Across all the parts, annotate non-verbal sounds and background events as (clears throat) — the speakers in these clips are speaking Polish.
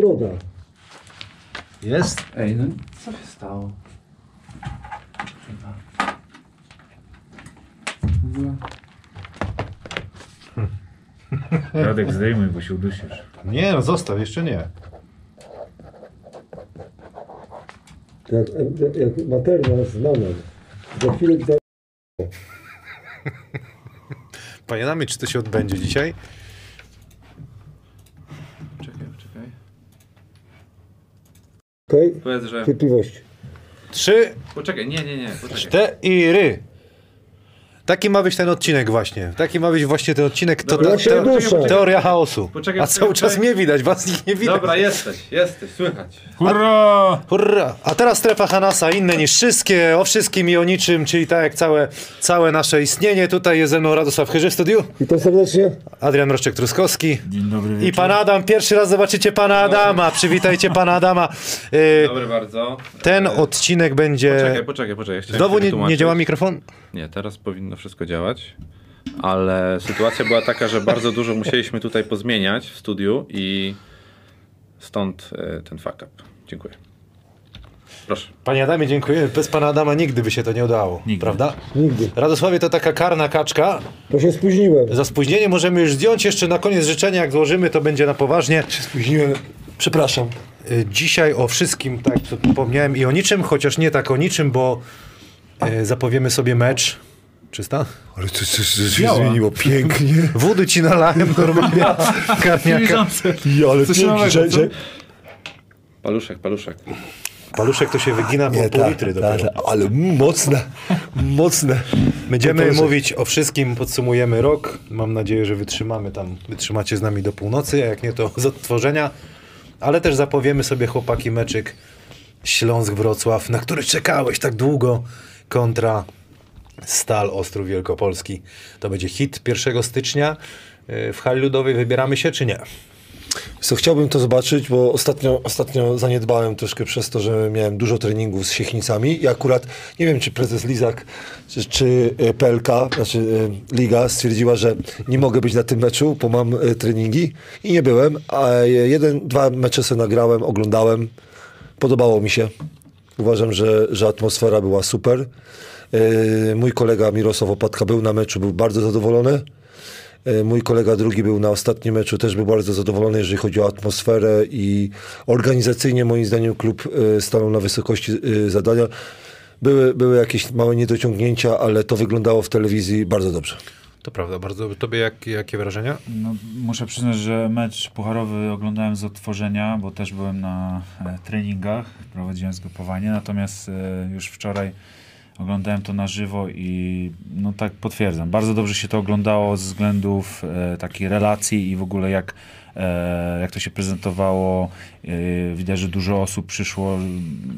Broda. Jest? Ej, no co się stało? Chyba. W ogóle- (laughs) Radek zdejmuj, bo się udusisz. Nie, no zostaw, jeszcze nie. Jak, jak, jak materna z. Za chwilę za... Panie Nami, czy to się odbędzie dzisiaj? Czekaj, czekaj. Okej? Powiedz, że... Cierpliwość. Trzy, Poczekaj, nie, nie, nie, poczekaj. cztery. Taki ma być ten odcinek właśnie. Taki ma być właśnie ten odcinek. To, Dobra, teo- duszę. teoria chaosu. Poczekaj, A cały poczekaj. czas mnie widać, was nikt nie widać. Dobra, jesteś, jesteś, słychać. Hurra! Hurra! A teraz strefa Hanasa, inne niż wszystkie, o wszystkim i o niczym, czyli tak jak całe, całe nasze istnienie. Tutaj jest ze mną Radosław Chyży w studiu, Witam serdecznie. Adrian Roszczek-Truskowski Dzień dobry i wieczór. pan Adam. Pierwszy raz zobaczycie pana Adama. Przywitajcie pana Adama. Y, Dobry bardzo. Ten E, odcinek będzie... Poczekaj, poczekaj, poczekaj. Znowu nie, nie działa mikrofon? Nie, teraz powinno wszystko działać. Ale sytuacja była taka, że bardzo dużo musieliśmy tutaj pozmieniać w studiu i stąd e, ten fuck up. Dziękuję. Proszę. Panie Adamie, dziękuję. Bez pana Adama nigdy by się to nie udało, Nigdy. prawda? Nigdy. Radosławie to taka karna kaczka. To się spóźniłem. Za spóźnienie możemy już zdjąć. Jeszcze na koniec życzenia, jak złożymy, to będzie na poważnie. Spóźniłem. Przepraszam. Y, Dzisiaj o wszystkim, tak to wspomniałem, i o niczym, chociaż nie tak o niczym, bo e, zapowiemy sobie mecz. Czysta? Ale to, to, to się zmieniło pięknie. Wody ci nalałem normalnie. (laughs) Karniaka. Ja, ale Coś pięknie, że, że... Paluszek, paluszek. Paluszek to się wygina po pół tak, litry dopiero. tak, ale mocne, mocne. Będziemy Paluszek. mówić o wszystkim, podsumujemy rok. Mam nadzieję, że wytrzymamy tam, wytrzymacie z nami do północy, a jak nie to z odtworzenia. Ale też zapowiemy sobie chłopaki meczyk Śląsk-Wrocław, na który czekałeś tak długo, kontra Stal Ostrów Wielkopolski. To będzie hit 1 stycznia. Yy, W hali ludowej wybieramy się, czy nie? Co, chciałbym to zobaczyć, bo ostatnio, ostatnio zaniedbałem troszkę przez to, że miałem dużo treningów z Siechnicami i akurat nie wiem, czy prezes Lizak, czy, czy e, PLK, znaczy e, Liga stwierdziła, że nie mogę być na tym meczu, bo mam e, treningi i nie byłem, a e, jeden, dwa mecze sobie nagrałem, oglądałem, podobało mi się. Uważam, że, że atmosfera była super. E, Mój kolega Mirosław Opatka był na meczu, był bardzo zadowolony. E, Mój kolega drugi był na ostatnim meczu, też był bardzo zadowolony, jeżeli chodzi o atmosferę i organizacyjnie moim zdaniem klub e, stanął na wysokości zadania. Były, były jakieś małe niedociągnięcia, ale to wyglądało w telewizji bardzo dobrze. To prawda, bardzo. Tobie jak, jakie wrażenia? No, muszę przyznać, że mecz pucharowy oglądałem z odtworzenia, bo też byłem na treningach, prowadziłem zgrupowanie, natomiast już wczoraj oglądałem to na żywo i no tak potwierdzam, bardzo dobrze się to oglądało ze względów e, takiej relacji i w ogóle jak, e, jak to się prezentowało. E, widać, że dużo osób przyszło.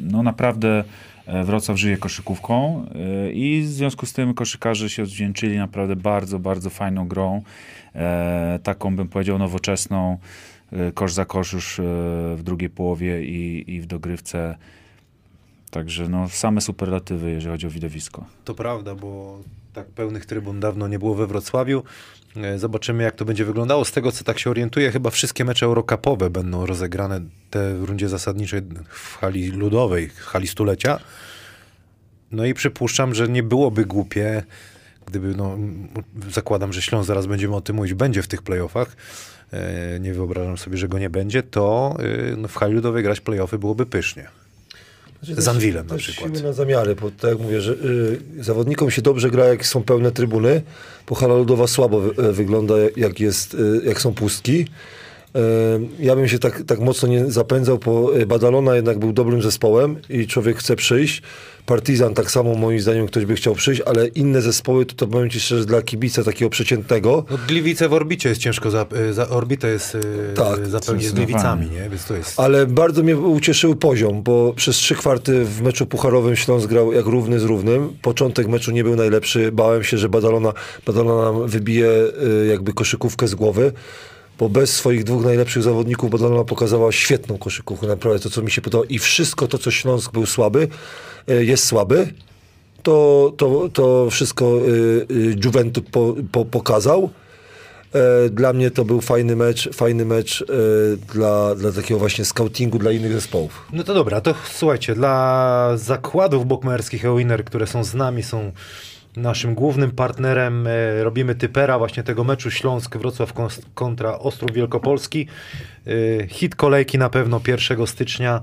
No naprawdę e, Wrocław żyje koszykówką e, i w związku z tym koszykarze się odwdzięczyli naprawdę bardzo, bardzo fajną grą. E, taką bym powiedział nowoczesną, e, kosz za kosz już e, w drugiej połowie i, i w dogrywce. Także no, same superlatywy, jeżeli chodzi o widowisko. To prawda, bo tak pełnych trybun dawno nie było we Wrocławiu. E, Zobaczymy, jak to będzie wyglądało. Z tego, co tak się orientuję, chyba wszystkie mecze eurokapowe będą rozegrane te w rundzie zasadniczej w hali ludowej, w hali stulecia. No i przypuszczam, że nie byłoby głupie, gdyby, no, zakładam, że Śląsk, zaraz będziemy o tym mówić, będzie w tych playoffach. E, Nie wyobrażam sobie, że go nie będzie, to e, no, w hali ludowej grać playoffy byłoby pysznie. Z Anwilem na przykład. siły na zamiary, bo tak jak mówię, że y, zawodnikom się dobrze gra, jak są pełne trybuny, bo hala ludowa słabo wy, y, wygląda, jak, jest, y, jak są pustki. Y, ja bym się tak, tak mocno nie zapędzał, bo y, Badalona jednak był dobrym zespołem i człowiek chce przyjść. Partizan tak samo moim zdaniem ktoś by chciał przyjść, ale inne zespoły to, to powiem ci szczerze, dla kibica takiego przeciętnego, No, Gliwice w orbicie jest ciężko, za, y, za, orbitę jest Tak, zapełnić z. Gliwicami, nie? Więc to jest... Ale bardzo mnie ucieszył poziom, bo przez trzy kwarty w meczu pucharowym Śląsk grał jak równy z równym. Początek meczu nie był najlepszy. Bałem się, że Badalona, Badalona nam wybije jakby koszykówkę z głowy, bo bez swoich dwóch najlepszych zawodników Badalona pokazała świetną koszykówkę, naprawdę to, co mi się podobało. I wszystko to, co Śląsk był słaby, y, jest słaby. To, to, to wszystko y, y, Juventus po, po, pokazał. E, Dla mnie to był fajny mecz, fajny mecz e, dla, dla takiego właśnie scoutingu dla innych zespołów. No to dobra, to słuchajcie, dla zakładów bokmerskich Ewiner, które są z nami, są naszym głównym partnerem, e, robimy typera właśnie tego meczu Śląsk-Wrocław kontra Ostrów Wielkopolski. E, hit kolejki na pewno 1 stycznia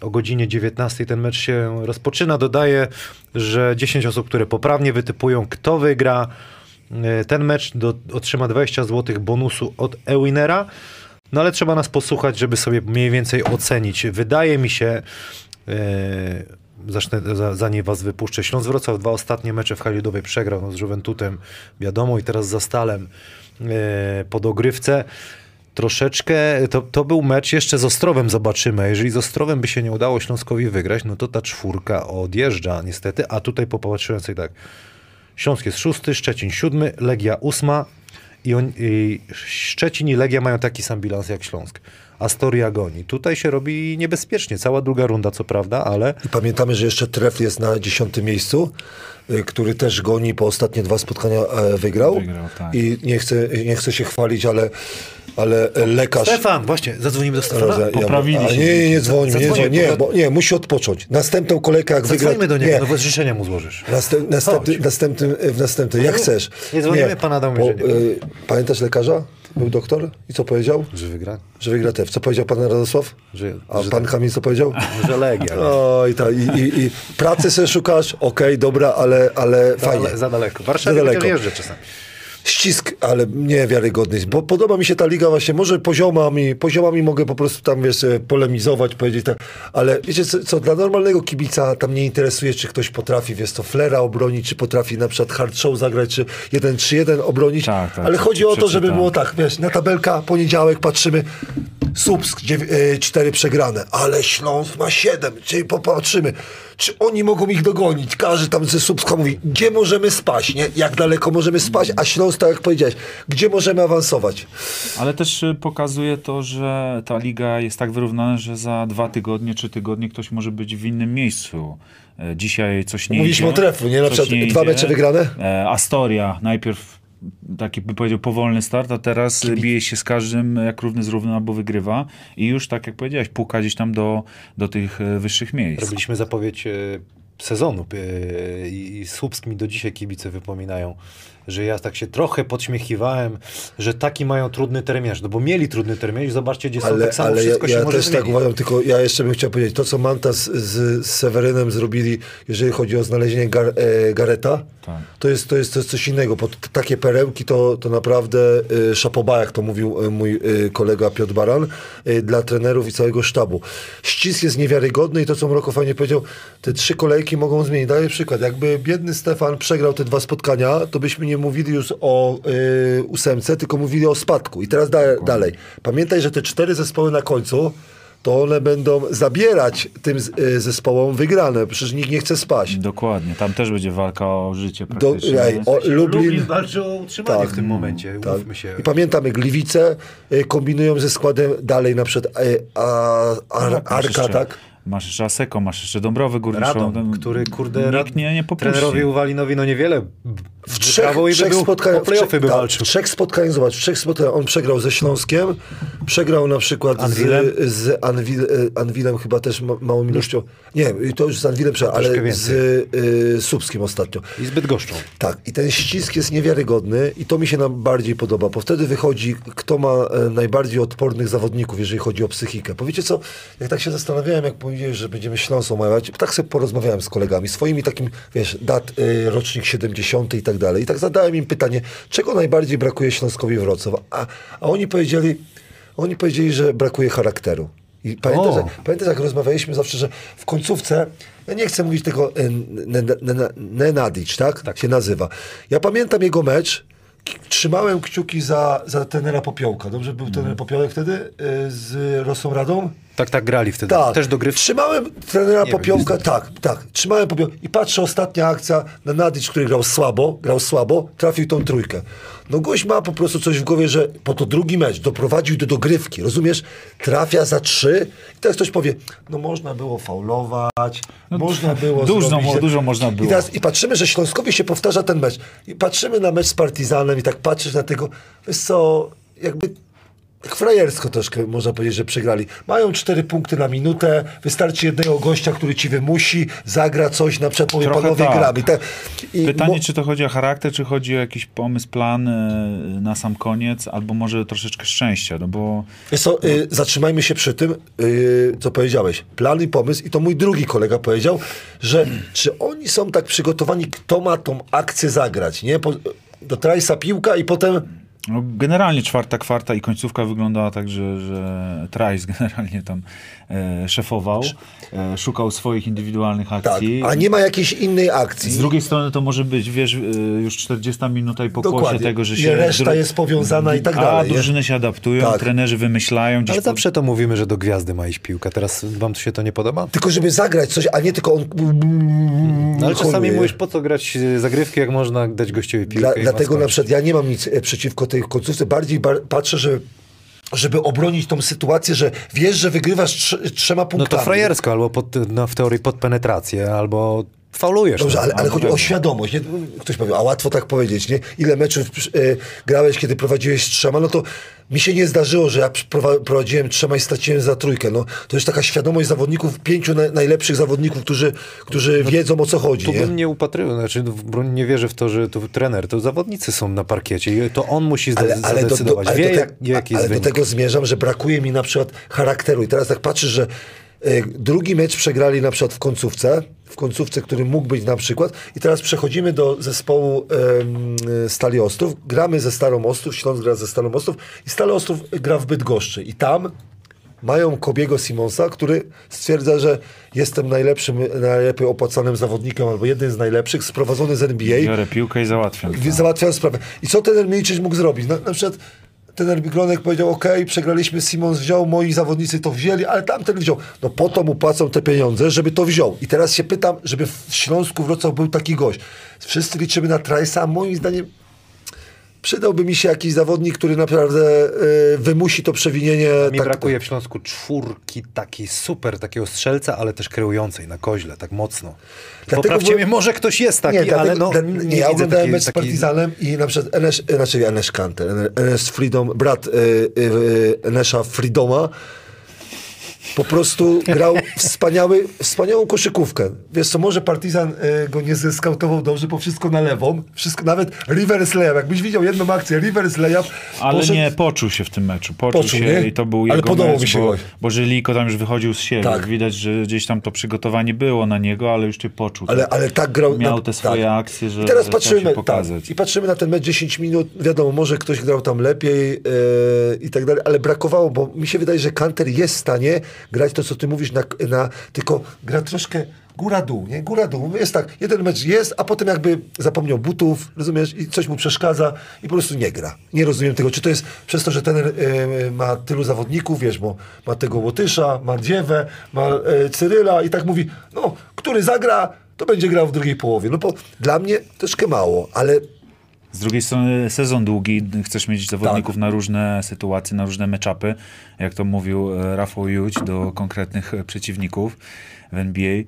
o godzinie 19 ten mecz się rozpoczyna. Dodaję, że 10 osób, które poprawnie wytypują kto wygra e, ten mecz do, otrzyma 20 zł bonusu od Ewinera. No ale trzeba nas posłuchać, żeby sobie mniej więcej ocenić. Wydaje mi się, zacznę, za, zanim was wypuszczę, Śląsk Wrocław dwa ostatnie mecze w hali ludowej przegrał no, z Juventutem, wiadomo, i teraz za Stalem e, po dogrywce. Troszeczkę, to, to był mecz jeszcze z Ostrowem, zobaczymy. Jeżeli z Ostrowem by się nie udało Śląskowi wygrać, no to ta czwórka odjeżdża niestety, a tutaj popatrzyłem sobie tak, Śląsk jest szósty, Szczecin siódmy, Legia ósma i, on, i Szczecin i Legia mają taki sam bilans jak Śląsk. Astoria goni. Tutaj się robi niebezpiecznie. Cała druga runda, co prawda, ale I pamiętamy, że jeszcze Tref jest na dziesiątym miejscu, y, który też goni po ostatnie dwa spotkania e, wygrał. Wygrał, tak. I nie chcę, nie chcę się chwalić, ale, ale lekarz... Stefan, właśnie, zadzwonimy do Stefana. Roze- Poprawili się. Nie, nie, nie dzwoń, nie, dzwoń, nie, bo- bo, nie, musi odpocząć. Następną kolejkę jak wygra... Do niego, nie, no bo życzenia mu złożysz. Następ, następny, Chodź. następnym, w następnym, jak chcesz. nie dzwonimy, pan Adam bo, mówi, że nie. y, Pamiętasz lekarza? Był doktor? I co powiedział? Że wygra? Że wygra TEF. Co powiedział pan Radosław? Że, A że, pan Kamil co powiedział? że Legia. nie? Oj, ta, i, i, i pracy sobie szukasz, okej, dobra, ale, ale Za, fajnie. dale- za daleko. Daleko. daleko. jeżdżę czasami. Ścisk, ale niewiarygodny. Bo podoba mi się ta liga właśnie, może poziomami, poziomami mogę po prostu tam, wiesz, e, polemizować, powiedzieć tak, ale wiecie co, co, dla normalnego kibica tam nie interesuje, czy ktoś potrafi, wiesz, to flera obronić, czy potrafi na przykład hard show zagrać, czy 1-3-1 obronić, Tak, tak, ale tak, chodzi o to, żeby było tak, wiesz, na tabelka, poniedziałek patrzymy, Słupsk, dziew- e, cztery przegrane, ale Śląsk ma siedem, czyli popatrzymy, czy oni mogą ich dogonić. Każdy tam ze Słupska mówi, gdzie możemy spaść, nie? Jak daleko możemy spaść, a Śląsk, tak jak powiedziałeś, gdzie możemy awansować. Ale też y, pokazuje to, że ta liga jest tak wyrównana, że za dwa tygodnie, trzy tygodnie ktoś może być w innym miejscu. E, Dzisiaj coś nie Mówiliśmy idzie. o trefu, nie? Na przykład dwa mecze wygrane? E, Astoria najpierw taki by powiedział powolny start, a teraz bije się z każdym jak równy z równym albo wygrywa. I już tak jak powiedziałeś, puka gdzieś tam do, do tych e, wyższych miejsc. Robiliśmy zapowiedź e, sezonu e, i, i Słupsk mi do dzisiaj kibice wypominają, że ja tak się trochę podśmiechiwałem, że taki mają trudny terminarz, no bo mieli trudny terminarz, zobaczcie gdzie są, Ale, tak samo ale ja, wszystko się ja może też tak zmienić. uważam, tylko ja jeszcze bym chciał powiedzieć, to co Manta z, z, Sewerynem zrobili, jeżeli chodzi o znalezienie gar, e, Gareta, Tak. to, jest, to jest to jest coś innego. Bo takie perełki to, to naprawdę e, szapoba, jak to mówił e, mój e, kolega Piotr Baran, e, dla trenerów i całego sztabu. Ścisk jest niewiarygodny i to, co Mroko fajnie powiedział, te trzy kolejki mogą zmienić. Daję przykład. Jakby biedny Stefan przegrał te dwa spotkania, to byśmy nie mówili już o e, ósemce, tylko mówili o spadku. I teraz da, dalej. Pamiętaj, że te cztery zespoły na końcu to one będą zabierać tym e, zespołom wygrane. Przecież nikt nie chce spaść. Dokładnie, tam też będzie walka o życie Do, praktycznie. ej, o, Lublin, Lublin walczy o utrzymanie Tak. w tym momencie, tak. się. I pamiętamy, Gliwice y, kombinują ze składem dalej na przykład y, a, a, No, Arka, jeszcze, tak? Masz jeszcze Aseko, masz jeszcze Dąbrowy Górniczą. Radom, Tam który kurde Nikt rad- nie, nie popuści. trenerowi Uwalinowi no niewiele W trzech, i trzech play-offy by tak, walczył. w trzech spotkaniach, zobacz, w trzech spotkaniach on przegrał ze Śląskiem, przegrał na przykład Anwilem? z, z Anwil, y, Anwilem chyba też ma, małą ilością, nie, to już z Anwilem przegrał, ale z y, Słupskim ostatnio. I zbyt goszczą. Tak, i ten ścisk jest niewiarygodny i to mi się nam bardziej podoba, bo wtedy wychodzi, kto ma e, najbardziej odpornych zawodników, jeżeli chodzi o psychikę. Powiecie co, jak tak się zastanawiałem, jak że będziemy Śląsą mawiać, tak sobie porozmawiałem z kolegami, swoimi takim, wiesz, dat, e, rocznik 70 i tak dalej. I tak zadałem im pytanie, czego najbardziej brakuje Śląskowi Wrocław? A, a oni powiedzieli, oni powiedzieli, że brakuje charakteru. I pamiętasz, jak, pamiętasz, jak rozmawialiśmy zawsze, że w końcówce, ja nie chcę mówić tego Nen- Nenadic, tak? tak? Się nazywa. Ja pamiętam jego mecz, trzymałem kciuki za, za tenera Popiołka. Dobrze był Mhm. tener Popiołek wtedy e, z Rosą Radą? Tak, tak grali wtedy. Tak. Też do gry. Trzymałem trenera Nie Popionka, tak, tak. Trzymałem Popionka i patrzę, ostatnia akcja na Nadic, który grał słabo, grał słabo, trafił tą trójkę. No gość ma po prostu coś w głowie, że po to drugi mecz doprowadził do dogrywki, rozumiesz? Trafia za trzy i teraz ktoś powie, no można było faulować, można było dużo zrobić, mo- dużo można było. I, teraz, I patrzymy, że Śląskowi się powtarza ten mecz. I patrzymy na mecz z Partizanem i tak patrzysz na tego, wiesz co, jakby tak frajersko troszkę można powiedzieć, że przegrali. Mają cztery punkty na minutę, wystarczy jednego gościa, który ci wymusi, zagra coś, na przykład powie Trochę panowie tak. gramy. Tak. Pytanie, czy to chodzi o charakter, czy chodzi o jakiś pomysł, plan y, na sam koniec, albo może troszeczkę szczęścia, no bo y, zatrzymajmy się przy tym, y, co powiedziałeś. Plan i pomysł, i to mój drugi kolega powiedział, że czy oni są tak przygotowani, kto ma tą akcję zagrać, nie? Po, do trajsa piłka i potem no, generalnie czwarta kwarta i końcówka wyglądała tak, że, że generalnie tam szefował, e, szukał swoich indywidualnych tak, akcji. a nie ma jakiejś innej akcji. Z drugiej strony to może być, wiesz, y, już 40 minuta i pokłosie tego, że I się... reszta dru- jest powiązana i tak A dalej, nie? drużyny się adaptują, Tak. trenerzy wymyślają. Ale zawsze to mówimy, że do gwiazdy ma iść piłka. Teraz wam się to nie podoba? Tylko żeby zagrać coś, a nie tylko on... No, ale czasami holuje. mówisz, po co grać e, zagrywki, jak można dać gościowi piłkę Dla, i dlatego na przykład ja nie mam nic e, przeciwko tej końcówce, bardziej bar, patrzę, że żeby obronić tą sytuację, że wiesz, że wygrywasz trz, trzema No punktami. to frajersko, albo pod, no, w teorii pod penetrację, albo faulujesz. Dobrze, no. ale, ale chodzi o świadomość. Nie? Ktoś powie, a łatwo tak powiedzieć, nie? Ile meczów e, grałeś, kiedy prowadziłeś trzema? No to mi się nie zdarzyło, że ja prowa- prowadziłem trzema i straciłem za trójkę. No, to jest taka świadomość zawodników, pięciu na, najlepszych zawodników, którzy, którzy wiedzą o co chodzi. Tu Nie? bym nie upatrywał, znaczy broń nie wierzę w to, że to trener, to zawodnicy są na parkiecie i to on musi ale, ale, do, do, ale, Wie, do, te, jak, ale do tego zmierzam, że brakuje mi na przykład charakteru. I teraz tak patrzysz, że drugi mecz przegrali na przykład w końcówce, w końcówce, który mógł być na przykład. I teraz przechodzimy do zespołu em, Stali Ostrów. Gramy ze Starą Ostrów, Śląsk gra ze Starą Ostrów i Stary Ostrów gra w Bydgoszczy. I tam mają Kobiego Simonsa, który stwierdza, że jestem najlepszym, najlepiej opłacanym zawodnikiem, albo jednym z najlepszych, sprowadzony z NBA. Biorę piłkę i załatwiam. Wi- Załatwiają sprawę. I co trener Milicic mógł zrobić? Na, na przykład trener Gronek powiedział, ok, przegraliśmy, Simons wziął, moi zawodnicy to wzięli, ale tamten wziął. No po to mu płacą te pieniądze, żeby to wziął. I teraz się pytam, żeby w Śląsku Wrocław był taki gość. Wszyscy liczymy na Trajsa, moim zdaniem przydałby mi się jakiś zawodnik, który naprawdę y, wymusi to przewinienie. Mi tak- brakuje w Śląsku czwórki takiej super, takiego strzelca, ale też kreującej na koźle, tak mocno. Dlatego Poprawcie byłem- mnie, może ktoś jest taki, nie, ale dlatego, no nie, nie, ja oglądałem mecz z Partizanem i na przykład Enes, znaczy Enes Kanter, Enes Freedom, brat y, y, Enesza Freedoma, po prostu grał wspaniały, wspaniałą koszykówkę. Wiesz co, może Partizan y, go nie zeskautował dobrze, bo wszystko na lewą, wszystko, nawet reverse layup, jakbyś widział jedną akcję, reverse layup, Ale poszedł- nie, poczuł się w tym meczu. Poczuł, Poczuł, się nie? i to był Ale jego podobał mecz, mi się bo, bo Żyliko tam już wychodził z siebie. Tak. Widać, że gdzieś tam to przygotowanie było na niego, ale już cię poczuł. Ale, ale tak grał. Miał te swoje akcje, że- I teraz że patrzymy, się pokazać. Tak, I patrzymy na ten mecz 10 minut. Wiadomo, może ktoś grał tam lepiej e, i tak dalej, ale brakowało, bo mi się wydaje, że Kanter jest w stanie grać to, co ty mówisz, na, na, tylko gra troszkę góra-dół, nie? Góra-dół. Jest tak, jeden mecz jest, a potem jakby zapomniał butów, rozumiesz, i coś mu przeszkadza i po prostu nie gra. Nie rozumiem tego, czy to jest przez to, że ten e, ma tylu zawodników, wiesz, bo ma tego Łotysza, ma Dziewę, ma e, Cyryla i tak mówi, no, który zagra, to będzie grał w drugiej połowie. No bo dla mnie troszkę mało, ale Z drugiej strony sezon długi, chcesz mieć zawodników Tak. na różne sytuacje, na różne meczapy, jak to mówił e, Rafał Juć do konkretnych e, przeciwników w NBA. E,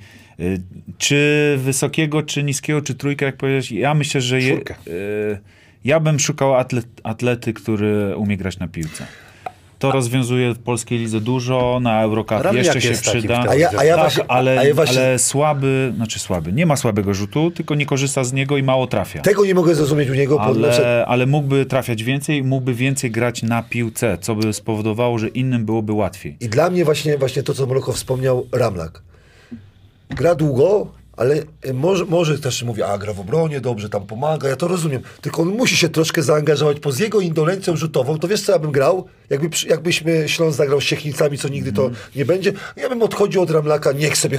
Czy wysokiego, czy niskiego, czy trójkę, jak powiedziałeś? Ja myślę, że je, ja bym szukał atlet, atlety, który umie grać na piłce. To rozwiązuje w polskiej lidze dużo, na Eurocup jeszcze się przyda. A ja- a ja tak, właśnie- ale, a ja właśnie- ale słaby, znaczy słaby, nie ma słabego rzutu, tylko nie korzysta z niego i mało trafia. tego nie mogę zrozumieć u niego. Ale, ale mógłby trafiać więcej, mógłby więcej grać na piłce, co by spowodowało, że innym byłoby łatwiej. I dla mnie właśnie, właśnie to, co Mroko wspomniał, Ramlak. Gra długo, ale e, może, może też mówi, a gra w obronie, dobrze tam pomaga, ja to rozumiem. Tylko on musi się troszkę zaangażować, bo z jego indolencją rzutową, to wiesz co ja bym grał? Jakby, jakbyśmy Śląsk zagrał z Siechnicami, co nigdy to Mhm. nie będzie, ja bym odchodził od Ramlaka, niech sobie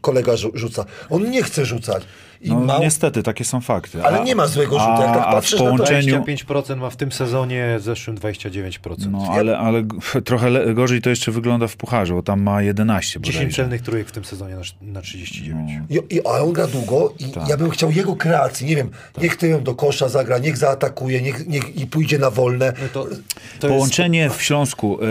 kolega rzu- rzuca. On nie chce rzucać. I No, mało, niestety, takie są fakty. Ale nie ma złego rzutu, jak tak a patrzysz w połączeniu, 25% ma w tym sezonie, w zeszłym 29%. No, ale, ale (laughs) trochę gorzej to jeszcze wygląda w pucharze, bo tam ma 11 10 bodajże. celnych trójek w tym sezonie na, na 39. I, i, a on gra długo i Tak. ja bym chciał jego kreacji, nie wiem, niech tyłem do kosza zagra, niech zaatakuje, niech, niech i pójdzie na wolne. No to, to Połączenie w Śląsku y,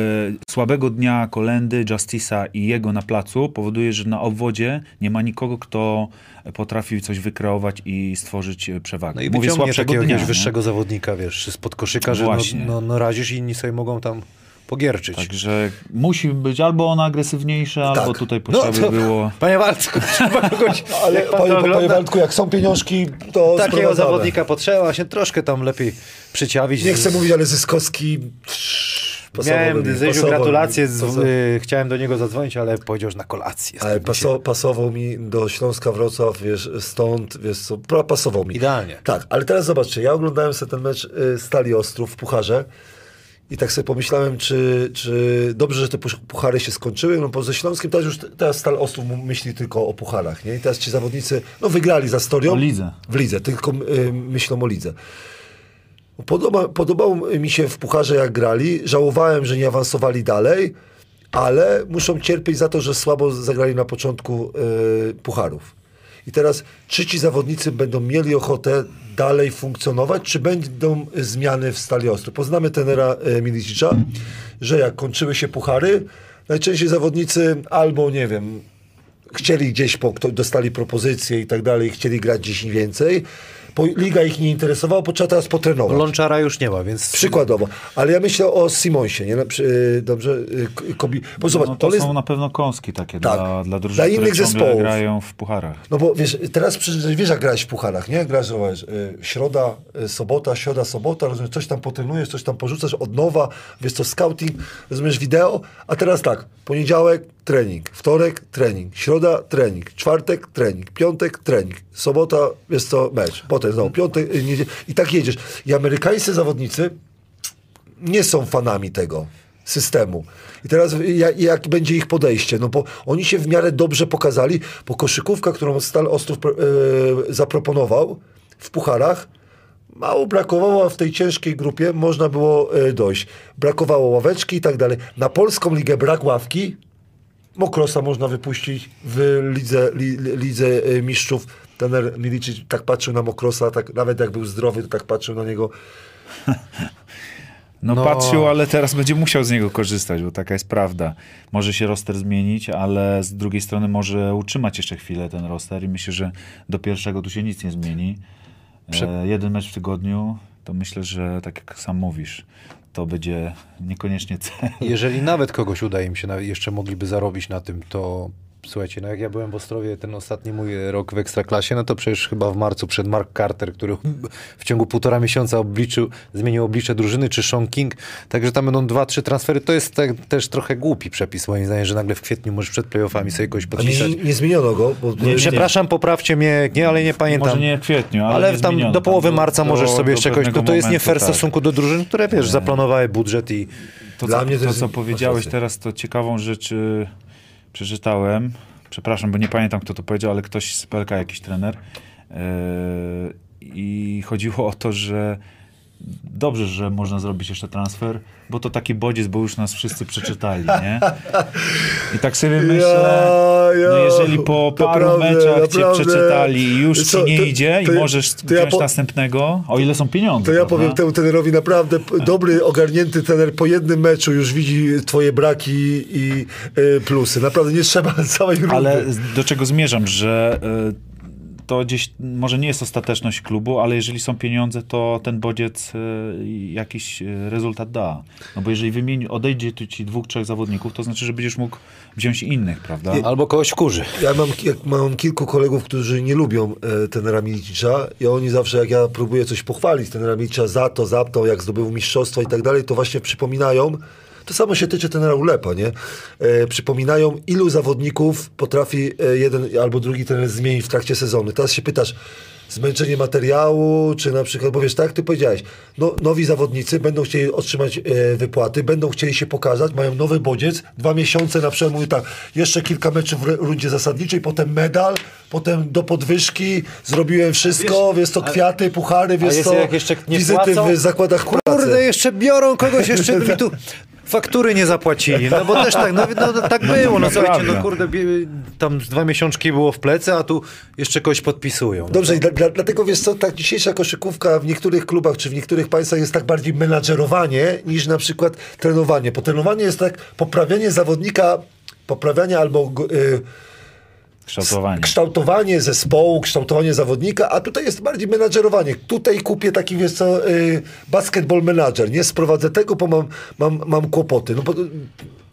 słabego dnia Kolendy, Justisa i jego na placu powoduje, że na obwodzie nie ma nikogo, kto potrafi coś wykreować i stworzyć e, przewagę. No i Mówię słabszego takiego dnia. jakiegoś wyższego zawodnika, wiesz, spod koszyka, że Właśnie. no, no, no razisz i inni sobie mogą tam pogierczyć. Także musi być albo on agresywniejszy, albo tutaj No potrzeby to- było... (laughs) Panie Walcu, (laughs) trzeba kogoś, (laughs) Ale pan panie, panie ogląda, Waldku, jak są pieniążki, to takiego zawodnika potrzeba się troszkę tam lepiej przyciawić. Nie chcę mówić, ale Zyskowski... pasował Miałem mi, mi, gratulacje, z, pasował- y, chciałem do niego zadzwonić, ale powiedział, że na kolację. Ale paso, pasował mi do Śląska Wrocław, wiesz, stąd, wiesz co, pasował mi. Idealnie. Tak, ale teraz zobaczcie, ja oglądałem sobie ten mecz y, Stali Ostrów w Pucharze i tak sobie pomyślałem, czy, czy dobrze, że te puchary się skończyły, no bo ze Śląskiem teraz już, teraz Stal Ostrów myśli tylko o pucharach, nie? I teraz ci zawodnicy, no wygrali za Storią. O lidze. W lidze, tylko y, myślą o lidze. Podoba, podobało mi się w Pucharze jak grali. Żałowałem, że nie awansowali dalej, ale muszą cierpieć za to, że słabo zagrali na początku y, Pucharów. I teraz, czy ci zawodnicy będą mieli ochotę dalej funkcjonować, czy będą zmiany w Stali Ostrów? Poznamy tenera y, Milicicza, że jak kończyły się Puchary, najczęściej zawodnicy albo, nie wiem, chcieli gdzieś, po, dostali propozycje i tak dalej, chcieli grać gdzieś więcej, liga ich nie interesowała, bo trzeba teraz potrenować. Lączara już nie ma, więc Przykładowo. Ale ja myślę o Simonsie, nie? Y, Dobrze? y, Kobi... Bo zobacz, No to jest... są na pewno kąski takie Tak. dla, dla drużyn, Dla innych zespołów. grają w pucharach. No bo wiesz, teraz przecież wiesz jak grałeś w pucharach, nie? Grasz, zobacz, y, środa, sobota, środa, sobota, rozumiesz, coś tam potrenujesz, coś tam porzucasz od nowa, wiesz co, scouting, rozumiesz, wideo, a teraz tak, poniedziałek trening, wtorek trening, środa trening, czwartek trening, piątek trening, sobota, wiesz co, mecz, potem znowu piątek, y, i tak jedziesz. I amerykańscy zawodnicy nie są fanami tego systemu. I teraz jak, jak będzie ich podejście? No bo oni się w miarę dobrze pokazali, bo koszykówka, którą Stal Ostrów e, zaproponował w pucharach, mało brakowało, w tej ciężkiej grupie można było e, dojść. Brakowało ławeczki i tak dalej. Na polską ligę brak ławki, Mokrosa można wypuścić w lidze, li, lidze e, mistrzów. Tener Milicic tak patrzył na Mokrosa, tak, nawet jak był zdrowy, to tak patrzył na niego. (laughs) No, No. patrzył, ale teraz będzie musiał z niego korzystać, bo taka jest prawda. Może się roster zmienić, ale z drugiej strony może utrzymać jeszcze chwilę ten roster i myślę, że do pierwszego tu się nic nie zmieni. E, jeden mecz w tygodniu, to myślę, że tak jak sam mówisz, to będzie niekoniecznie cel. jeżeli nawet kogoś uda im się, jeszcze mogliby zarobić na tym, to słuchajcie, no jak ja byłem w Ostrowie ten ostatni mój rok w Ekstraklasie, no to przecież chyba w marcu przed Mark Carter, który w ciągu półtora miesiąca obliczył, zmienił oblicze drużyny, czy Sean King, także tam będą dwa, trzy transfery, to jest tak, też trochę głupi przepis moim zdaniem, że nagle w kwietniu możesz przed playoffami sobie kogoś nie, podpisać. nie, nie zmieniono go, bo Nie, Przepraszam, poprawcie mnie, nie, ale nie pamiętam. Może nie w kwietniu, ale, Ale nie tam zmieniono. do połowy marca do- możesz sobie jeszcze kogoś, no to jest nie fair w tak. stosunku do drużyn, które wiesz, zaplanowały budżet i To, Dla co, mnie to to, co powiedziałeś teraz, to ciekawą rzecz y, przeczytałem. Przepraszam, bo nie pamiętam, kto to powiedział, ale ktoś z PLK, jakiś trener. Y, I chodziło o to, że dobrze, że można zrobić jeszcze transfer, bo to taki bodziec, bo już nas wszyscy przeczytali, nie? I tak sobie myślę, no jeżeli po paru naprawdę, meczach cię przeczytali i już Co, ci nie to- idzie to i możesz to ja po- następnego, o ile są pieniądze. To ja prawda? powiem temu trenerowi naprawdę dobry, ogarnięty trener po jednym meczu już widzi twoje braki i y, plusy. Naprawdę nie trzeba (laughs) całej rundy. Ale do czego zmierzam, że y, to gdzieś może nie jest ostateczność klubu, ale jeżeli są pieniądze, to ten bodziec y, jakiś y, rezultat da. No bo jeżeli wymieni, odejdzie tu ci dwóch, trzech zawodników, to znaczy, że będziesz mógł wziąć innych, prawda? albo kogoś wkurzy. Ja mam, jak mam kilku kolegów, którzy nie lubią e, tenera Milicicza i oni zawsze, jak ja próbuję coś pochwalić tenera Milicicza za to, za to, jak zdobył mistrzostwa i tak dalej, to właśnie przypominają, to samo się tyczy tenera Ulepa, nie? E, przypominają, ilu zawodników potrafi e, jeden albo drugi trener zmienić w trakcie sezonu. Teraz się pytasz, zmęczenie materiału, czy na przykład, bo wiesz, tak ty powiedziałeś, no, nowi zawodnicy będą chcieli otrzymać e, wypłaty, będą chcieli się pokazać, mają nowy bodziec, dwa miesiące na przykład, mówię tak, jeszcze kilka meczów w rundzie zasadniczej, potem medal, potem do podwyżki, zrobiłem wszystko, wiesz, to kwiaty, puchary, wiesz co, jak wizyty płacą? w zakładach pracy. Kurde, jeszcze biorą kogoś, jeszcze (laughs) tu faktury nie zapłacili, no bo też tak, no, no, no tak było, no słuchajcie, no kurde, tam dwa miesiączki było w plecy, a tu jeszcze kogoś podpisują. No. Dobrze, i dla, dla, dlatego wiesz co, tak dzisiejsza koszykówka w niektórych klubach czy w niektórych państwach jest tak bardziej menadżerowanie niż na przykład trenowanie. Bo trenowanie jest tak poprawianie zawodnika, poprawianie albo go- y, Kształtowanie. kształtowanie zespołu, kształtowanie zawodnika, a tutaj jest bardziej menadżerowanie. Tutaj kupię taki, wiesz co, y, basketball manager, nie sprowadzę tego, bo mam, mam, mam kłopoty. No, bo,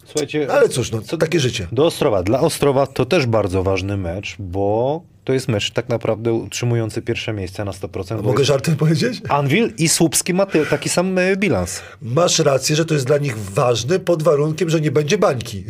Słuchajcie, ale cóż, no, to takie życie. do Ostrowa. Dla Ostrowa to też bardzo ważny mecz, bo to jest mecz tak naprawdę utrzymujący pierwsze miejsce na 100%. bo Mogę jest żartem powiedzieć? Anvil i Słupski ma ty- taki sam e, bilans. Masz rację, że to jest dla nich ważne pod warunkiem, że nie będzie bańki.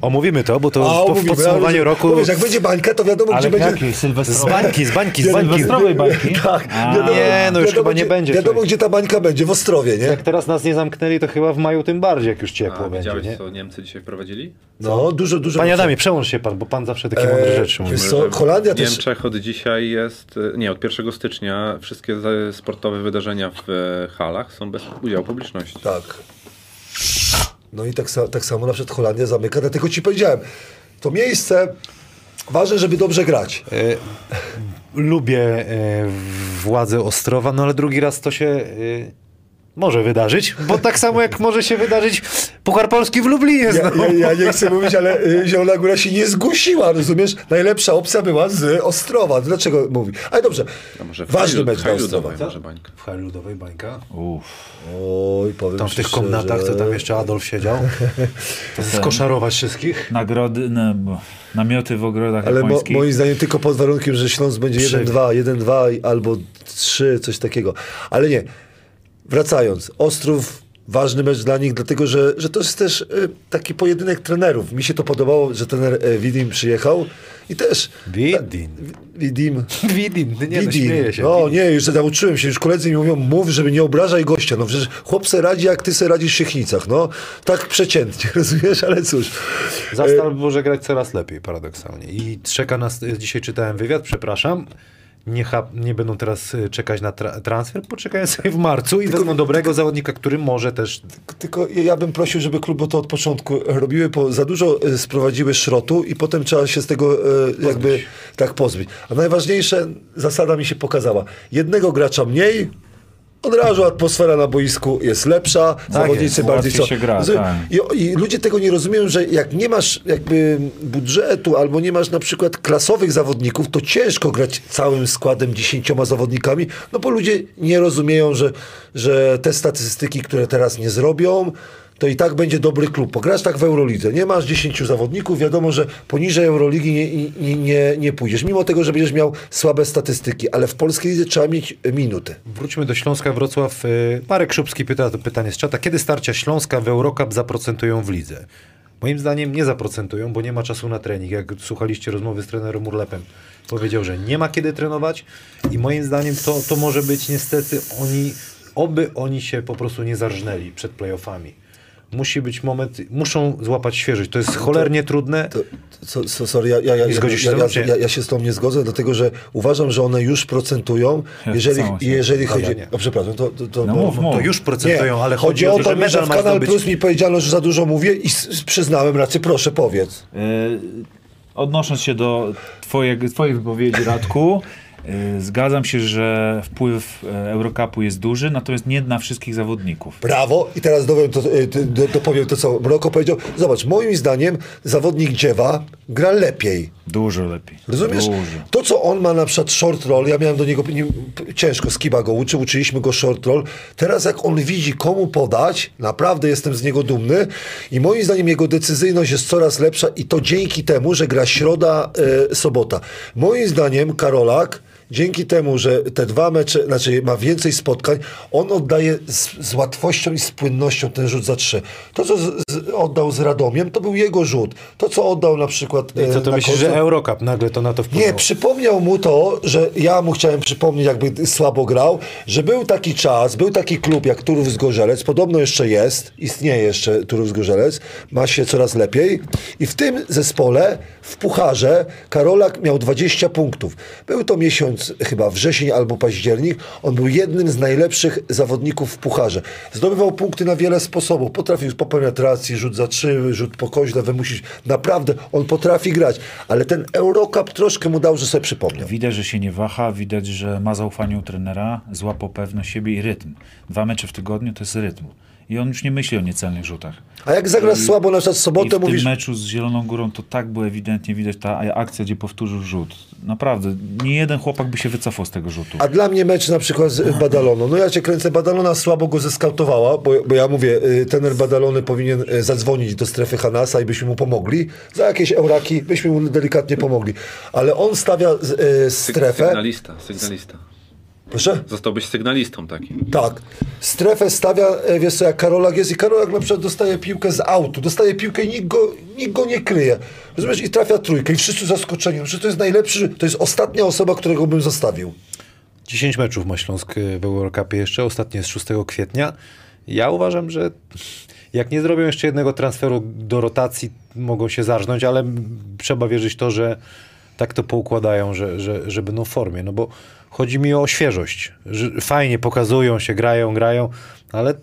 Omówimy to, bo to A, po, w podsumowaniu roku Bo wiesz, jak będzie bańka, to wiadomo, Ale gdzie będzie... jakiej? z bańki, z bańki, z bańki. Sylwestrowej bańki? Tak, A. wiadomo, Nie, no już wiadomo, chyba nie gdzie, będzie, Wiadomo, gdzie ta bańka będzie, w Ostrowie, nie? Jak teraz nas nie zamknęli, to chyba w maju tym bardziej, jak już A ciepło będzie, widziałeś, nie? co Niemcy dzisiaj wprowadzili? No, dużo, dużo... Panie Adamie, przełącz się pan, bo pan zawsze takie mądre rzeczy mówi. co, Holandia w też... Niemczech od dzisiaj jest, e, nie, od 1 stycznia wszystkie sportowe wydarzenia w e, halach są bez udziału publiczności. Tak. No i tak, tak samo na przykład Holandia zamyka, dlatego ci powiedziałem, to miejsce, ważne, żeby dobrze grać. E, lubię e, władzę Ostrowa, no ale drugi raz to się e, może wydarzyć, bo tak samo jak może się wydarzyć Puchar Polski w Lublinie Ja, znowu. ja, ja nie chcę mówić, ale y, Zielona Góra się nie zgłosiła, rozumiesz? Najlepsza opcja była z Ostrowa. Dlaczego mówi? Ale dobrze, A może ważny mecz dla Ostrowa. ludowej może bańka. W hali ludowej bańka. Uff. Oj, powiem Tam w tych komnatach, co tam jeszcze Adolf siedział. (laughs) Skoszarować wszystkich. Nagrody, no, bo namioty w ogrodach Ale mo, moim zdaniem tylko pod warunkiem, że Śląsk będzie Trzy. 1-2, 1-2 i- albo 3, coś takiego. Ale nie. Wracając, Ostrów, ważny mecz dla nich, dlatego że, że to jest też y, taki pojedynek trenerów. Mi się to podobało, że trener y, Widim przyjechał i też... Widin. Widim... Widin, (laughs) nie no, Widim. śmieję się. No nie, już nauczyłem się, już koledzy mi mówią, mów, żeby nie obrażaj gościa. No przecież chłop se radzi, jak ty se radzisz w Siechnicach. No, tak przeciętnie, (laughs) rozumiesz? Ale cóż. Zastal może grać coraz lepiej, paradoksalnie. I czeka nas, dzisiaj czytałem wywiad, przepraszam, nie, nie będą teraz y, czekać na tra- transfer, poczekają sobie w marcu i wezmą dobrego zawodnika, który może też... Tylko ja bym prosił, żeby kluby to od początku robiły, bo za dużo e, sprowadziły szrotu i potem trzeba się z tego e, jakby tak pozbyć. A najważniejsze, zasada mi się pokazała. Jednego gracza mniej, od razu atmosfera na boisku jest lepsza, zawodnicy jest, bardziej się gra, tak. I, I ludzie tego nie rozumieją, że jak nie masz jakby budżetu albo nie masz na przykład klasowych zawodników, to ciężko grać całym składem dziesięcioma zawodnikami, no bo ludzie nie rozumieją, że, że te statystyki, które teraz nie zrobią, to i tak będzie dobry klub. Pograsz tak w Eurolidze, nie masz 10 zawodników, wiadomo, że poniżej Euroligi nie, nie, nie, nie pójdziesz, mimo tego, że będziesz miał słabe statystyki, ale w polskiej lidze trzeba mieć minuty. Wróćmy do Śląska, Wrocław. Y, Marek Szubski pyta pytanie z czata. Kiedy starcia Śląska w Eurocup zaprocentują w lidze? Moim zdaniem nie zaprocentują, bo nie ma czasu na trening. Jak słuchaliście rozmowy z trenerem Urlepem, powiedział, że nie ma kiedy trenować i moim zdaniem to, to może być niestety oni, oby oni się po prostu nie zarżnęli przed playoffami. Musi być moment, muszą złapać świeżość. To jest cholernie trudne. To, to, so, sorry, ja, ja, ja, Nie się ja, ja, nie? ja, ja się z tą nie zgodzę, dlatego że uważam, że one już procentują, Ja jeżeli, jeżeli chodzi... nie. O, przepraszam, to... to, to No bo- mów, mów. To już procentują, ale chodzi chodzi o to, to, że że medal w ma Kanal zdobyć. Plus mi powiedziano, że za dużo mówię i przyznałem rację. Proszę, powiedz. E, Odnosząc się do twojej, twojej wypowiedzi, Radku, zgadzam się, że wpływ e, Eurocupu jest duży, natomiast nie na wszystkich zawodników. Brawo. I teraz dowiem to, y, dopowiem to, co Mroko powiedział. Zobacz, moim zdaniem zawodnik Dziewa gra lepiej. Dużo lepiej. Rozumiesz? Dużo. To, co on ma na przykład short roll, ja miałem do niego, nie, ciężko, Skiba go uczył, uczyliśmy go short roll. Teraz jak on widzi, komu podać, naprawdę jestem z niego dumny i moim zdaniem jego decyzyjność jest coraz lepsza i to dzięki temu, że gra środa, sobota. Moim zdaniem Karolak dzięki temu, że te dwa mecze, znaczy ma więcej spotkań, on oddaje z, z łatwością i z płynnością ten rzut za trzy. To, co z, z, oddał z Radomiem, to był jego rzut. To, co oddał na przykład I co e, to na myślisz, końcu- że Eurocup nagle to na to wpłynęło? nie, przypomniał mu to, że ja mu chciałem przypomnieć, jakby słabo grał, że był taki czas, był taki klub jak Turów z Gorzelec, podobno jeszcze jest, istnieje jeszcze Turów z Gorzelec, ma się coraz lepiej i w tym zespole, w Pucharze, Karolak miał 20 punktów. Był to miesiąc chyba wrzesień albo październik, on był jednym z najlepszych zawodników w Pucharze. Zdobywał punkty na wiele sposobów, potrafił popełniać racji, rzut za trzy, rzut po koźle, wymusić. Naprawdę, on potrafi grać, ale ten Eurocup troszkę mu dał, że sobie przypomniał. Widać, że się nie waha, widać, że ma zaufanie u trenera, złapał pewność siebie i rytm. Dwa mecze w tygodniu to jest rytm. I on już nie myśli o niecelnych rzutach. A jak zagrasz słabo na przykład w I sobotę, w mówisz, tym meczu z Zieloną Górą to tak było ewidentnie widać ta akcja, gdzie powtórzył rzut. Naprawdę, nie jeden chłopak by się wycofał z tego rzutu. a dla mnie mecz na przykład z Badaloną, no ja cię kręcę, Badalona słabo go zeskautowała, bo, bo ja mówię, y, tener Badalony powinien y, zadzwonić do strefy Hanasa i byśmy mu pomogli, za jakieś euraki byśmy mu delikatnie pomogli, ale on stawia y, strefę, Sygnalista, sygnalista. Proszę? Zostałbyś sygnalistą takim. Tak. Strefę stawia, e, wiesz co, jak Karolak jest i Karolak na przykład dostaje piłkę z autu, dostaje piłkę i nikt go, nikt go nie kryje. Rozumiesz? I trafia trójkę i wszyscy zaskoczeni. No, że to jest najlepszy, to jest ostatnia osoba, którego bym zostawił. 10 meczów ma Śląsk y, w Eurocupie jeszcze, ostatnie jest 6 kwietnia. Ja uważam, że jak nie zrobią jeszcze jednego transferu do rotacji, mogą się zarżnąć, ale trzeba wierzyć w to, że tak to poukładają, że, że, że będą w formie. No bo chodzi mi o świeżość. Fajnie pokazują się, grają, grają, ale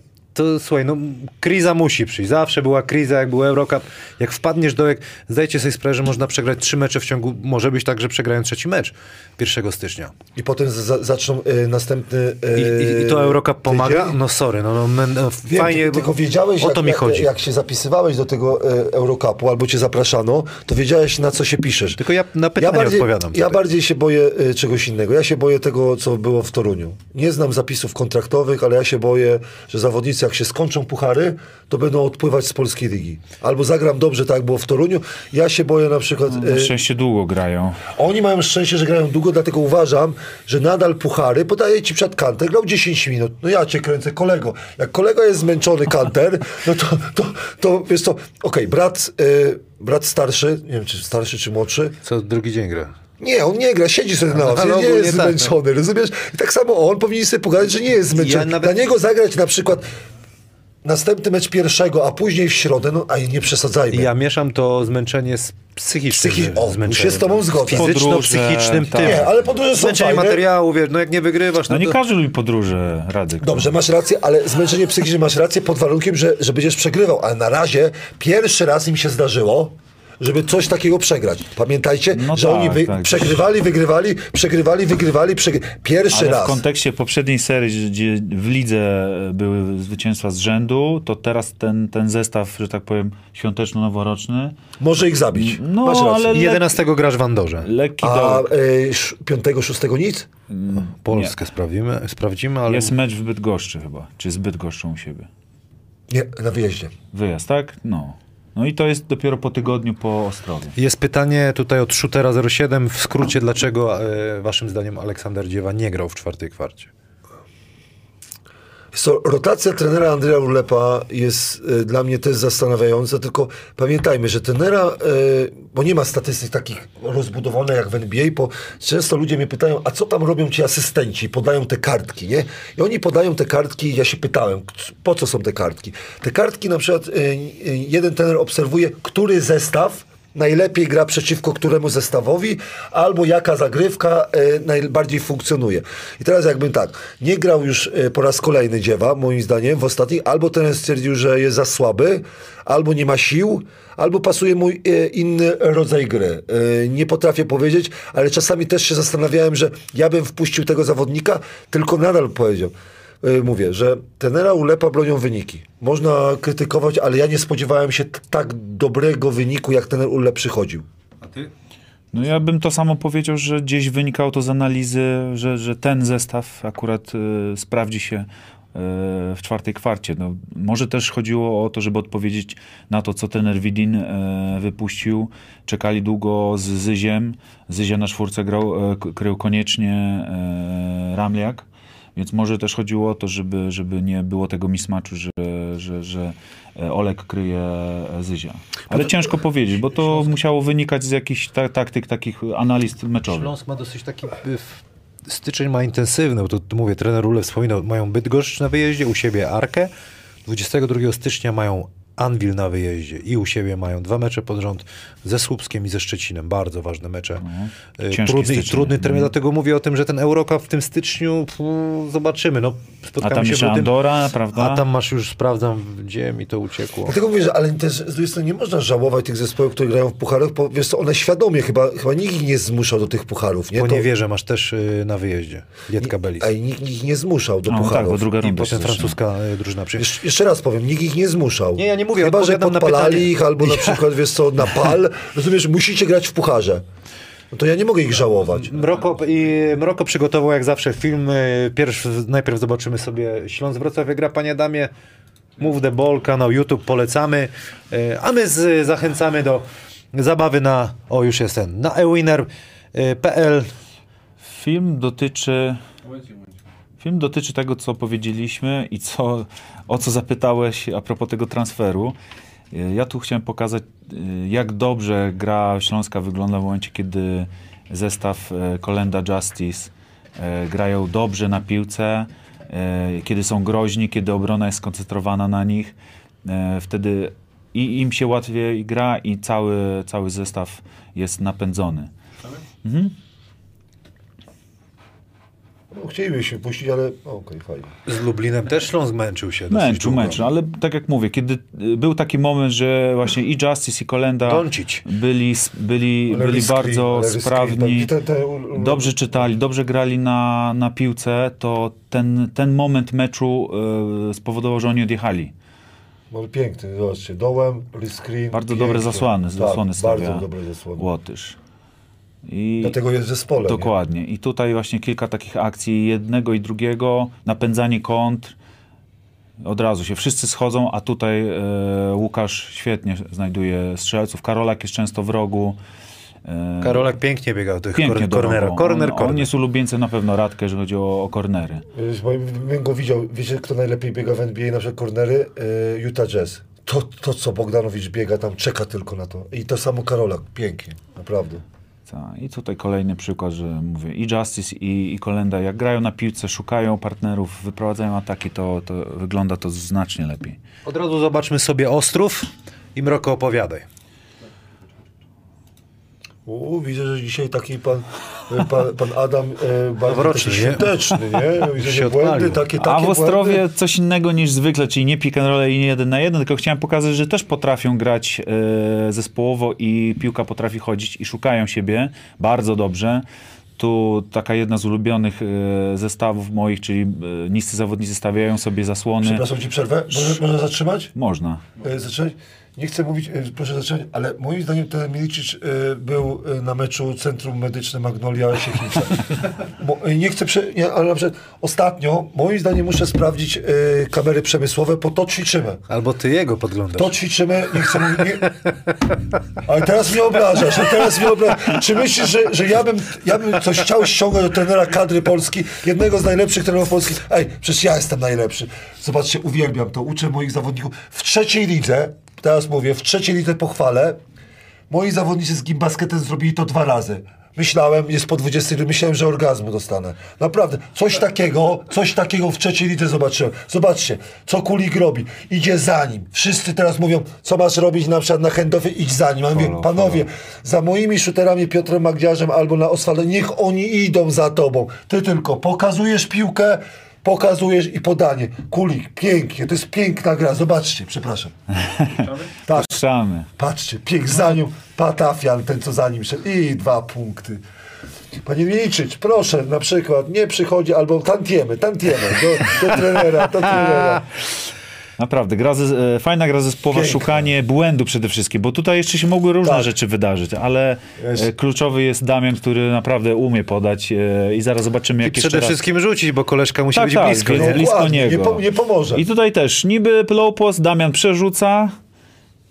to słuchaj, no kriza musi przyjść. Zawsze była kriza, jak był Eurocup. Jak wpadniesz do... Jak, zdajcie sobie sprawę, że można przegrać trzy mecze w ciągu... Może być tak, że przegrają trzeci mecz 1 stycznia. I potem za, zaczną e, następny. e, I, i, to Eurocup pomaga? tydzień. No sorry, no, no, no Wiem, fajnie, ty, tylko wiedziałeś, o jak, to mi jak, chodzi. jak się zapisywałeś do tego e, Eurocupu albo cię zapraszano, to wiedziałeś na co się piszesz. Tylko ja na pytania bardziej, odpowiadam Ja bardziej się boję e, czegoś innego. Ja się boję tego, co było w Toruniu. Nie znam zapisów kontraktowych, ale ja się boję, że zawodnicy jak się skończą puchary, to będą odpływać z polskiej ligi. Albo zagram dobrze, tak jak było w Toruniu. Ja się boję na przykład... Na e, szczęście długo grają. oni mają szczęście, że grają długo, dlatego uważam, że nadal puchary podaje ci przed kanter, grał 10 minut. No ja cię kręcę, kolego. Jak kolega jest zmęczony kanter, (laughs) no to, to, to wiesz co, okej, brat, y, brat starszy, nie wiem czy starszy czy młodszy, Co drugi dzień gra. nie, on nie gra, siedzi sobie na ławce, nie jest tak, zmęczony, rozumiesz? I tak samo on powinien sobie pogadać, że nie jest zmęczony. Ja nawet- Dla niego zagrać na przykład następny mecz pierwszego, a później w środę, no a nie przesadzajmy. Ja mieszam to zmęczenie z psychicznym Psychi- o, zmęczeniem. się z tobą zgodzę. Fizyczno-psychicznym Podróże, tym. Nie, ale podróże są Zmęczenie fajne. materiału, wiesz, no jak nie wygrywasz, no, No nie to... każdy lubi podróże, Radek. Dobrze, masz rację, ale zmęczenie psychiczne masz rację pod warunkiem, że, że będziesz przegrywał. Ale na razie pierwszy raz im się zdarzyło, żeby coś takiego przegrać. Pamiętajcie, No że tak, oni wy, tak. przegrywali, wygrywali, przegrywali, wygrywali. Przegry... Pierwszy Ale raz. w kontekście poprzedniej serii, gdzie w lidze były zwycięstwa z rzędu, to teraz ten, ten zestaw, że tak powiem, świąteczno-noworoczny, Może ich zabić. No, masz rację. ale- 11 grasz w Andorze. lekki A y, sz- piątego, szóstego nic? Polskę sprawdzimy, sprawdzimy, ale... Jest mecz w Bydgoszczy chyba, czy z Bydgoszczą u siebie. Nie, na wyjeździe. Wyjazd, tak? No. No i to jest dopiero po tygodniu po Ostrowie. Jest pytanie tutaj od Shootera 07. W skrócie, dlaczego e, waszym zdaniem Aleksander Dziewa nie grał w czwartej kwarcie? So, rotacja trenera Andrzeja Urlepa jest y, dla mnie też zastanawiająca, tylko pamiętajmy, że trenera, y, bo nie ma statystyk takich rozbudowanych jak w NBA, bo często ludzie mnie pytają, a co tam robią ci asystenci? Podają te kartki, nie? I oni podają te kartki ja się pytałem, po co są te kartki? Te kartki na przykład y, jeden trener obserwuje, który zestaw najlepiej gra przeciwko któremu zestawowi, albo jaka zagrywka e, najbardziej funkcjonuje. I teraz jakbym tak, nie grał już e, po raz kolejny dziewa, moim zdaniem, w ostatnich, albo ten stwierdził, że jest za słaby, albo nie ma sił, albo pasuje mu e, inny rodzaj gry. E, nie potrafię powiedzieć, ale czasami też się zastanawiałem, że ja bym wpuścił tego zawodnika, tylko nadal powiedział, mówię, że tenera ulepa bronią wyniki. Można krytykować, ale ja nie spodziewałem się tak dobrego wyniku, jak ten ulep przychodził. A ty? No ja bym to samo powiedział, że gdzieś wynikało to z analizy, że, że ten zestaw akurat y, sprawdzi się w czwartej kwarcie. No, może też chodziło o to, żeby odpowiedzieć na to, co trener Widin e, wypuścił. Czekali długo z Zyziem. Zyzia na czwórce grał, e, krył koniecznie e, Ramliak. Więc może też chodziło o to, żeby, żeby nie było tego mismatchu, że, że, że e, Olek kryje e, Zyzia. Ale ciężko powiedzieć, bo to musiało wynikać z jakichś ta, taktyk, takich analiz meczowych. Śląsk ma dosyć taki... y, Styczeń ma intensywny, bo to, to mówię, trener Ule wspominał, mają Bydgoszcz na wyjeździe, u siebie Arkę. 22 stycznia mają Anwil na wyjeździe i u siebie mają dwa mecze pod rząd ze Słupskiem i ze Szczecinem. Bardzo ważne mecze. Ciężki Trudny, trudny termin, Mhm. dlatego mówię o tym, że ten Eurocup w tym styczniu zobaczymy. No, A spotkamy tam się w Andora, prawda? A tam masz już, sprawdzam, gdzie mi to uciekło. Dlatego mówię, że ale też z drugiej strony nie można żałować tych zespołów, które grają w pucharach, bo wiesz co, one świadomie chyba, chyba nikt ich nie zmuszał do tych pucharów, nie? Po To- niewierze masz też y, na wyjeździe. Lietka Belis. A i nikt ich nie zmuszał do No tak, pucharów. bo druga I runda potem się zacznie. francuska y, drużyna przyjechała. Jeszcze, jeszcze raz powiem, nikt ich nie zmuszał. Nie, ja nie mówię, Chyba, że podpalali ich albo na przykład, wiesz co, na pal. (laughs) Rozumiesz, musicie grać w pucharze. No to ja nie mogę ich żałować. Mroko, i Mroko przygotował jak zawsze film. y, Pierwszy, najpierw zobaczymy sobie Śląsk Wrocław gra Panie Damie. Move the Ball, kanał YouTube polecamy. Y, A my z, zachęcamy do zabawy na, o już jest ten, na ewinner.pl. Film dotyczy. Film dotyczy tego, co powiedzieliśmy i co, o co zapytałeś a propos tego transferu. E, Ja tu chciałem pokazać, e, jak dobrze gra Śląska wygląda w momencie, kiedy zestaw e, Kolenda Justice grają dobrze na piłce, kiedy są groźni, kiedy obrona jest skoncentrowana na nich. Wtedy i im się łatwiej gra i cały, cały zestaw jest napędzony. No, chcielibyśmy puścić, ale o, okej, fajnie. Z Lublinem też Śląsk męczył się. Męczył, męczył, ale tak jak mówię, kiedy y, był taki moment, że właśnie i Justice i Kolenda byli, byli, Ale byli bardzo riski, sprawni, tak, te- te- dobrze czytali, dobrze grali na, na piłce, to ten, ten moment meczu y, spowodował, że oni odjechali. No, piękny, zobaczcie, dołem, screen. Bardzo dobre zasłany, zasłony tak, stawia Bardzo dobre zasłony. Łotysz. I Dlatego jest w zespole. nie? Dokładnie. I tutaj właśnie kilka takich akcji, jednego i drugiego, napędzanie kontr. Od razu się wszyscy schodzą, a tutaj e, Łukasz świetnie znajduje strzelców. Karolak jest często w rogu. E, Karolek pięknie biegał tych pięknie kor- do kornera. rogu. Korner, on, korner. on jest ulubieńcem na pewno Radkę, jeżeli chodzi o, o kornery. Bym go widział, wiecie kto najlepiej biega w NBA, na przykład cornery? Yy, Utah Jazz. To, to, co Bogdanowicz biega tam, czeka tylko na to. I to samo Karolak, pięknie, naprawdę. I tutaj kolejny przykład, że mówię, i Justice, i, i Kolenda, jak grają na piłce, szukają partnerów, wyprowadzają ataki, to, to wygląda to znacznie lepiej. Od razu zobaczmy sobie Ostrów i Mroko opowiadaj. U, widzę, że dzisiaj taki pan, e, pan, pan Adam e, bardzo taki nie? świąteczny, nie? (laughs) Widzę, Się że błędy takie, takie A w Ostrowie błędy. coś innego niż zwykle, czyli nie pick and roll i nie jeden na jeden, tylko chciałem pokazać, że też potrafią grać e, zespołowo i piłka potrafi chodzić i szukają siebie bardzo dobrze. Tu taka jedna z ulubionych e, zestawów moich, czyli e, niscy zawodnicy stawiają sobie zasłony. Przepraszam ci przerwę, może, można zatrzymać? Można. E, zacząć? Nie chcę mówić, e, proszę zacząć, ale moim zdaniem ten Milicic e, był e, na meczu Centrum Medyczne Magnolia Siechnica. (laughs) Nie chcę, prze, nie, ale na przykład ostatnio, moim zdaniem muszę sprawdzić kamery przemysłowe, bo to ćwiczymy. Albo ty jego podglądasz. To ćwiczymy, nie chcę mówić, nie... Ale teraz mnie obrażasz, teraz mnie obrażasz. Czy myślisz, że, że ja, bym, ja bym coś chciał ściągnąć do trenera kadry Polski, jednego z najlepszych trenerów Polski? Ej, przecież ja jestem najlepszy. Zobaczcie, uwielbiam to, uczę moich zawodników. W trzeciej lidze, teraz mówię, w trzeciej lidze pochwalę, moi zawodnicy z gimbasketem zrobili to dwa razy. Myślałem, jest po 20, myślałem, że orgazmu dostanę. Naprawdę, coś takiego, coś takiego w trzeciej lidze zobaczyłem. Zobaczcie, co Kulik robi. Idzie za nim. Wszyscy teraz mówią, co masz robić na przykład na handoffie, idź za nim. A ja mówię, panowie, za moimi shooterami Piotrem Magdziarzem albo na Oswaldo, niech oni idą za tobą. Ty tylko pokazujesz piłkę, pokazujesz i podanie. Kulik, pięknie, to jest piękna gra. Zobaczcie, przepraszam. (laughs) Tak, Puszczamy. Patrzcie, pięk za nią, Patafian, ten co za nim szedł i dwa punkty. Panie Miliczyć, proszę, na przykład, nie przychodzi, albo tantiemy, tantiemy, do, do trenera, do (laughs) trenera. Naprawdę, gra ze, e, fajna gra zespołowa, szukanie błędu przede wszystkim, bo tutaj jeszcze się mogły różne Tak. rzeczy wydarzyć, ale Jest. e, kluczowy jest Damian, który naprawdę umie podać e, i zaraz zobaczymy, I jak jeszcze przede raz... wszystkim rzucić, bo koleżka musi Tak, być tak, blisko. Nie? blisko niego. Nie, po, nie pomoże. I tutaj też, niby low post, Damian przerzuca,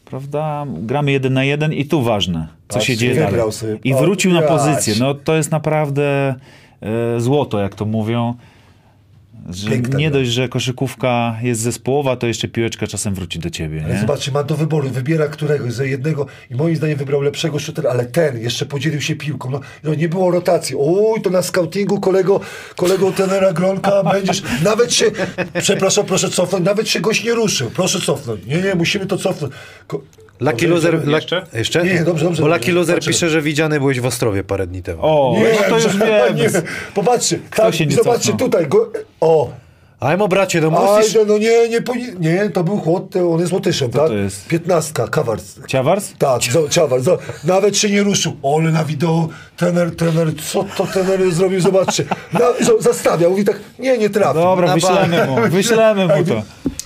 prawda, gramy jeden na jeden i tu ważne, co Patrz, się dzieje dalej. sobie. I wrócił na pozycję, no to jest naprawdę e, złoto, jak to mówią. Że Piękna nie gra. dość, że koszykówka jest zespołowa, to jeszcze piłeczka czasem wróci do ciebie. Ale Nie? zobaczcie, ma do wyboru, wybiera któregoś za jednego i moim zdaniem wybrał lepszego shootera, ale ten jeszcze podzielił się piłką. No, no nie było rotacji. Uj, to na scoutingu kolego, kolego tenera Gronka (laughs) będziesz, nawet się, przepraszam, proszę cofnąć, nawet się goś nie ruszył, proszę cofnąć. Nie, nie, musimy to cofnąć. Ko- Lucky Loser... Jeszcze? jeszcze? Nie, dobrze, dobrze, Bo. Lucky Loser pisze, że widziany byłeś w Ostrowie parę dni temu. O, Nie, no to już wiem. nie, popatrzcie, tam, się nie zobaczcie cofnął? tutaj, go, o, Ajmo bracie, no musisz... Ajde, no nie, nie, powi- nie, to był chłod, to on jest Łotyszem, tak? to jest? Piętnastka, kawars. Ciawars? Tak, Ciawar, zo- nawet się nie ruszył. Ole na wideo, trener, trener, co to trener zrobił, zobaczcie. Na, zo- zastawiał, mówi tak, nie, nie trafił. Dobra, Na wyślemy mu, wyślemy mu to.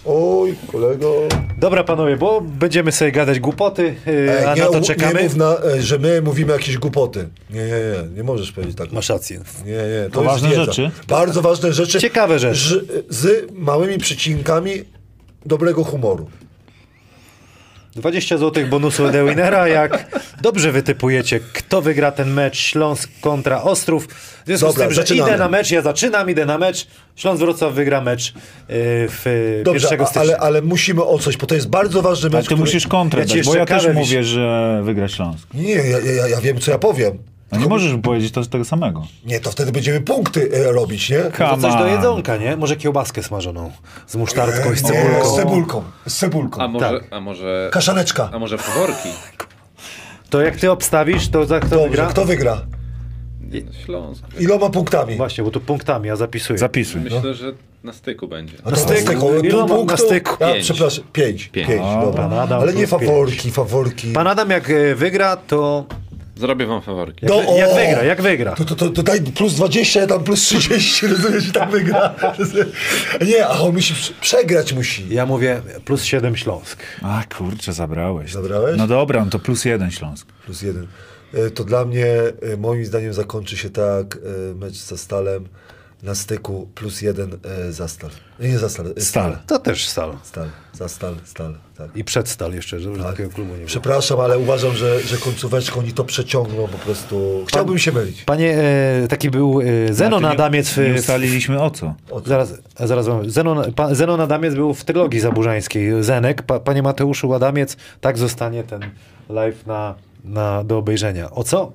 Oj, kolego. Dobra panowie, bo będziemy sobie gadać głupoty, yy, Ej, a nie, na to nie czekamy. mów, na, e, że my mówimy jakieś głupoty. Nie, nie, nie, nie możesz powiedzieć tak. Masz rację. Nie, nie, to, To jest ważne wiedza. rzeczy. Bardzo ważne rzeczy. Ciekawe rzeczy. Ż- Z małymi przycinkami dobrego humoru. 20 zł bonusu od Ewinera, jak dobrze wytypujecie, kto wygra ten mecz Śląsk kontra Ostrów. W związku Dobra, z tym, że zaczynamy. idę na mecz, ja zaczynam, idę na mecz, Śląsk Wrocław wygra mecz yy, w Dobrze, 1 a, stycznia. ale, ale musimy o coś, bo to jest bardzo ważny mecz. Ale ty który- musisz kontrę Ja dać, bo ja też mówię, że wygra Śląsk. Nie, ja, ja, ja wiem, co ja powiem. No nie możesz powiedzieć to z tego samego. Nie, to wtedy będziemy punkty e, robić, nie? To coś do on. jedzonka, nie? Może kiełbaskę smażoną z musztardką i z Nie, cebulką. z cebulką. Z cebulką. A może, Tak. a może, Kaszaneczka. a może faworki? To jak ty obstawisz, to za kto Dobrze, wygra? kto wygra? Śląsk. Iloma punktami? Właśnie, bo tu punktami, ja zapisuję. Zapisuj. Myślę, że na styku będzie. A Na styku. tego, Iloma na styku? Ja, Pięć. przepraszam, pięć. Pięć. Pięć, A, dobra. pan Adam Ale nie faworki, faworki. Pan Adam jak e, wygra, to... Zrobię wam faworki. No, jak o! wygra, jak wygra. To, to, to, to daj plus 20, ja tam plus 30, (laughs) rozumiesz, i tak wygra. (laughs) Nie, a on musi prze- przegrać musi. Ja mówię plus 7 Śląsk. A kurczę, zabrałeś. Zabrałeś? No dobra, no to plus jeden Śląsk. Plus jeden. E, To dla mnie, e, moim zdaniem, zakończy się tak e, mecz ze Stalem na styku plus jeden e, za Stal. Nie za Stal. e, Stal. To też stal. Stal, za Stal, Stal, tak. I przed stal jeszcze, żeby takiego klubu nie było. Przepraszam, ale uważam, że, że końcóweczką oni to przeciągną po prostu. Chciałbym się mylić. Panie, e, taki był e, Zenon nie- Adamiec. w- Nie w- ustaliliśmy o co. O co? Zaraz, zaraz wam. Zenon, pa, Zenon Adamiec był w trylogii zaburzańskiej. Zenek, pa, panie Mateuszu Adamiec, tak zostanie ten live na, na, do obejrzenia. O co?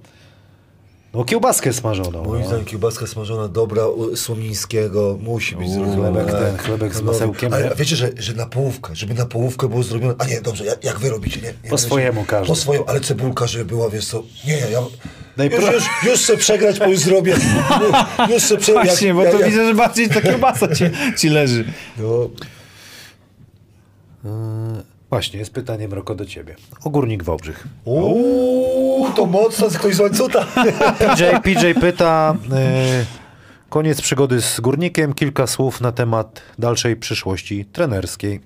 No kiełbaskę smażoną. Moim no. zdaniem kiełbaska smażona dobra u Słomińskiego musi być zrobiona. chlebek ten, chlebek z masełkiem, Ale wiecie, że, że na połówkę, żeby na połówkę było zrobione. A nie, dobrze, jak, jak wy robicie? Nie, nie, Po swojemu każdy. Po swojemu, ale cebulka, żeby była, wiesz co. Nie, ja. I już, już, już chcę przegrać, bo już zrobię. (laughs) Już, chcę przegrać. Właśnie, bo to widzę, że bardziej to kiełbasa ci, ci leży. No, Właśnie, jest pytanie Mroko do ciebie. Ogórnik Wałbrzych. Uuu, to mocno, ktoś z łańcucha. (laughs) PJ, PJ pyta, e, koniec przygody z Górnikiem, kilka słów na temat dalszej przyszłości trenerskiej.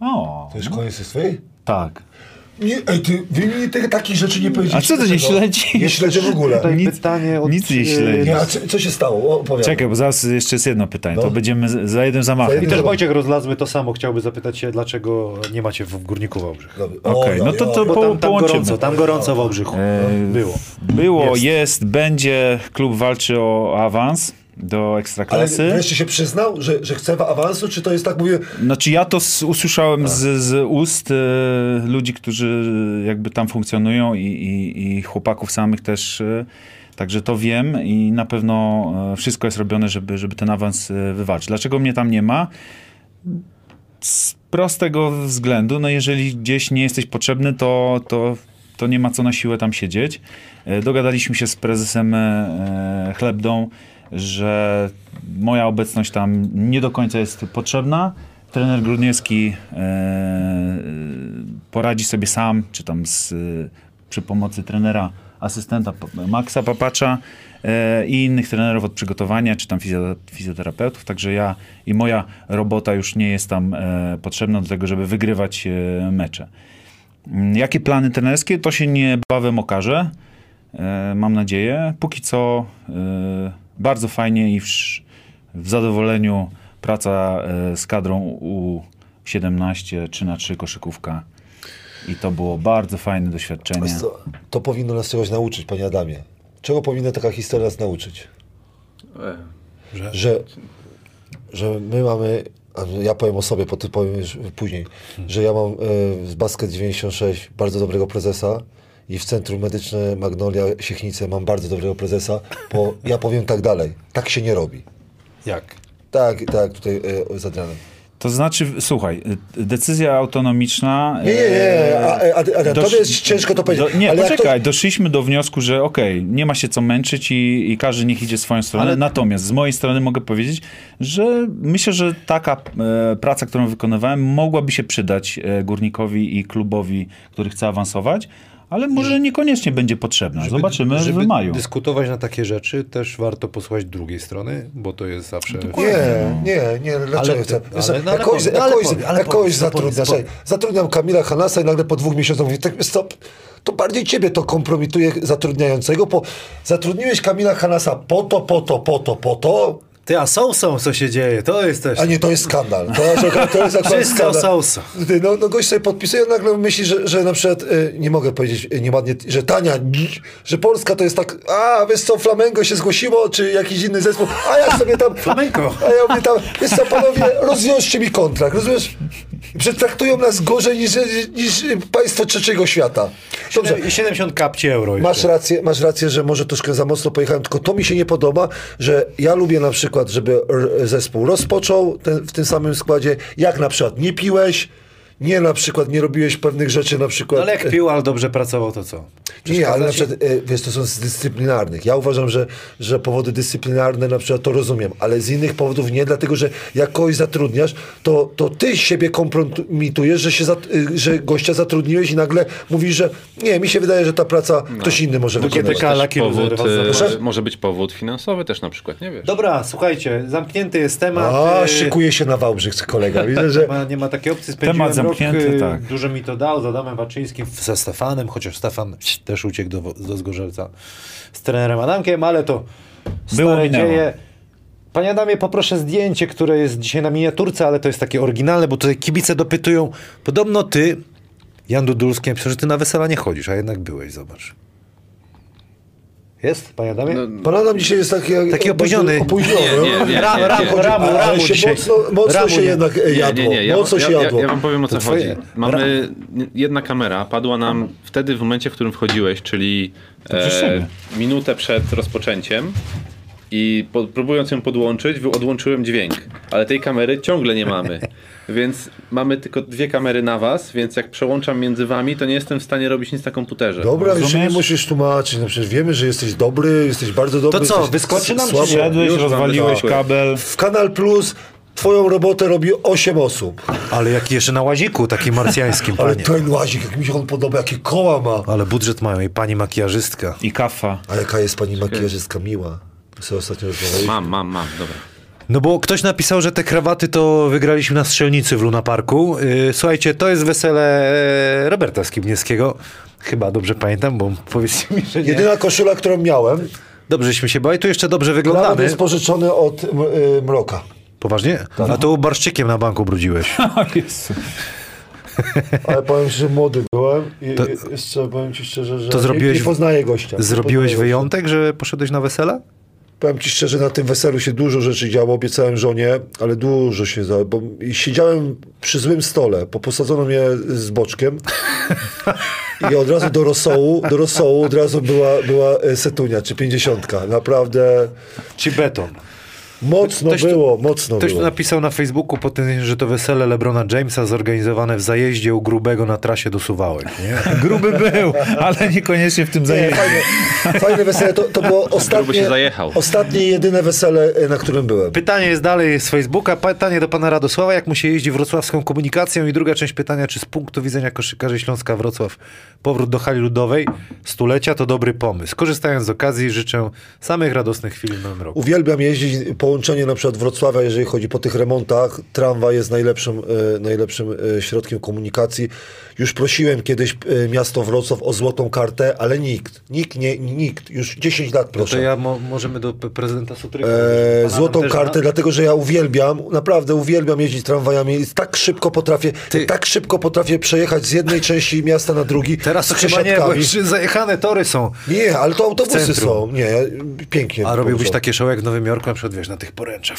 O, To już koniec jest twojej? tak. Nie, ej, ty, wy mi tych, takich rzeczy nie powiedzieliście. A co ty nie śledzi? Nie śledzę w ogóle. Tutaj Nic- pytanie od... nic nie e, śledzi. Nie, a co, co się stało? Opowiadaj. Czekaj, bo zaraz jeszcze jest jedno pytanie. No. To będziemy za jednym zamachem. Za I też. Wojciech Rozlazły to samo chciałby zapytać się, dlaczego nie macie w Górniku Wałbrzych. Okej, O, no to- to po- tam, tam połączymy. gorąco, tam gorąco w Wałbrzychu E, było. Było, Jest. jest. będzie. Klub walczy o awans do Ale ekstraklasy. wreszcie się przyznał, że, że chce awansu, czy to jest tak, mówię, Znaczy ja to usłyszałem z, z ust e, ludzi, którzy jakby tam funkcjonują i, i, i chłopaków samych też. E, także to wiem i na pewno e, wszystko jest robione, żeby, żeby ten awans wywalczyć. Dlaczego mnie tam nie ma? Z prostego względu, no jeżeli gdzieś nie jesteś potrzebny, to, to, to nie ma co na siłę tam siedzieć. Dogadaliśmy się z prezesem Chlebdą, że moja obecność tam nie do końca jest potrzebna. Trener Grudniewski e, poradzi sobie sam, czy tam z, przy pomocy trenera asystenta Maxa Papacza e, i innych trenerów od przygotowania, czy tam fizjo- fizjoterapeutów, także ja i moja robota już nie jest tam e, potrzebna do tego, żeby wygrywać e, mecze. Mm, Jakie plany trenerskie? To się niebawem okaże. E, mam nadzieję. Póki co e, bardzo fajnie i w, w zadowoleniu praca e, z kadrą U17 3 na 3 koszykówka. I to było bardzo fajne doświadczenie. Co, To powinno nas czegoś nauczyć, panie Adamie. Czego powinna taka historia nas nauczyć? E, Że, że my mamy, a ja powiem o sobie, po ty powiem już później, że ja mam e, z Basket 96 bardzo dobrego prezesa i w Centrum Medyczne Magnolia Siechnice mam bardzo dobrego prezesa, bo ja powiem tak dalej, tak się nie robi. Jak? Tak, tak, tutaj e, z Adrianem. To znaczy, słuchaj, y, decyzja autonomiczna. Nie, nie, nie, e, a, a, a, a dosz- tobie jest ciężko to powiedzieć. Do, nie, ale poczekaj, doszliśmy do wniosku, że okej, nie ma się co męczyć i, i każdy niech idzie swoją stronę. Ale- Natomiast z mojej strony mogę powiedzieć, że myślę, że taka e, praca, którą wykonywałem, mogłaby się przydać e, górnikowi i klubowi, który chce awansować, ale może niekoniecznie będzie potrzebna. Zobaczymy żeby w maju. dyskutować na takie rzeczy, też warto posłuchać drugiej strony, bo to jest zawsze... Nie, nie, nie, dlaczego Ale- chcę? ale- Wiesz, no zatrudniasz, zatrudniam Kamila Hanasa i nagle po dwóch miesiącach mówię, tak, co, to bardziej ciebie to kompromituje zatrudniającego, bo zatrudniłeś Kamila Hanasa po to, po to, po to, po to, Ty, a są, co się dzieje, to jest też... a nie, to jest skandal. To, to, jest akurat skandal. są. Ty, No, no gość sobie podpisuje, a nagle myśli, że, że na przykład, y, nie mogę powiedzieć y, nieładnie, że Tania, że Polska to jest tak, a wiesz co, Flamengo się zgłosiło, czy jakiś inny zespół, a ja sobie tam... Flamengo. A ja mówię tam, wiesz co, panowie, rozwiążcie mi kontrakt, rozumiesz? Przetraktują nas gorzej niż, niż państwo trzeciego świata. Dobrze, I 70 kapci euro jeszcze. Masz rację, masz rację, że może troszkę za mocno pojechałem, tylko to mi się nie podoba, że ja lubię na przykład, żeby zespół rozpoczął ten, w tym samym składzie, jak na przykład nie piłeś, nie na przykład nie robiłeś pewnych rzeczy, na przykład... No ale jak pił, ale dobrze pracował, to co? Nie, ale na przykład, e, wiesz, to są z dyscyplinarnych. Ja uważam, że, że powody dyscyplinarne na przykład to rozumiem, ale z innych powodów nie, dlatego że jak kogoś zatrudniasz, to, to ty siebie kompromitujesz, że, się zat, y, że gościa zatrudniłeś i nagle mówisz, że nie, mi się wydaje, że ta praca ktoś inny może też Lucky powód, e, zaprasza? może być powód finansowy też na przykład, nie wiesz. Dobra, słuchajcie, zamknięty jest temat. A, szykuje się na Wałbrzych kolega. Widzę, że Nie (laughs) ma, nie ma takiej opcji. Spędziłem Temat zamknięty, rok, y, tak. Dużo mi to dał z Adamem Waczyńskim, ze Stefanem, chociaż Stefan też uciekł do, do Zgorzelca z trenerem Adamkiem, ale to Było, stare minęło. dzieje. Panie Adamie, poproszę zdjęcie, które jest dzisiaj na miniaturce, ale to jest takie oryginalne, bo tutaj kibice dopytują. Podobno ty, Jan Dudulski, napisał, że ty na wesela nie chodzisz, a jednak byłeś, zobacz. Jest, panie Adamie? No, pan Adam dzisiaj jest taki... jak- Taki opóźniony. Opóźniony. Nie, nie, nie. Ram, ram, się mocno, mocno Ramu się nie. jednak e, Nie, jadło. nie, nie. Ja, mocno ja, się ja, jadło. ja wam powiem o co chodzi. Mamy jedna kamera, padła nam wtedy w momencie, w którym wchodziłeś, czyli e, minutę przed rozpoczęciem i po, próbując ją podłączyć, odłączyłem dźwięk, ale tej kamery ciągle nie mamy. Więc mamy tylko dwie kamery na was, więc jak przełączam między wami, to nie jestem w stanie robić nic na komputerze. Dobra, już nie Rozumiesz? musisz tłumaczyć. No przecież wiemy, że jesteś dobry, jesteś bardzo dobry. To co, wyskoczy nam, słabo. Szedłeś, rozwaliłeś kabel. W Kanal Plus twoją robotę robi 8 osób. Ale jaki jeszcze na łaziku, takim marsjańskim, Ale panie. ten łazik, jak mi się on podoba, jakie koła ma. Ale budżet mają i pani makijażystka. I kafa. A jaka jest pani makijażystka miła. Ostatnio rozmawialiśmy. Mam, mam, mam, dobra. No bo ktoś napisał, że te krawaty to wygraliśmy na strzelnicy w Luna Parku. Yy, słuchajcie, to jest wesele e, Roberta Skibniewskiego. Chyba dobrze pamiętam, bo powiedzcie mi, że nie. Jedyna koszula, którą miałem, Dobrześmy się bali, tu jeszcze dobrze nawet wyglądamy. jest pożyczony od m- y, Mroka. Poważnie? A to barszczykiem na banku brudziłeś. (laughs) Jezu. Ale powiem ci, że młody byłem i i jeszcze powiem ci szczerze, że To nie, zrobiłeś- nie poznaję gościa. Nie Zrobiłeś poznaję wyjątek, że poszedłeś na wesele? Powiem ci szczerze, na tym weselu się dużo rzeczy działo, obiecałem żonie, ale dużo się za, bo siedziałem przy złym stole, bo posadzono mnie z boczkiem i od razu do rosołu, do rosołu od razu była, była e, setunia, czy pięćdziesiątka. Naprawdę, Czy beton? Mocno Ktoś było, mocno Ktoś tu było. napisał na Facebooku po tym, że to wesele Lebrona Jamesa zorganizowane w zajeździe u Grubego na trasie do Suwałek, nie? (laughs) Gruby był, ale niekoniecznie w tym zajeździe. fajne, fajne wesele. To, to było ostatnie, ostatnie jedyne wesele, e, na którym byłem. Pytanie jest dalej z Facebooka. Pytanie do pana Radosława. Jak mu się jeździ wrocławską komunikacją? I druga część pytania, czy z punktu widzenia koszykarzy Śląska Wrocław powrót do hali ludowej stulecia to dobry pomysł? Korzystając z okazji życzę samych radosnych chwil w nowym roku. Uwielbiam jeździć, połączenie na przykład Wrocławia, jeżeli chodzi po tych remontach. Tramwaj jest najlepszym, e, najlepszym e, środkiem komunikacji. Już prosiłem kiedyś e, miasto Wrocław o złotą kartę, ale nikt, nikt, nie, nikt, już 10 lat No proszę. to ja mo- możemy do prezydenta Sutryka. Złotą kartę, zna? dlatego że ja uwielbiam, naprawdę uwielbiam jeździć tramwajami. I Tak szybko potrafię, Ty- tak szybko potrafię przejechać z jednej części miasta na drugi. (laughs) Teraz chyba nie, bo już zajechane tory są. Nie, ale to autobusy są. Nie, pięknie. A robiłbyś takie show jak w Nowym Jorku, na przykład wiesz, na tych poręczach,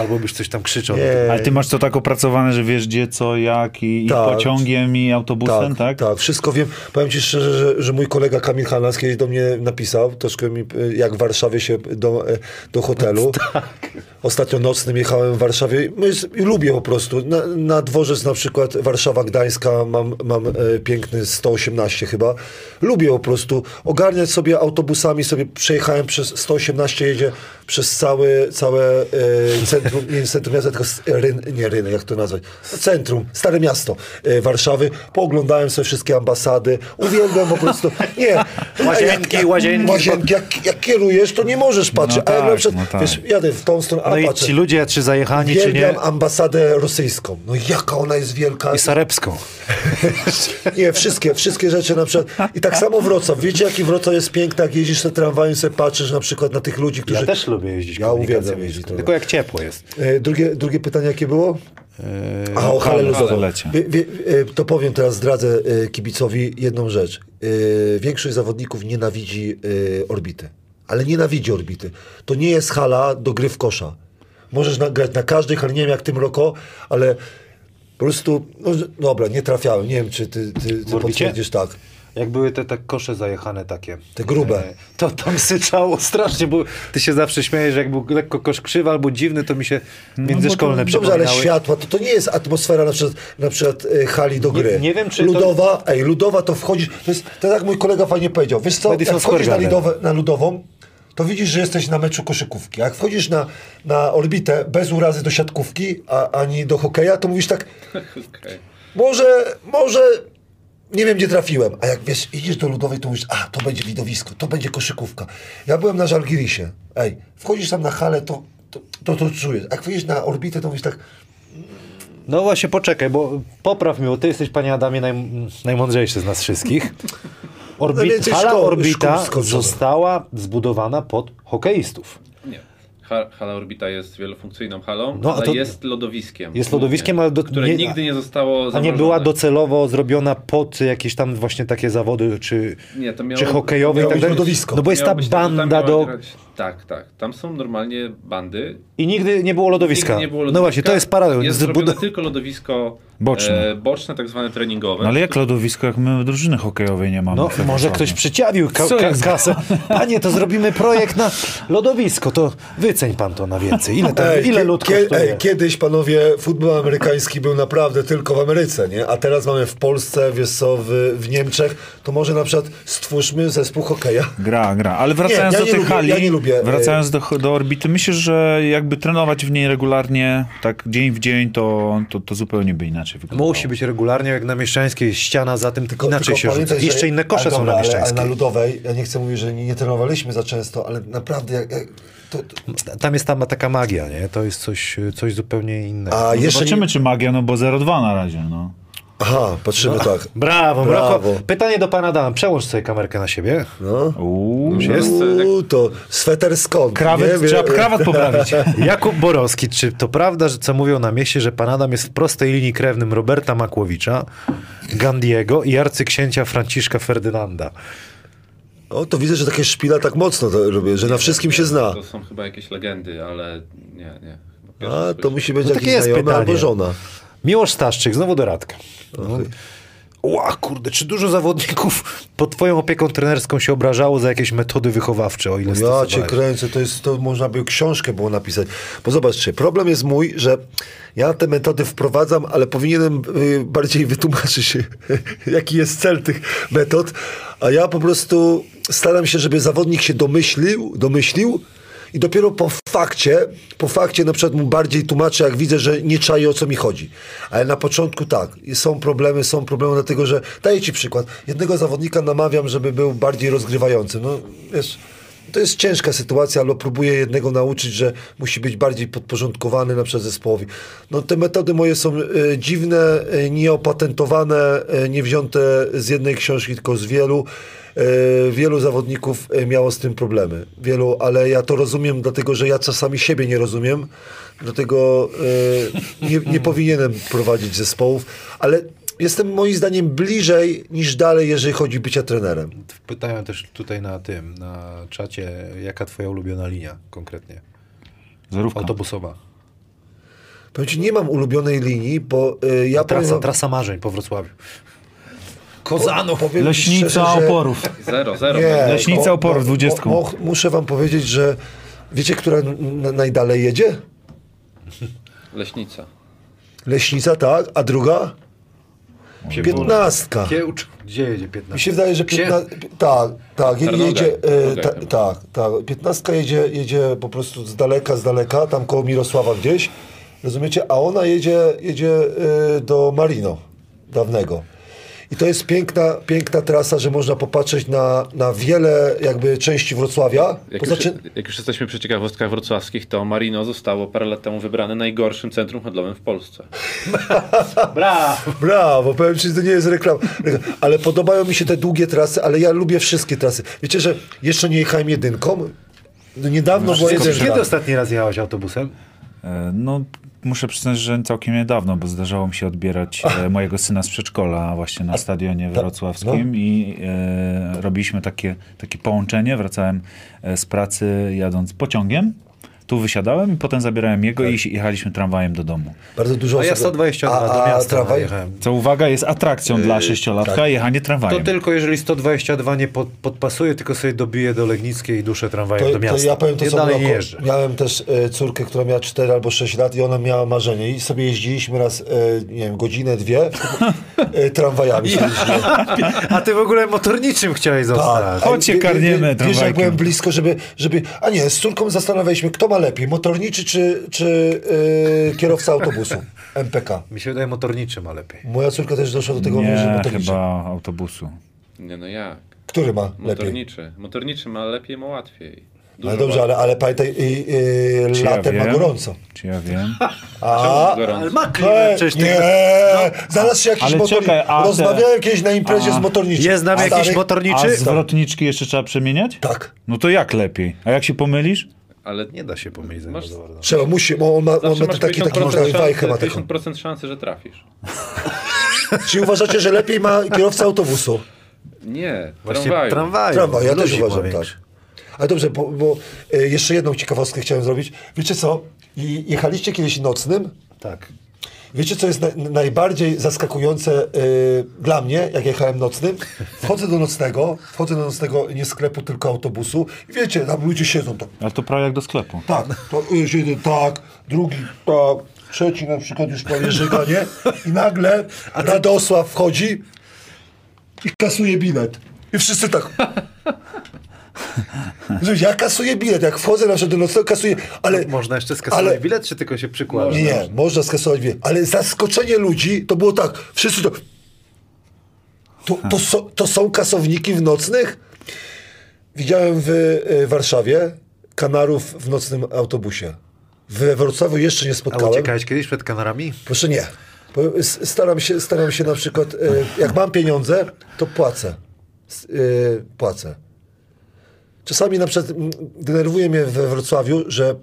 albo byś coś tam krzyczał. Nie. Ale ty masz to tak opracowane, że wiesz gdzie, co, jak i, i Tak. pociągiem i autobusem, tak? tak, wszystko wiem. Powiem ci szczerze, że, że mój kolega Kamil Hanas kiedyś do mnie napisał, troszkę mi, e, jak w Warszawie się do, e, do hotelu. (laughs) Ostatnio nocnym jechałem w Warszawie. No jest, i lubię po prostu. Na, na dworzec na przykład Warszawa Gdańska mam, mam e, piękny 118 chyba. Lubię po prostu ogarniać sobie autobusami, sobie przejechałem przez 118 jedzie przez całe, całe e, centrum, nie centrum miasta, tylko ryn, nie rynek, jak to nazwać, no, centrum, Stare Miasto e, Warszawy. Pooglądałem sobie wszystkie ambasady. Uwielbiam po prostu, nie. (laughs) Łazienki, jak, jak, łazienki. łazienki. Jak, jak kierujesz, to nie możesz patrzeć. No a tak, przykład, no tak. wiesz, jadę w tą stronę, a No i patrzę. ci ludzie, czy zajechani, czy Uwielbiam nie, ambasadę rosyjską. No jaka ona jest wielka. i Sarepską. (laughs) Nie, wszystkie, wszystkie rzeczy na przykład. I tak samo Wrocław. Wiecie, jaki Wrocław jest piękny, jak jeździsz na tramwajem, sobie patrzysz na przykład na tych ludzi, którzy... Ja też lubię jeździć Ja uwielbiam jeździć, Tylko jak ciepło jest. E, Drugie, drugie pytanie jakie było? A, o halę luzową. e, to powiem teraz, zdradzę e, kibicowi jedną rzecz. E, Większość zawodników nienawidzi e, orbity. Ale nienawidzi orbity. To nie jest hala do gry w kosza. Możesz na, grać na każdej hali, nie wiem jak tym roko, ale po prostu, no, dobra, nie trafiałem. Nie wiem, czy ty, ty, ty potwierdzisz tak. Jak były te, te kosze zajechane takie. Te grube. e, To tam syczało strasznie, bo ty się zawsze śmiejesz, że jak był lekko kosz krzywy albo dziwny, to mi się międzyszkolne Dobrze, ale światła, to, to nie jest atmosfera na przykład, na przykład e, hali do Nie- gry. nie wiem, czy to- Ludowa, ej, ludowa to wchodzisz, to jest, to jak mój kolega fajnie powiedział, wiesz co, Madison jak wchodzisz na, lidowe, na ludową, to widzisz, że jesteś na meczu koszykówki. A jak wchodzisz na, na orbitę bez urazy do siatkówki, a, ani do hokeja, to mówisz tak, (laughs) Okej. może, może, nie wiem, gdzie trafiłem. A jak wiesz, idziesz do ludowej, to mówisz, a, to będzie widowisko, to będzie koszykówka. Ja byłem na Żalgirisie. Ej, wchodzisz tam na halę, to to, to, to czujesz. A jak wchodzisz na orbitę, to mówisz tak, No właśnie, poczekaj, bo popraw mi, bo ty jesteś, panie Adamie, naj, najmądrzejszy z nas wszystkich. Orbi- Najwięcej hala szkoły- Orbita szkół została zbudowana pod hokeistów. Nie. Ha- Hala Orbita jest wielofunkcyjną halą, No, ale to- jest lodowiskiem. Jest lodowiskiem, ale do- które nie- nigdy nie zostało A nie zamrożone. była docelowo zrobiona pod jakieś tam właśnie takie zawody, czy, Nie, to miało- czy hokejowe i miało tak dalej. lodowisko. No bo jest ta tam banda do... grać- Tak, tak. Tam są normalnie bandy. I nigdy nie było lodowiska. Nigdy nie było No lodowiska. właśnie, to jest paradoks. Jest zrobione tylko lodowisko Boczne. E, boczne, tak zwane treningowe. No ale jak lodowisko, jak my drużyny hokejowej nie mamy? No, we może ktoś przyciawił ka- ka- kasę. Panie, to zrobimy projekt na lodowisko, to wyceń pan to na więcej. Ile, to, Ej, ile kie- ej, Kiedyś, panowie, futbol amerykański był naprawdę tylko w Ameryce, nie? A teraz mamy w Polsce, wiesz co, w, w Niemczech, to może na przykład stwórzmy zespół hokeja. Gra, gra. Ale wracając Nie, ja do nie tej lubię- hali, ja nie lubię, e, wracając do, do orbity, myślę, że jakby trenować w niej regularnie, tak dzień w dzień, to, to, to zupełnie by inaczej wyglądało. Musi być regularnie, jak na Mieszczańskiej ściana za tym, tylko inaczej się rzuca. pamiętaj, Jeszcze inne kosze ale są na ale, ale Mieszczańskiej. na Ludowej, ja nie chcę mówić, że nie, nie trenowaliśmy za często, ale naprawdę, jak, jak, to, to, Tam jest tam taka magia, nie? To jest coś, coś zupełnie innego. a jeszcze Zobaczymy, nie... czy magia, no bo 0,2 na razie, no. Aha, patrzymy tak. Brawo, brawo. Pytanie do pana Dana. Przełącz sobie kamerkę na siebie. No. Uuu. Jest? Uuu, to sweter skąd? Krawat, nie? trzeba krawat poprawić. (laughs) Jakub Borowski, czy to prawda, że co mówią na mieście, że pan Adam jest w prostej linii krewnym Roberta Makłowicza, Gandiego i arcyksięcia Franciszka Ferdynanda? O, to widzę, że takie szpila tak mocno to lubię, że na wszystkim się zna. To są chyba jakieś legendy, ale nie, nie. A, to musi być No jakiś jest znajomy pytanie. albo żona. Miłosz Staszczyk, znowu do Radka. No, Ła, kurde, czy dużo zawodników pod twoją opieką trenerską się obrażało za jakieś metody wychowawcze, o ile Ja cię kręcę, to jest, to można by książkę było napisać. Bo zobaczcie, problem jest mój, że ja te metody wprowadzam, ale powinienem y, bardziej wytłumaczyć, (laughs) jaki jest cel tych metod, a ja po prostu staram się, żeby zawodnik się domyślił, domyślił i dopiero po fakcie, po fakcie na przykład mu bardziej tłumaczę, jak widzę, że nie czai o co mi chodzi. Ale na początku tak, są problemy, są problemy dlatego, że daję ci przykład. Jednego zawodnika namawiam, żeby był bardziej rozgrywający. No wiesz, to jest ciężka sytuacja, ale próbuję jednego nauczyć, że musi być bardziej podporządkowany na przykład zespołowi. No te metody moje są e, dziwne, e, nieopatentowane, e, nie wzięte z jednej książki, tylko z wielu. Wielu zawodników miało z tym problemy. Wielu, ale ja to rozumiem, dlatego że ja czasami siebie nie rozumiem. Dlatego nie, nie powinienem prowadzić zespołów, ale jestem moim zdaniem bliżej niż dalej, jeżeli chodzi o bycia trenerem. Pytają też tutaj na tym, na czacie, jaka twoja ulubiona linia konkretnie? Zarówka. Autobusowa. Powiem ci, nie mam ulubionej linii, bo y, ja Trasa, powiem, trasa marzeń po Wrocławiu. Kozano. powiem ci Leśnica szczerze, że- oporów. Zero, zero. Nie, Leśnica oporów, bo- 20. bo- bo- Muszę wam powiedzieć, że wiecie, która najdalej jedzie? Leśnica. Leśnica, tak, a druga? Piętnastka. Kiełcz. Gdzie jedzie 15? Mi się wydaje, że Księ- piętna... tak, tak, je- jedzie, e, tak, tak, piętnastka jedzie, jedzie po prostu z daleka, z daleka, tam koło Mirosława gdzieś, rozumiecie, a ona jedzie, jedzie e, do Marino, dawnego. I to jest piękna, piękna trasa, że można popatrzeć na, na wiele jakby części Wrocławia. Jak, Poza już, jak już jesteśmy przy ciekawostkach wrocławskich, to Marino zostało parę lat temu wybrane najgorszym centrum handlowym w Polsce. (laughs) Brawo. Brawo, powiem ci, że to nie jest reklama. Ale podobają mi się te długie trasy, ale ja lubię wszystkie trasy. Wiecie, że jeszcze nie jechałem jedynką? No niedawno była jedynka. Kiedy ostatni raz jechałeś autobusem? E, No, muszę przyznać, że całkiem niedawno, bo zdarzało mi się odbierać e, mojego syna z przedszkola właśnie na stadionie wrocławskim i e, robiliśmy takie, takie połączenie. Wracałem e, z pracy jadąc pociągiem. Tu wysiadałem i potem zabierałem jego i jechaliśmy tramwajem do domu. Bardzo dużo A ja osób- 122 a, do a miasta tramwaj? jechałem. Co uwaga, jest atrakcją dla sześciolatka, jechanie To tramwajem. tylko jeżeli 122 nie pod, podpasuje, tylko sobie dobije do Legnickiej i duszę tramwajem To, do to miasta. ja powiem to jeżdżę. Miałem też e, córkę, która miała 4 albo 6 lat i ona miała marzenie i sobie jeździliśmy raz, e, nie wiem, godzinę, dwie e, tramwajami. A ty w ogóle motorniczym chciałeś zostać. Tak. Wie- wie- karniemy wie- Wiesz, jak tramwajkiem. byłem blisko, żeby, żeby... A nie, z córką zastanawialiśmy, kto ma lepiej, motorniczy czy, czy e, kierowca autobusu (laughs) MPK. Mi się wydaje motorniczym, a lepiej. Moja córka też doszła do tego, że Nie, motorniczy. chyba autobusu. Nie no jak? Który ma lepiej? Motorniczy. Motorniczy ma lepiej, ma łatwiej. Dużo Ale dobrze, ale, ale pamiętaj, y, Czy ja latem ma gorąco. Czy ja wiem? (laughs) A, (laughs) gorąco. ma e, przecież nie, zaraz się jakiś Ale motornik... czekaj, a te- Rozmawiałem kiedyś na imprezie a- z motorniczym. Jest nam jakiś stary- A motorniczy? zwrotniczki jeszcze trzeba przemieniać? Tak. No to jak lepiej? A jak się pomylisz? Ale Nie da się pomylić za Masz-. Trzeba, musi, bo on ma, on ma taki, taki 50% można wajchę ma szansy, taką. 50% szansy, że trafisz. (laughs) Czy uważacie, że lepiej ma kierowca autobusu? Nie, Właśnie tramwaju. tramwaju. Tramwaj, ja też uważam, tak. Ale dobrze, bo, bo e, jeszcze jedną ciekawostkę chciałem zrobić. Wiecie co? Jechaliście kiedyś nocnym? Tak. Wiecie, co jest na, najbardziej zaskakujące y, dla mnie, jak jechałem nocnym? Wchodzę do nocnego, wchodzę do nocnego nie sklepu, tylko autobusu i wiecie, tam ludzie siedzą tak, Ale to prawie jak do sklepu. tak, to jeden tak, drugi tak, trzeci na przykład już prawie żyga, nie? I nagle Radosław wchodzi i kasuje bilet. I wszyscy tak... Ja kasuję bilet, jak wchodzę na do nocnego, kasuję, ale... Można jeszcze skasować ale- bilet, czy tylko się przykłada? Nie, można skasować bilet. Ale zaskoczenie ludzi to było tak, wszyscy to... To, to, są, to są kasowniki w nocnych? Widziałem w y, Warszawie kanarów w nocnym autobusie. We Wrocławiu jeszcze nie A spotkałem. uciekałeś kiedyś przed kanarami? Proszę nie. Staram się, staram się na przykład, y, jak mam pieniądze, to płacę. Y, Płacę. Czasami na przykład denerwuje mnie we Wrocławiu, że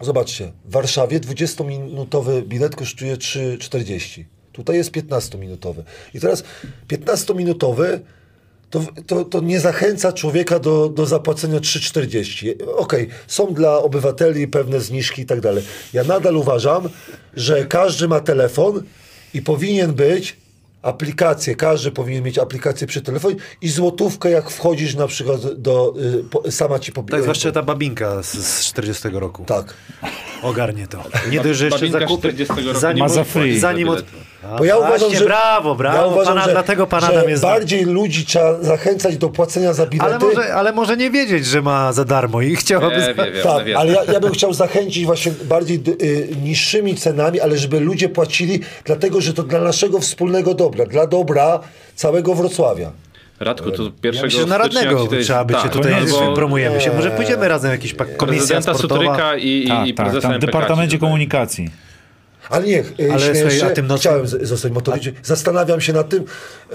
zobaczcie, w Warszawie 20-minutowy bilet kosztuje 3,40. Tutaj jest 15-minutowy. I teraz 15-minutowy to, to, to nie zachęca człowieka do, do zapłacenia 3,40. Okej, są dla obywateli pewne zniżki i tak dalej. Ja nadal uważam, że każdy ma telefon i powinien być aplikację, każdy powinien mieć aplikację przy telefonie i złotówkę jak wchodzisz na przykład do, y, po, sama ci pobierze. Tak, zwłaszcza ta babinka z, z 40 roku. Tak. Ogarnie to. Nie dość, że jeszcze zakupy... 40 roku Zanim, Ma za free. Zanim od... Bo ja uważam, Właśnie, że, brawo, brawo. ja uważam, pana, że, dlatego pan że Adam jest... bardziej ludzi trzeba zachęcać do płacenia za bilety. Ale może, ale może nie wiedzieć, że ma za darmo i chciałaby... Wie, wie, wie, Tak, wie. ale ja, ja bym chciał zachęcić właśnie bardziej y, niższymi cenami, ale żeby ludzie płacili, dlatego że to dla naszego wspólnego dobra, dla dobra całego Wrocławia. Radku, to pierwszego Ja myślę, że na radnego jest- trzeba być tak, tutaj, albo promujemy się. Może pójdziemy razem, jakiś pak- komisja prezydenta sportowa. Sutryka i, i, Tak, i tak, prezesa tam w Departamencie ci tutaj. Komunikacji. Ale nie, y, Ale słuchaj, a tym chciałem zostać motorykiem. Zastanawiam się nad tym,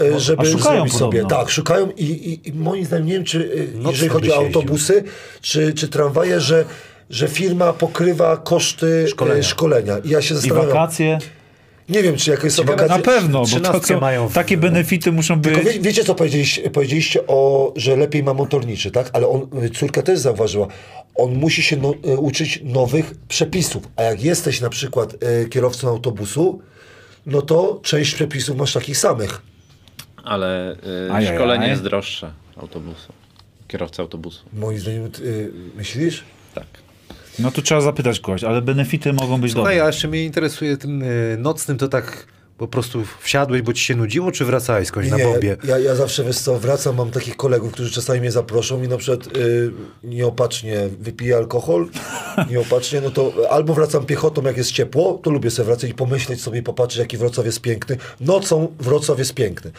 y, żeby szukają zrobić sobie. Tak, szukają i, i, i moim zdaniem, nie wiem, czy Nocny jeżeli chodzi o jeździł. autobusy, czy, czy tramwaje, że, że firma pokrywa koszty Szkolenia. szkolenia. I ja się I zastanawiam, wakacje. Nie wiem, czy jakieś są wakacje. Na pewno, bo to, co, mają w- takie benefity muszą być. Wie, wiecie, co powiedzieliście, powiedzieliście o, że lepiej ma motorniczy, tak? Ale on, córka też zauważyła, on musi się no, e, uczyć nowych przepisów. A jak jesteś na przykład e, kierowcą autobusu, no to część przepisów masz takich samych. Ale y, Ajajaj. szkolenie jest droższe autobusu. Kierowca autobusu. Moim zdaniem, y, myślisz? Tak. No tu trzeba zapytać kogoś, ale benefity mogą być Słuchaj, dobre. a jeszcze mnie interesuje tym y, nocnym, to tak po prostu wsiadłeś, bo ci się nudziło, czy wracałeś skądś na bombie? ja, ja zawsze wiesz co, wracam, mam takich kolegów, którzy czasami mnie zaproszą i na przykład y, nieopatrznie wypiję alkohol, (laughs) nieopatrznie, no to albo wracam piechotą, jak jest ciepło, to lubię sobie wracać i pomyśleć sobie, popatrzeć, jaki Wrocław jest piękny. Nocą Wrocław jest piękny.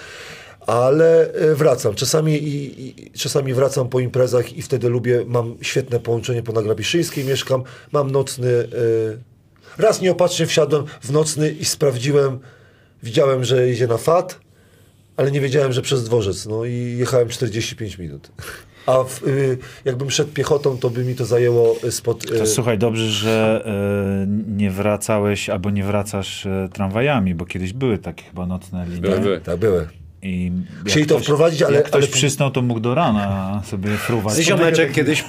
Ale y, wracam. Czasami, i, i, czasami wracam po imprezach i wtedy lubię, mam świetne połączenie po Nagrabiszyńskiej, mieszkam, mam nocny... Y, raz nieopatrznie wsiadłem w nocny i sprawdziłem, widziałem, że idzie na FAT, ale nie wiedziałem, że przez dworzec. No i jechałem 45 minut. A w, y, jakbym szedł piechotą, to by mi to zajęło y, spod... Y, To słuchaj, dobrze, że e, nie wracałeś albo nie wracasz e, tramwajami, bo kiedyś były takie chyba nocne linie. Były, były. Tak, były. I Chcieli to wprowadzić, ale- Jak ktoś ale- przysnął, to mógł do rana sobie fruwać. Z ziomeczek kiedyś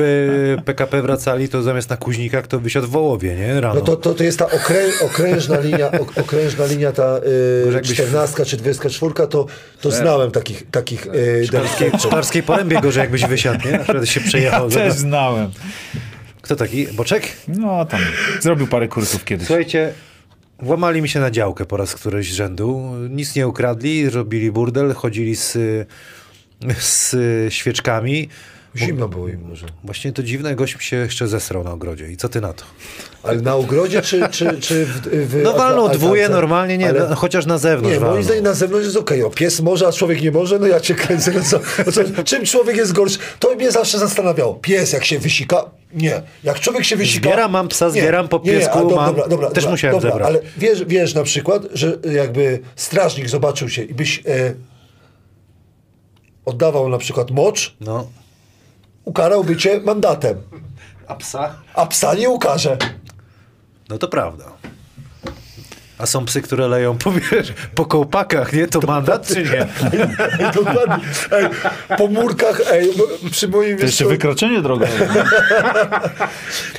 PKP wracali, to zamiast na Kuźnikach to wysiadł w Wołowie, nie? Rano. No to, to, to jest ta okrę, okrężna linia, ok, okrężna linia ta y, jakbyś- 14 czy 24, to, to znałem takich, takich y, Szklarskiej, delikatów. Szklarskiej Porębie gorzej jakbyś wysiadł, nie? Na przykład się przejechał. Ja też znałem. Kto taki? Boczek? No tam zrobił parę kursów kiedyś. Słuchajcie, włamali mi się na działkę po raz któryś z rzędu. Nic nie ukradli, robili burdel, chodzili z, z świeczkami. Zimno było im może. Właśnie to dziwne, gość mi się jeszcze zesrał na ogrodzie. I co ty na to? Ale na ogrodzie, czy, czy, czy w, w No walnął alta- dwóje normalnie, nie, Ale- no, chociaż na zewnątrz Nie, moim zdaniem na zewnątrz jest okej. O, pies może, a człowiek nie może, no ja cię kręcę. No co, no co, czym człowiek jest gorszy? To mnie zawsze zastanawiało. Pies jak się wysika? Nie. Jak człowiek się wysika... Zbieram, mam psa, zbieram po Nie, nie, piesku, a dobra, mam- dobra, dobra, też dobra, musiałem dobra, zebrać. Ale wiesz, wiesz na przykład, że jakby strażnik zobaczył się i byś e, oddawał na przykład mocz, No. Ukarałby cię mandatem. A psa? A psa nie ukarze. No to prawda. A są psy, które leją po, wiesz, po kołpakach, nie? To mandat czy nie? Ej, (laughs) dokładnie. Ej, po murkach, ej, przy moim... To jeszcze wykroczenie drogowe. (laughs)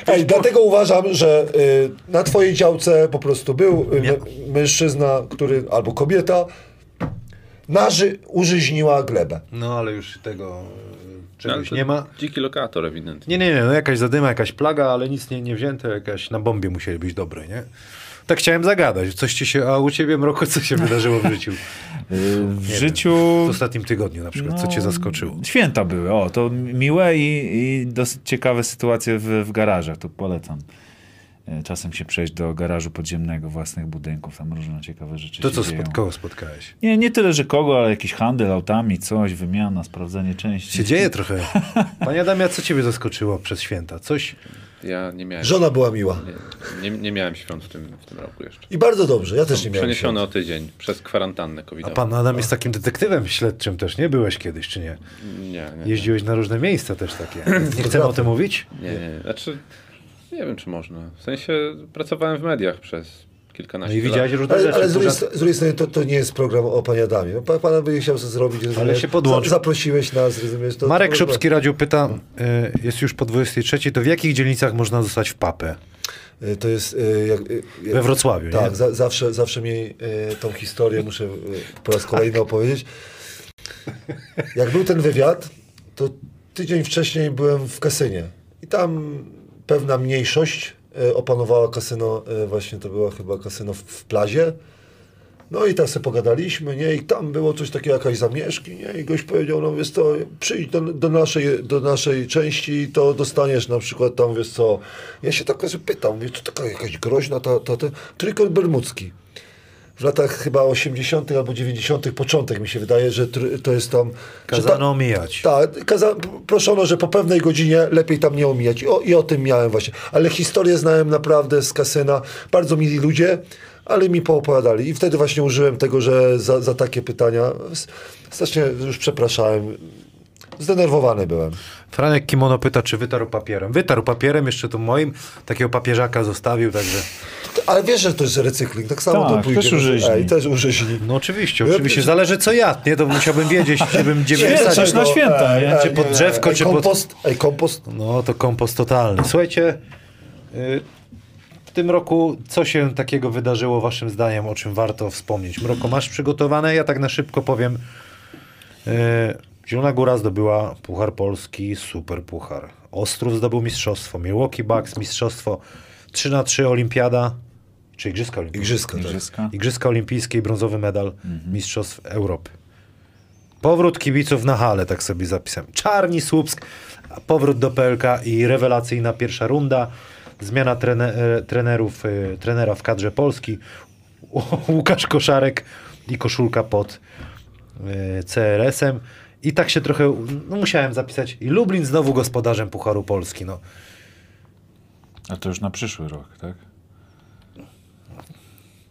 Ej, dlatego uważam, że y, na twojej działce po prostu był y, mę- mężczyzna, który, albo kobieta, naży, użyźniła glebę. No ale już tego czegoś to nie ma. Dziki lokator ewidentnie. Nie, nie, nie, no jakaś zadyma, jakaś plaga, ale nic nie, nie wzięte, jakaś na bombie musieli być dobre, nie? Tak chciałem zagadać. Coś ci się, a u ciebie, Mroko, co się wydarzyło w życiu? (laughs) W Nie życiu... W ostatnim tygodniu na przykład, co cię zaskoczyło? Święta były, o, to miłe i, i dosyć ciekawe sytuacje w, w garażach, to polecam. E, Czasem się przejść do garażu podziemnego własnych budynków, tam różne ciekawe rzeczy To się co, dzieją. spod, kogo spotkałeś? Nie, nie tyle, że kogo, ale jakiś handel autami, coś, wymiana, sprawdzenie części. Się dzieje (laughs) trochę. Panie Adamie, a co ciebie zaskoczyło przez święta? Coś? Ja nie miałem, Żona była miła. nie, nie, nie miałem świąt w tym, w tym roku jeszcze. I bardzo dobrze, ja też nie miałem Przeniesione świąt. o tydzień przez kwarantannę A covidową. pan Adam jest takim detektywem śledczym też, nie? Byłeś kiedyś, czy nie? Nie, nie, Jeździłeś na różne miejsca też takie. Nie chcemy o tym mówić? nie, nie, nie. Znaczy, nie wiem, czy można. W sensie pracowałem w mediach przez No kilkanaście i widziałeś lat. różne Ale, rzeczy. ale z, drugiej, z drugiej strony to, to nie jest program o Panie Adamie. Pa- Pan by chciał sobie zrobić. rozumiesz? się podłączy. Za, zaprosiłeś nas, rozumiesz? To, Marek to, Szubski Radio pyta, y, jest już po 23, to w jakich dzielnicach można zostać w papę? Y, To jest... y, Jak, y, We Wrocławiu, Tak, nie? za, zawsze, zawsze mi tą historię muszę po raz kolejny opowiedzieć. Jak był ten wywiad, to tydzień wcześniej byłem w kasynie. I tam pewna mniejszość y, opanowała kasyno, y, właśnie to była chyba kasyno w, w Plazie. No i tak sobie pogadaliśmy, nie? I tam było coś takiego, jakaś zamieszki, nie? I gość powiedział, no wiesz co, przyjdź do, do, naszej, do naszej części, to dostaniesz na przykład tam, wiesz co. Ja się tak pytam, mówię, to taka jakaś groźna ta, ta, ta trójkąt bermudzki. W latach chyba 80. albo 90. początek mi się wydaje, że to jest tam... że ta- Kazano omijać. tak, kaza- proszono, że po pewnej godzinie lepiej tam nie omijać. I o, I o tym miałem właśnie. Ale historię znałem naprawdę z kasyna. Bardzo mili ludzie, ale mi poopowiadali. I wtedy właśnie użyłem tego, że za, za takie pytania strasznie już przepraszałem. Zdenerwowany byłem. Franek Kimono pyta, czy wytarł papierem. Wytarł papierem, jeszcze tu moim, takiego papieżaka zostawił, także... Ale wiesz, że to jest recykling. Tak samo Tak, to pójdzie. też użyźni. Ej, też użyźni. No oczywiście, oczywiście. Zależy co ja, nie? To musiałbym wiedzieć, czy bym gdzie bym wsadził. coś na święta, nie? Czy pod drzewko, ej, czy pod- kompost, Ej, kompost. No to kompost totalny. Słuchajcie, y, w tym roku co się takiego wydarzyło waszym zdaniem, o czym warto wspomnieć? Mroko, masz przygotowane? Ja tak na szybko powiem. Y, Zielona Góra zdobyła Puchar Polski, super puchar. Ostrów zdobył mistrzostwo. Milwaukee Bucks mistrzostwo. 3 na 3 olimpiada. Czy Igrzyska Olimpijskie? Igrzyska, tak. Igrzyska. Igrzyska Olimpijskie i brązowy medal Mistrzostw Europy. Powrót kibiców na hale, tak sobie zapisałem. Czarni Słupsk, powrót do PLK i rewelacyjna pierwsza runda. Zmiana trene, e, trenerów, e, trenera w kadrze Polski. (laughs) Łukasz Koszarek i koszulka pod e, CRS-em. I tak się trochę, no musiałem zapisać. I Lublin znowu gospodarzem Pucharu Polski. No. A to już na przyszły rok, tak?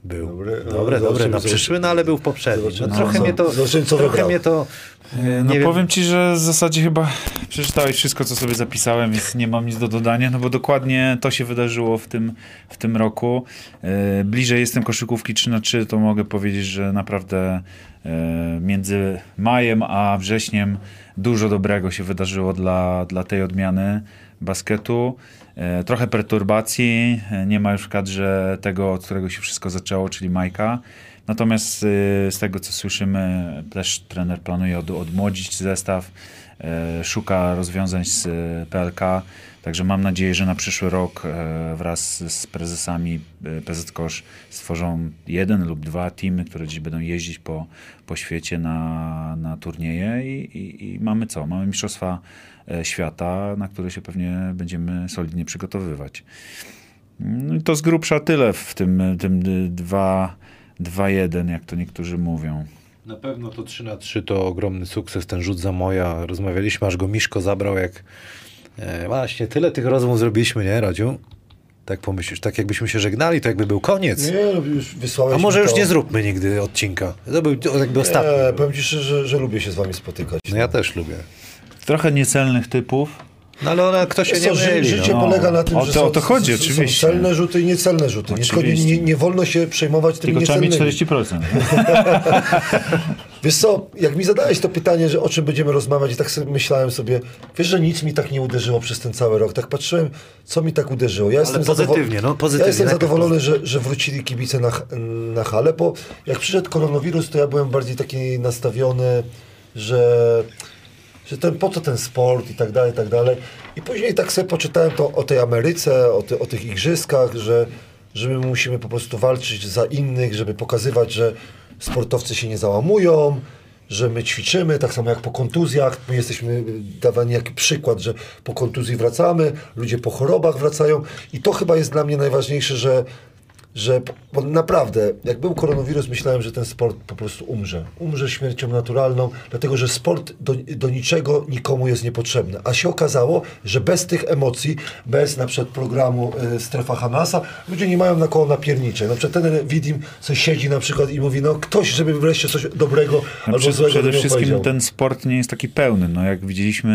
Był. Dobry, Dobre, no, dobre, zobaczymy, na przyszły, no ale był w poprzednim. No, trochę mnie to, zobaczymy, co trochę mnie to, No nie wiem, powiem ci, że w zasadzie chyba przeczytałeś wszystko, co sobie zapisałem, więc nie mam nic do dodania, no bo dokładnie to się wydarzyło w tym, w tym roku. E, bliżej jestem koszykówki 3 na 3 to mogę powiedzieć, że naprawdę e, między majem a wrześniem dużo dobrego się wydarzyło dla, dla tej odmiany basketu. E, trochę perturbacji, e, nie ma już w kadrze tego, od którego się wszystko zaczęło, czyli Majka. Natomiast y, z tego, co słyszymy, też trener planuje od, odmłodzić zestaw, y, szuka rozwiązań z y, PLK, także mam nadzieję, że na przyszły rok wraz z prezesami PZ Kosz stworzą jeden lub dwa teamy, które dziś będą jeździć po, po świecie na, na turnieje i, i, i mamy co? Mamy Mistrzostwa Świata, na które się pewnie będziemy solidnie przygotowywać. No to z grubsza tyle w tym, tym dwa 2-1, jak to niektórzy mówią. Na pewno to 3 na 3 to ogromny sukces, ten rzut za moja. Rozmawialiśmy, aż go Miszko zabrał, jak e, właśnie tyle tych rozmów zrobiliśmy, nie, Radziu? Tak pomyślisz, tak jakbyśmy się żegnali, to jakby był koniec. Nie, no, już wysłałeś A może już to. nie zróbmy nigdy odcinka. To był jakby ostatni. Nie, powiem ci szczerze, że, że lubię się z wami spotykać. No ja też lubię. Trochę niecelnych typów. No ale ona, kto się nie myli. życie no. polega na tym, O że to- są, o to chodzi, są, oczywiście. są celne rzuty i niecelne rzuty. Nie, szkodzi, nie, nie wolno się przejmować tymi Tylko trzeba mieć niecelnymi. 40%. (laughs) Wiesz co, jak mi zadałeś to pytanie, że o czym będziemy rozmawiać i tak sobie myślałem sobie, wiesz, że nic mi tak nie uderzyło przez ten cały rok. Tak patrzyłem, co mi tak uderzyło. Ja jestem pozytywnie, no, pozytywnie, Ja jestem zadowolony, że, że wrócili kibice na, na halę, bo jak przyszedł koronawirus, to ja byłem bardziej taki nastawiony, że że ten, po co ten sport i tak dalej, i tak dalej. I później tak sobie poczytałem to o tej Ameryce, o, ty, o tych igrzyskach, że, że my musimy po prostu walczyć za innych, żeby pokazywać, że sportowcy się nie załamują, że my ćwiczymy, tak samo jak po kontuzjach. My jesteśmy dawani jak przykład, że po kontuzji wracamy, ludzie po chorobach wracają i to chyba jest dla mnie najważniejsze, że że bo naprawdę, jak był koronawirus, myślałem, że ten sport po prostu umrze. Umrze śmiercią naturalną, dlatego że sport do, do niczego nikomu jest niepotrzebny. A się okazało, że bez tych emocji, bez na przykład programu y, Strefa Hamasa, ludzie nie mają na koło napiernicze. Na przykład ten Widim co siedzi na przykład i mówi, no ktoś, żeby wreszcie coś dobrego No, albo złego przede wszystkim ten sport nie jest taki pełny. No, jak widzieliśmy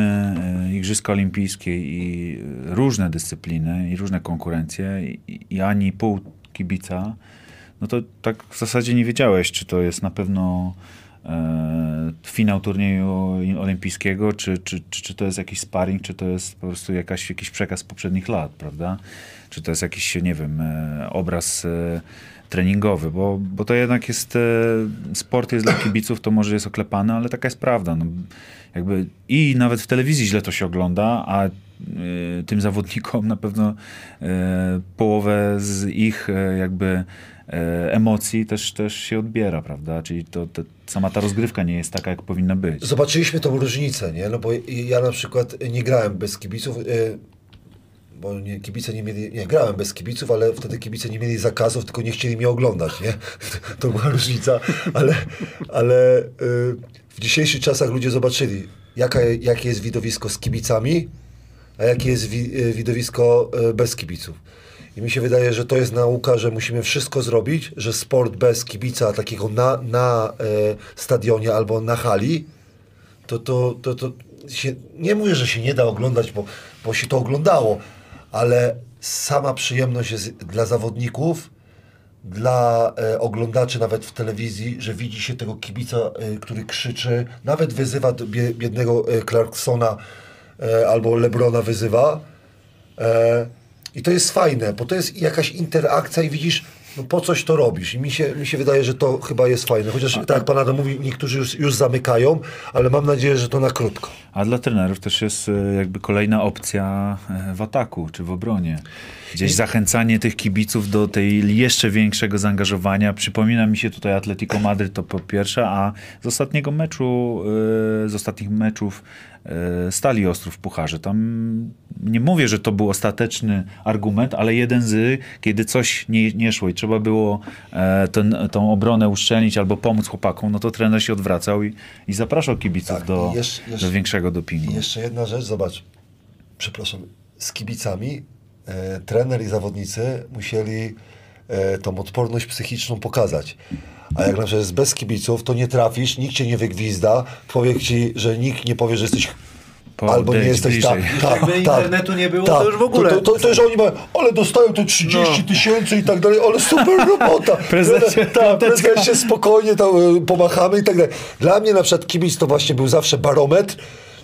e, Igrzyska Olimpijskie i e, różne dyscypliny i różne konkurencje i, i ani pół kibica no to tak w zasadzie nie wiedziałeś, czy to jest na pewno e, finał turnieju olimpijskiego, czy, czy, czy, czy to jest jakiś sparring, czy to jest po prostu jakaś, jakiś przekaz z poprzednich lat, prawda? Czy to jest jakiś, nie wiem, e, obraz e, treningowy, bo, bo to jednak jest, e, sport jest dla (clears throat) kibiców, to może jest oklepane, ale taka jest prawda. No, jakby I nawet w telewizji źle to się ogląda, a tym zawodnikom na pewno e, połowę z ich e, jakby emocji też, też się odbiera, prawda? Czyli to, to sama ta rozgrywka nie jest taka, jak powinna być. Zobaczyliśmy tą różnicę, nie? No bo ja na przykład nie grałem bez kibiców, y, bo nie, kibice nie mieli, nie, grałem bez kibiców, ale wtedy kibice nie mieli zakazów, tylko nie chcieli mnie oglądać, nie? (laughs) To była różnica, ale, ale y, w dzisiejszych czasach ludzie zobaczyli, jaka, jakie jest widowisko z kibicami, a jakie jest wi, y, widowisko y, bez kibiców. I mi się wydaje, że to jest nauka, że musimy wszystko zrobić, że sport bez kibica takiego na, na e, stadionie albo na hali, to, to, to, to się, nie mówię, że się nie da oglądać, bo, bo się to oglądało, ale sama przyjemność jest dla zawodników, dla e, oglądaczy nawet w telewizji, że widzi się tego kibica, e, który krzyczy, nawet wyzywa biednego e, Clarksona e, albo Lebrona wyzywa. E, I to jest fajne, bo to jest jakaś interakcja i widzisz, no po coś to robisz. I mi się, mi się wydaje, że to chyba jest fajne. Chociaż tak jak pan Adam mówi, niektórzy już, już zamykają, ale mam nadzieję, że to na krótko. A dla trenerów też jest e, jakby kolejna opcja e, w ataku czy w obronie. Gdzieś zachęcanie tych kibiców do tej jeszcze większego zaangażowania. Przypomina mi się tutaj Atletico Madryt to po pierwsze, a z ostatniego meczu, e, z ostatnich meczów e, Stali Ostrów w Pucharze. Tam nie mówię, że to był ostateczny argument, ale jeden z, kiedy coś nie, nie szło i trzeba było e, ten, tą obronę uszczelnić albo pomóc chłopakom, no to trener się odwracał i, i zapraszał kibiców Tak, do, jeszcze- jeszcze- do większego dopingu. Jeszcze jedna rzecz, zobacz, przepraszam, z kibicami e, trener i zawodnicy musieli e, tą odporność psychiczną pokazać. A jak na przykład jest bez kibiców, to nie trafisz, nikt cię nie wygwizda, powie ci, że nikt nie powie, że jesteś albo nie Podejdź jesteś tak, bliżej. tak, Jakby tak, internetu nie było, to już w ogóle- To, to, to, że oni mają, ale dostają te 30 tysięcy i tak dalej, ale super robota. Prezesie, tak, prezesie, spokojnie tam e, pomachamy i tak dalej. Dla mnie na przykład kibic to właśnie był zawsze barometr,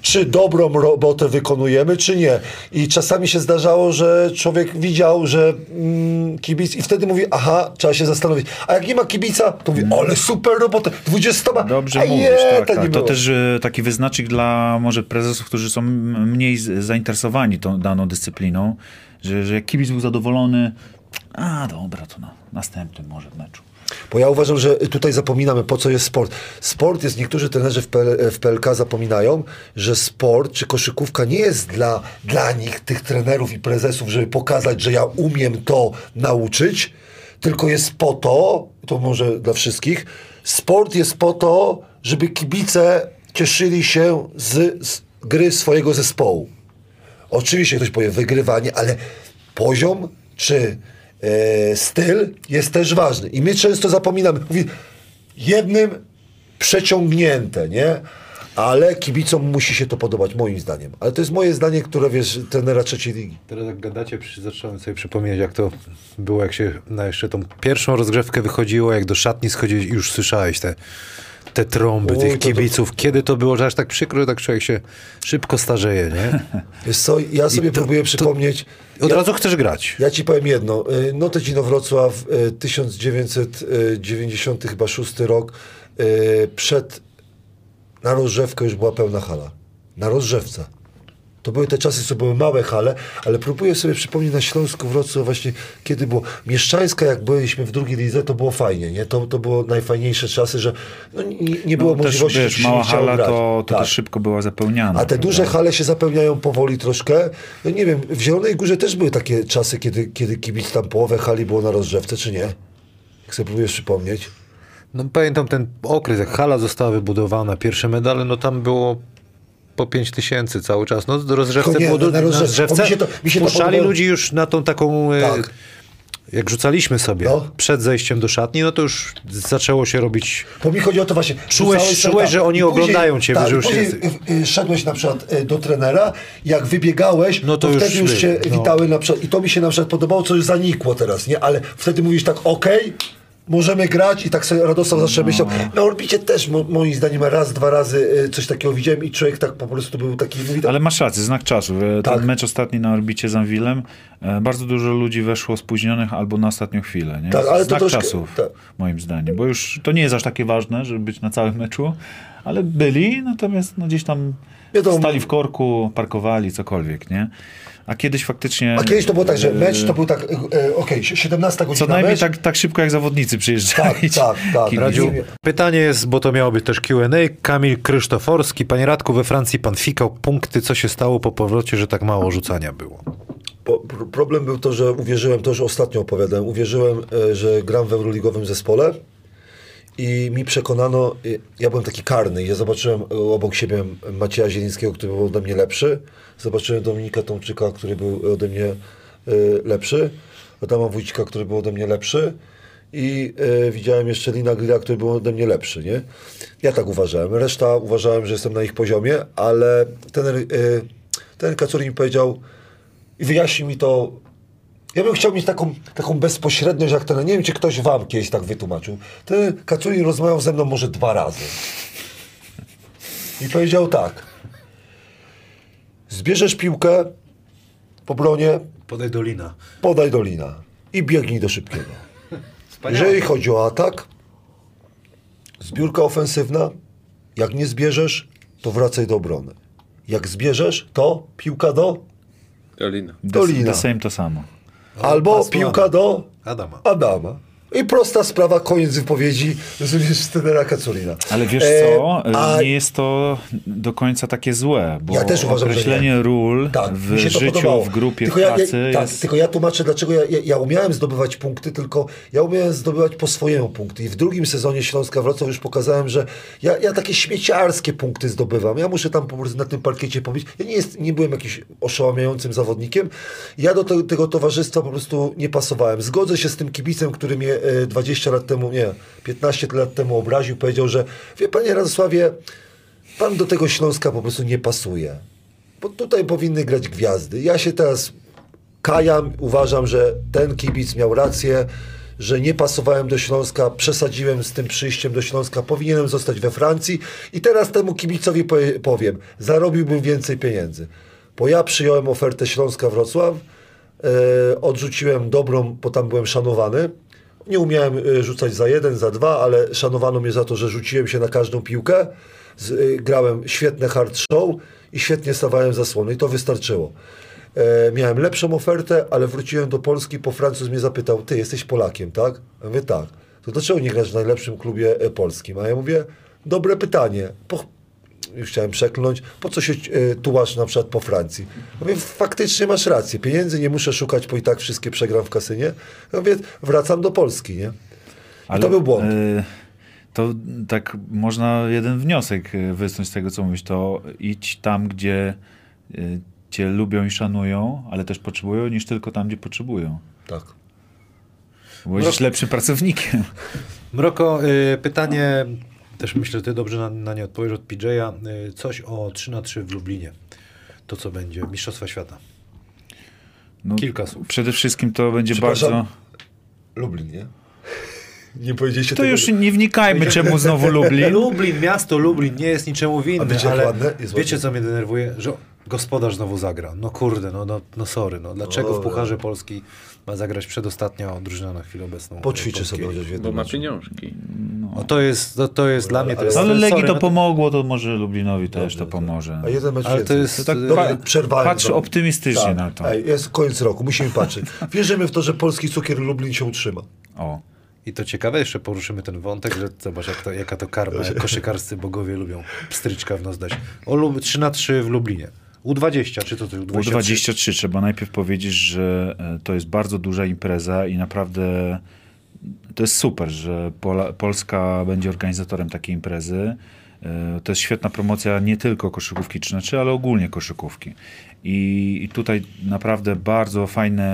czy dobrą robotę wykonujemy, czy nie. I czasami się zdarzało, że człowiek widział, że mm, kibic i wtedy mówi, aha, trzeba się zastanowić. A jak nie ma kibica, to mówi, ale super robota, 20. Dobrze a mówisz, nie, tak, to, tak. nie To było. też e, taki wyznacznik dla może prezesów, którzy są mniej zainteresowani tą daną dyscypliną, że, że jak kibic był zadowolony, a dobra, to na następnym może meczu. Bo ja uważam, że tutaj zapominamy, po co jest sport. Sport jest, niektórzy trenerzy w, PL, w PLK zapominają, że sport czy koszykówka nie jest dla, dla nich, tych trenerów i prezesów, żeby pokazać, że ja umiem to nauczyć, tylko jest po to, to może dla wszystkich, sport jest po to, żeby kibice cieszyli się z, z gry swojego zespołu. Oczywiście ktoś powie wygrywanie, ale poziom czy styl jest też ważny. I my często zapominamy. Mówi, jednym przeciągnięte, nie? Ale kibicom musi się to podobać, moim zdaniem. Ale to jest moje zdanie, które wiesz, trenera trzeciej ligi. Teraz jak gadacie, zacząłem sobie przypominać, jak to było, jak się na jeszcze tą pierwszą rozgrzewkę wychodziło, jak do szatni schodziłeś i już słyszałeś te, te trąby tych to- to- kibiców. Kiedy to było, że aż tak przykro, że tak człowiek się szybko starzeje, nie? (laughs) Wiesz co, ja sobie to- próbuję przypomnieć. Od ja, razu chcesz grać. ja ci powiem jedno. Y, Notecino Wrocław, y, 1990 chyba szósty rok, y, przed na rozrzewkę już była pełna hala. Na rozrzewce. To były te czasy, co były małe hale, ale próbuję sobie przypomnieć na Śląsku, Wrocław właśnie, kiedy było Mieszczańska, jak byliśmy w drugiej lidze, to było fajnie, nie? To, to było najfajniejsze czasy, że no, nie, nie było No, też, możliwości, wiesz, żeby się mała nie chciało hala grać. to, to Tak. też szybko była zapełniana. A te prawda? duże hale się zapełniają powoli troszkę. No nie wiem, w Zielonej Górze też były takie czasy, kiedy, kiedy kibic tam połowę hali było na rozrzewce, czy nie? Jak sobie próbujesz przypomnieć. No pamiętam ten okres, jak hala została wybudowana, pierwsze medale, no tam było po 5 tysięcy cały czas. No do rozrzewce nie, było, du- na rozrzewce. mi się to- mi się to puszczali podobało. ludzi już na tą taką... e, Tak. Jak rzucaliśmy sobie No. przed zejściem do szatni, no to już zaczęło się robić Bo mi chodzi o to właśnie. Czułeś- czułeś, że oni później- oglądają cię, tak, że już później, jest- y, y, szedłeś na przykład do trenera, jak wybiegałeś, No to to, już wtedy już się no. witały na przykład. I to mi się na przykład podobało, co już zanikło teraz, nie? Ale wtedy mówisz tak, okej, możemy grać i tak sobie Radosław zawsze No. myślał. Na orbicie też mo, moim zdaniem raz, dwa razy y, coś takiego widziałem i człowiek tak po prostu był taki... Mówi, tak, Ale masz rację, znak czasu. Ten Tak. mecz ostatni na orbicie z Anwilem, e, bardzo dużo ludzi weszło spóźnionych albo na ostatnią chwilę. Nie? Tak, ale to znak troszkę- czasów, tak. moim zdaniem. Bo już to nie jest aż takie ważne, żeby być na całym meczu, ale byli, natomiast no, gdzieś tam Wiadomo. stali w korku, parkowali, cokolwiek, nie? A kiedyś faktycznie... a kiedyś to było tak, że mecz e, to był tak, y, okej, 17 godzina Co najmniej mecz. tak, tak szybko jak zawodnicy przyjeżdżali. Tak, tak, (laughs) tak. Radziu, Pytanie jest, bo to miało być też Q&A. Kamil Krzysztoforski. Panie Radku, we Francji pan fikał punkty. Co się stało po powrocie, że tak mało rzucania było? Po, pr- problem był to, że uwierzyłem, to już ostatnio opowiadałem, uwierzyłem, e, że gram w euroligowym zespole i mi przekonano, e, ja byłem taki karny ja zobaczyłem e, obok siebie Macieja Zielińskiego, który był ode mnie lepszy, zobaczyłem Dominika Tomczyka, który był ode mnie e, lepszy, Adama Wójcika, który był ode mnie lepszy i e, widziałem jeszcze Lina Grilla, który był ode mnie lepszy, nie? Ja tak uważałem. Reszta uważałem, że jestem na ich poziomie, ale ten, e, ten Kacuri mi powiedział, i wyjaśnił mi to. Ja bym chciał mieć taką, taką bezpośredniość jak ten. Nie wiem, czy ktoś wam kiedyś tak wytłumaczył. Ten Kaculi rozmawiał ze mną może dwa razy. I powiedział tak. Zbierzesz piłkę po bronie, Podaj do Lina. podaj do lina i biegnij do szybkiego. Jeżeli chodzi o atak, zbiórka ofensywna, jak nie zbierzesz, to wracaj do obrony. Jak zbierzesz, to piłka do Dolina. do The, lina. the same to samo. Albo pasła. piłka do Adama. Adama. I prosta sprawa, koniec wypowiedzi, trenera Kaculina. Ale wiesz E, co, a- nie jest to do końca takie złe, bo Ja też uważam, że określenie nie. ról Tak, w życiu, podobało. w grupie, tylko w ja, pracy ja, tak, jest... tylko ja tłumaczę, dlaczego ja, ja, ja umiałem zdobywać punkty, tylko ja umiałem zdobywać po swojemu punkty. I w drugim sezonie Śląska Wrocław już pokazałem, że ja, ja takie śmieciarskie punkty zdobywam. Ja muszę tam po prostu na tym parkiecie powiedzieć. Ja nie, jest, nie byłem jakimś oszałamiającym zawodnikiem. Ja do te, tego towarzystwa po prostu nie pasowałem. Zgodzę się z tym kibicem, który mnie e, 20 lat temu, nie, 15 lat temu obraził. Powiedział, że wie panie Radosławie, pan do tego Śląska po prostu nie pasuje. Bo tutaj powinny grać gwiazdy. Ja się teraz kajam, uważam, że ten kibic miał rację, że nie pasowałem do Śląska, przesadziłem z tym przyjściem do Śląska, powinienem zostać we Francji i teraz temu kibicowi powie- powiem, zarobiłbym więcej pieniędzy. Bo ja przyjąłem ofertę Śląska Wrocław, e, odrzuciłem dobrą, bo tam byłem szanowany. Nie umiałem e, rzucać za jeden, za dwa, ale szanowano mnie za to, że rzuciłem się na każdą piłkę. E, grałem świetne hard show i świetnie stawałem zasłony i to wystarczyło. E, miałem lepszą ofertę, ale wróciłem do Polski, po Francuz mnie zapytał, ty jesteś Polakiem, tak? Ja mówię, tak. To dlaczego nie grasz w najlepszym klubie e, polskim? A ja mówię, dobre pytanie. Po, już chciałem przekląć, po co się e, tułasz na przykład po Francji? Ja mówię, faktycznie masz rację, pieniędzy nie muszę szukać, bo i tak wszystkie przegram w kasynie. Ja mówię, wracam do Polski, nie? I to był błąd. e, To tak można jeden wniosek e, wysnuć z tego, co mówisz, to idź tam, gdzie cię lubią i szanują, ale też potrzebują, niż tylko tam, gdzie potrzebują. Tak. Bo będziesz lepszym pracownikiem. Mroko, y, pytanie, też myślę, że ty dobrze na, na nie odpowiesz od PJ'a. Y, coś o 3 na 3 w Lublinie. To co będzie? Mistrzostwa Świata. No, Kilka słów. Przede wszystkim to będzie bardzo... Lublin, nie? Nie powiedzieliście To tego. już nie wnikajmy, czemu znowu Lublin. (laughs) Lublin, miasto Lublin nie jest niczemu A winny, wiecie, ale ładne? Jest wiecie ładne. co mnie denerwuje? Że gospodarz znowu zagra. No kurde, no, no, no sorry. No, dlaczego w. Pucharze Polski ma zagrać przedostatnia drużyna na chwilę obecną? Poćwiczy sobie chociaż w Bo ma pieniążki. No to jest, to, to jest dla mnie... To ale- jest, Ale Legii sorry, to no pomogło, to może Lublinowi też to pomoże. A jeden mecz Ale to jest- To tak Dobra, pa- przerwałem patrz to. optymistycznie Tak. na to. Ej, jest koniec roku, musimy patrzeć. (laughs) Wierzymy w to, że polski cukier Lublin się utrzyma. O. I to ciekawe, jeszcze poruszymy ten wątek, że zobacz jak to, jaka to karma, jak koszykarscy bogowie lubią pstryczka w nos dać. O Lub- 3 na 3 w Lublinie. U20, czy to ty U23? U23 trzeba najpierw powiedzieć, że e, to jest bardzo duża impreza i naprawdę to jest super, że Polska będzie organizatorem takiej imprezy. E, To jest świetna promocja nie tylko koszykówki 3 na 3, ale ogólnie koszykówki. I, I tutaj naprawdę bardzo fajne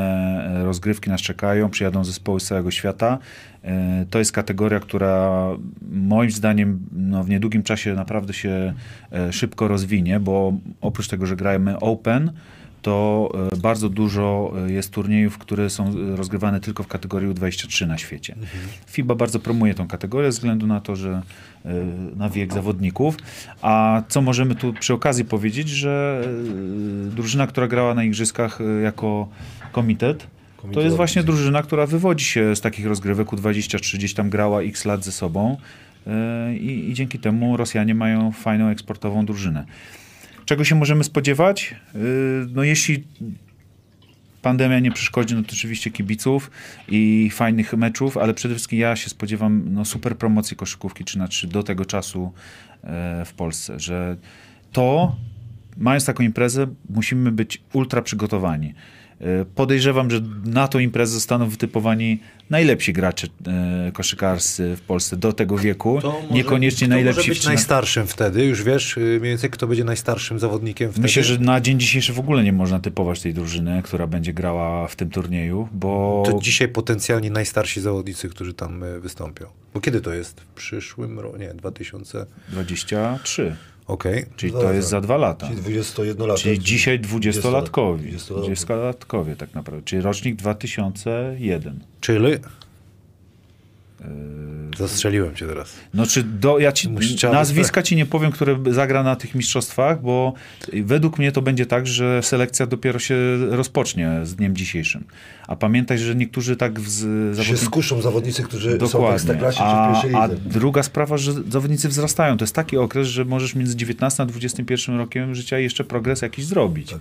e, rozgrywki nas czekają, przyjadą zespoły z całego świata. E, To jest kategoria, która moim zdaniem no, w niedługim czasie naprawdę się szybko rozwinie, bo oprócz tego, że gramy Open, to e, bardzo dużo e, jest turniejów, które są e, rozgrywane tylko w kategorii U23 na świecie. FIBA bardzo promuje tą kategorię ze względu na to, że na wiek zawodników. A co możemy tu przy okazji powiedzieć, że drużyna, która grała na igrzyskach jako komitet, to jest właśnie drużyna, która wywodzi się z takich rozgrywek U23, gdzieś tam grała x lat ze sobą i, i dzięki temu Rosjanie mają fajną eksportową drużynę. Czego się możemy spodziewać? E, No jeśli pandemia nie przeszkodzi, no to oczywiście kibiców i fajnych meczów, ale przede wszystkim ja się spodziewam no, super promocji koszykówki 3 na 3 do tego czasu e, w Polsce, że to, mając taką imprezę, musimy być ultra przygotowani. E, Podejrzewam, że na tą imprezę zostaną wytypowani najlepsi gracze e, koszykarscy w Polsce do tego wieku, niekoniecznie kto najlepsi może być 13 najstarszym wtedy, już wiesz y, mniej więcej kto będzie najstarszym zawodnikiem wtedy? Myślę, że na dzień dzisiejszy w ogóle nie można typować tej drużyny, która będzie grała w tym turnieju, bo To dzisiaj potencjalnie najstarsi zawodnicy, którzy tam y, wystąpią. Bo kiedy to jest? W przyszłym roku? Nie, 2000. 23, Okej. czyli to jest za dwa lata. Czyli 21 lat. Czyli dzisiaj 20-latkowi. 20-latkowie. 20-latkowie tak naprawdę. Czyli rocznik 2001. Czyli? Yy, Zastrzeliłem cię teraz. No czy do, ja ci nazwiska ci nie powiem, które zagra na tych mistrzostwach, bo według mnie to będzie tak, że selekcja dopiero się rozpocznie z dniem dzisiejszym. A pamiętaj, że niektórzy tak z Się zawodników... skuszą zawodnicy, którzy są w Dokładnie. Ekstraklasie czy w A, a druga sprawa, że zawodnicy wzrastają. To jest taki okres, że możesz między 19 a 21 rokiem życia jeszcze progres jakiś zrobić. Tak.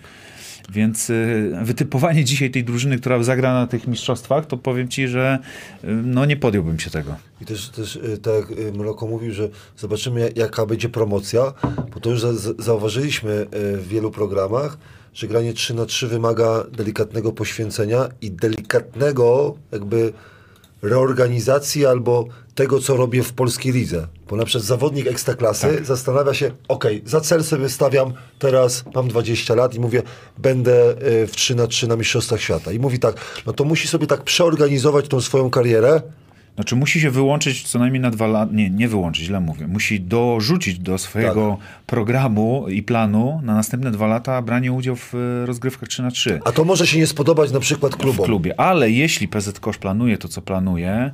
Więc y, wytypowanie dzisiaj tej drużyny, która zagra na tych mistrzostwach, to powiem ci, że y, no nie podjąłbym się tego. I też, też y, tak jak Mroko mówił, że zobaczymy jak- jaka będzie promocja, bo to już za, za- zauważyliśmy w wielu programach, że granie 3 na 3 wymaga delikatnego poświęcenia i delikatnego jakby reorganizacji albo tego, co robię w polskiej lidze. Bo na przykład zawodnik ekstraklasy zastanawia się, ok, za cel sobie stawiam, teraz mam 20 lat i mówię, będę y, w 3 na 3 na Mistrzostwach Świata. I mówi tak, no to musi sobie tak przeorganizować tą swoją karierę, Znaczy musi się wyłączyć co najmniej na dwa lata, nie, nie wyłączyć, źle mówię, musi dorzucić do swojego Tak. programu i planu na następne dwa lata branie udziału w y, rozgrywkach 3 na 3 A to może się nie spodobać na przykład w klubom. klubie. Ale jeśli PZ Kosz planuje to, co planuje,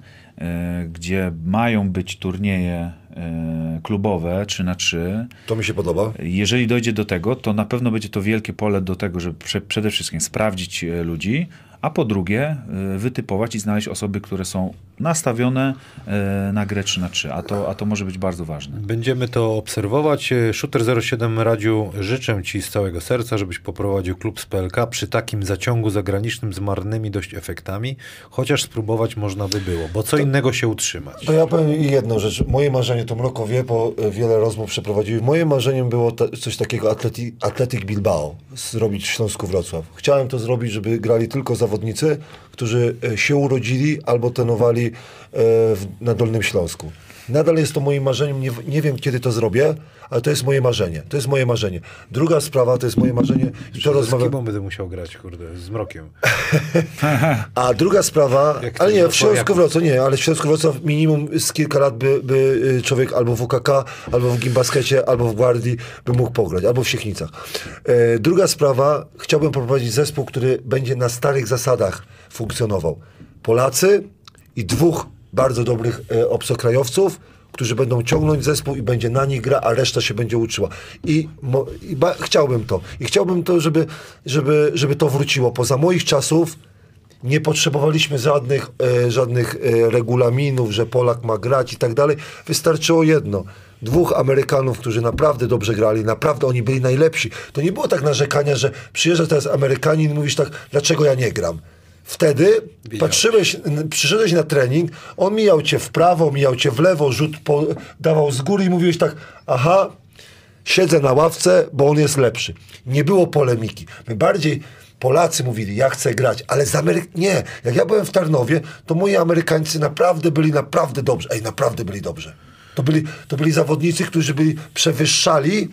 gdzie mają być turnieje e, klubowe 3 na 3 To mi się podoba. jeżeli dojdzie do tego, to na pewno będzie to wielkie pole do tego, żeby prze, przede wszystkim sprawdzić e, ludzi, a po drugie e, wytypować i znaleźć osoby, które są nastawione e, na grę 3 na 3 a to, a to może być bardzo ważne. Będziemy to obserwować. E, Shooter 07 Radziu, życzę Ci z całego serca, żebyś poprowadził klub z PLK przy takim zaciągu zagranicznym z marnymi dość efektami, chociaż spróbować można by było, bo co innego się utrzymać. To ja powiem jedną rzecz. Moje marzenie, to Mroko wie, bo wiele rozmów przeprowadziły. Moim marzeniem było ta, coś takiego Atleti, Atletic Bilbao zrobić w Śląsku Wrocław. Chciałem to zrobić, żeby grali tylko zawodnicy, którzy e, się urodzili albo trenowali e, na Dolnym Śląsku. Nadal jest to moim marzeniem, nie, nie wiem kiedy to zrobię, ale to jest moje marzenie. To jest moje marzenie. Druga sprawa, to jest moje marzenie, to Z rozmawiam... kim będę musiał grać, kurde, z mrokiem. (laughs) A druga sprawa, (laughs) Jak ale nie, w Śląsku? Wrocław, nie, ale w Śląsku Wrocław minimum z kilka lat by, by y, człowiek albo w UKK, albo w Gimbaskecie, albo w Gwardii by mógł pograć, albo w Siechnicach. E, druga sprawa, chciałbym poprowadzić zespół, który będzie na starych zasadach funkcjonował. Polacy i dwóch bardzo dobrych e, obcokrajowców, którzy będą ciągnąć zespół i będzie na nich gra, a reszta się będzie uczyła. I, mo, i ba, chciałbym to. I chciałbym to, żeby, żeby, żeby to wróciło. Poza moich czasów nie potrzebowaliśmy żadnych, e, żadnych e, regulaminów, że Polak ma grać i tak dalej. Wystarczyło jedno. Dwóch Amerykanów, którzy naprawdę dobrze grali, naprawdę oni byli najlepsi. To nie było tak narzekania, że przyjeżdża teraz Amerykanin i mówisz tak, dlaczego ja nie gram? Wtedy patrzyłeś, przyszedłeś na trening, on mijał cię w prawo, mijał cię w lewo, rzut po, dawał z góry i mówiłeś tak, aha, siedzę na ławce, bo on jest lepszy. Nie było polemiki. My bardziej Polacy mówili, ja chcę grać, ale z Ameryk... Nie. Jak ja byłem w Tarnowie, to moi Amerykańcy naprawdę byli naprawdę dobrzy. Ej, naprawdę byli dobrze. To byli, to byli zawodnicy, którzy byli, przewyższali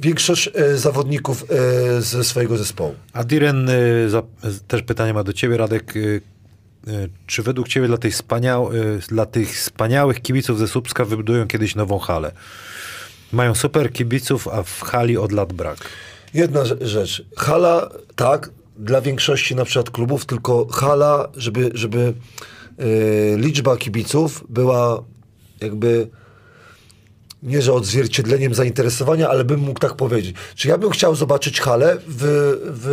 większość e, zawodników e, ze swojego zespołu. A Diren, y, za, też pytanie ma do ciebie, Radek. y, y, Czy według ciebie dla tych, y, dla tych wspaniałych kibiców ze Słupska wybudują kiedyś nową halę? Mają super kibiców, a w hali od lat brak. Jedna rze- rzecz. Hala, tak, dla większości na przykład klubów, tylko hala, żeby, żeby e, liczba kibiców była jakby nie, że odzwierciedleniem zainteresowania, ale bym mógł tak powiedzieć. Czy ja bym chciał zobaczyć halę w, w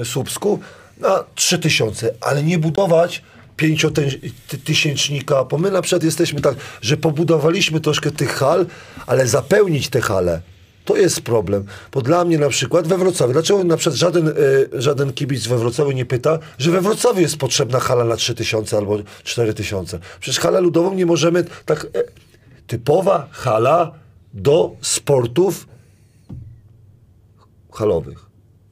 e, Słupsku na 3000, ale nie budować pięciotysięcznika, bo my na przykład jesteśmy tak, że pobudowaliśmy troszkę tych hal, ale zapełnić te hale, to jest problem. Bo dla mnie na przykład we Wrocławiu, dlaczego na przykład żaden, e, żaden kibic we Wrocławiu nie pyta, że we Wrocławiu jest potrzebna hala na 3000 albo 4000. Przecież halę ludową nie możemy tak... Typowa hala do sportów halowych.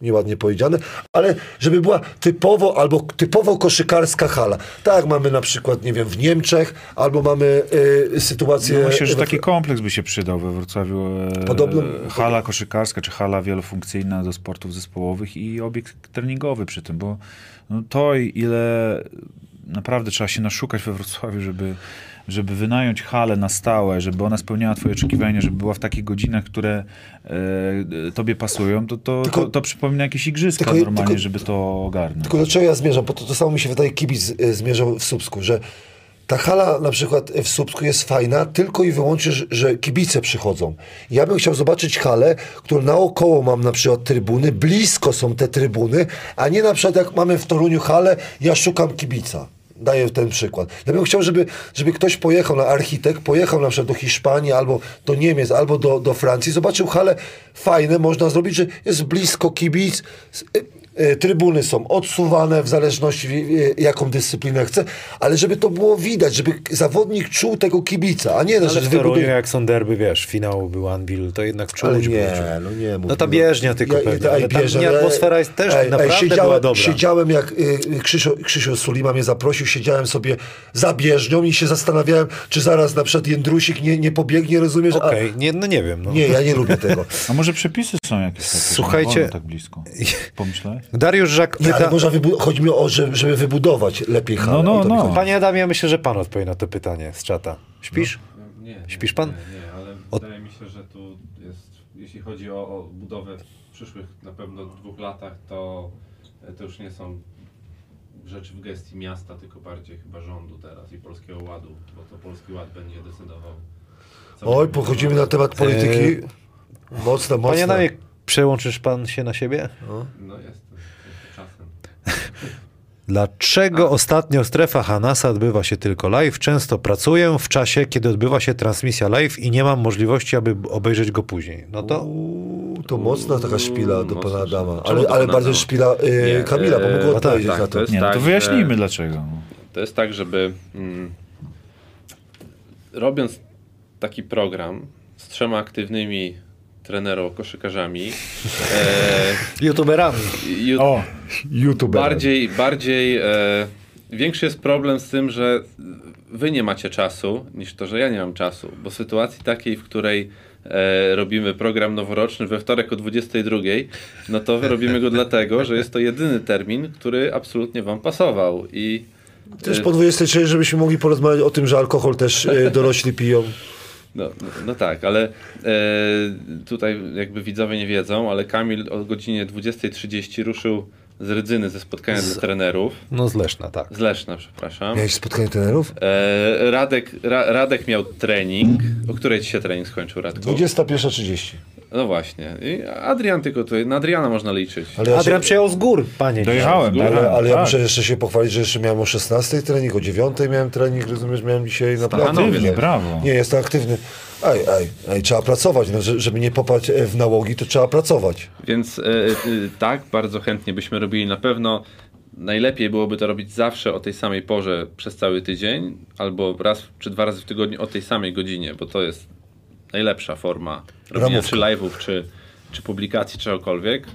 Nieładnie powiedziane, ale żeby była typowo albo typowo koszykarska hala. Tak mamy na przykład, nie wiem, w Niemczech, albo mamy y, sytuację... No myślę, że taki kompleks by się przydał we Wrocławiu. e, Podobno- Hala koszykarska, czy hala wielofunkcyjna do sportów zespołowych i obiekt treningowy przy tym, bo no to ile naprawdę trzeba się naszukać we Wrocławiu, żeby, żeby wynająć halę na stałe, żeby ona spełniała twoje oczekiwania, żeby była w takich godzinach, które e, tobie pasują, to, to, Tylko- to, to przypomina jakieś igrzyska tylko- normalnie, tylko- żeby to ogarnąć. Tylko do czego ja zmierzam? Bo to, to samo mi się wydaje, kibic y, zmierzał w Słupsku, że ta hala na przykład w Słupsku jest fajna tylko i wyłącznie, że, że kibice przychodzą. Ja bym chciał zobaczyć halę, którą naokoło mam na przykład trybuny, blisko są te trybuny, a nie na przykład jak mamy w Toruniu halę, ja szukam kibica. Daję ten przykład. Ja bym chciał, żeby, żeby ktoś pojechał na architekt, pojechał na przykład do Hiszpanii, albo do Niemiec, albo do, do Francji, zobaczył halę fajne, można zrobić, że jest blisko kibic, trybuny są odsuwane w zależności y, jaką dyscyplinę chce, ale żeby to było widać, żeby zawodnik czuł tego kibica, a nie, no, Ale że w Toruniu, wybuduje... jak są derby, wiesz, finał był Anvil, to jednak czuć Ale nie, no nie. No ta bieżnia tylko pewnie, ej, ale tam bieżnia, nie, ale- atmosfera jest też naprawdę siedziałem, była dobra. Siedziałem jak y, y, Krzysio, Krzysio Sulima mnie zaprosił, siedziałem sobie za bieżnią i się zastanawiałem, czy zaraz na przykład Jędrusik nie, nie pobiegnie, rozumiesz? Okej, nie, no nie wiem. No. Nie, ja nie lubię tego. A może przepisy są jakieś takie, Słuchajcie- tak blisko? (laughs) Pomyślałeś? Dariusz Żak pyta... można wybu- chodzi mi o, żeby, żeby wybudować lepiej halę. No, no, no. Panie Adamie, myślę, że pan odpowie na to pytanie z czata. Śpisz? Nie, nie, Śpisz pan? Nie, nie ale Od- wydaje mi się, że tu jest, jeśli chodzi o, o budowę w przyszłych na pewno dwóch latach, to, to już nie są rzeczy w gestii miasta, tylko bardziej chyba rządu teraz i Polskiego Ładu, bo to Polski Ład będzie decydował. Oj, pochodzimy na temat polityki. Mocno, mocno. Panie Adamie, przełączysz pan się na siebie? No jestem czasem. (laughs) Dlaczego ostatnio strefa Hanasa odbywa się tylko live? Często pracuję w czasie, kiedy odbywa się transmisja live i nie mam możliwości, aby obejrzeć go później. No to Uuu, to mocna taka szpila do pana. Adama. Ale, ale bardzo szpila y, Nie, Kamila, bo e, mógł no tak, odpowiedzieć tak, na to Nie, no tak, to że- wyjaśnijmy dlaczego. To jest tak, żeby mm, robiąc taki program z trzema aktywnymi trenero-koszykarzami, e, (laughs) youtuberami. ju- O, YouTube. bardziej, bardziej e, większy jest problem z tym, że wy nie macie czasu, niż to, że ja nie mam czasu. Bo w sytuacji takiej, w której e, robimy program noworoczny we wtorek o 22, no to robimy go dlatego, że jest to jedyny termin, który absolutnie wam pasował. I Też po 23, żebyśmy mogli porozmawiać o tym, że alkohol też y, dorośli piją. No, no, no tak, ale e, tutaj jakby widzowie nie wiedzą, ale Kamil o godzinie 20.30 ruszył z Rydzyny ze spotkania dla trenerów. No z Leszna, tak. Z Leszna, przepraszam. Miałeś spotkanie trenerów? E, Radek, Ra, Radek miał trening. O której ci się trening skończył, Radku? 21.30. No właśnie. I Adrian tylko tutaj, na Adriana można liczyć. Ale ja, Adrian się, przyjechał z gór, panie. dojechałem. Ale- ale, dojechałem, ale ja tak. muszę jeszcze się pochwalić, że jeszcze miałem o 16 trening, o 9 miałem trening, rozumiesz, miałem dzisiaj naprawdę... Aktywnie, brawo. Nie, jestem aktywny. Ej, ej, ej, trzeba pracować, no, że- żeby nie popaść e, w nałogi, to trzeba pracować. Więc e, e, tak, bardzo chętnie byśmy robili na pewno. Najlepiej byłoby to robić zawsze o tej samej porze przez cały tydzień, albo raz czy dwa razy w tygodniu o tej samej godzinie, bo to jest najlepsza forma robienia Ramówka. czy live'ów, czy, czy publikacji, czegokolwiek.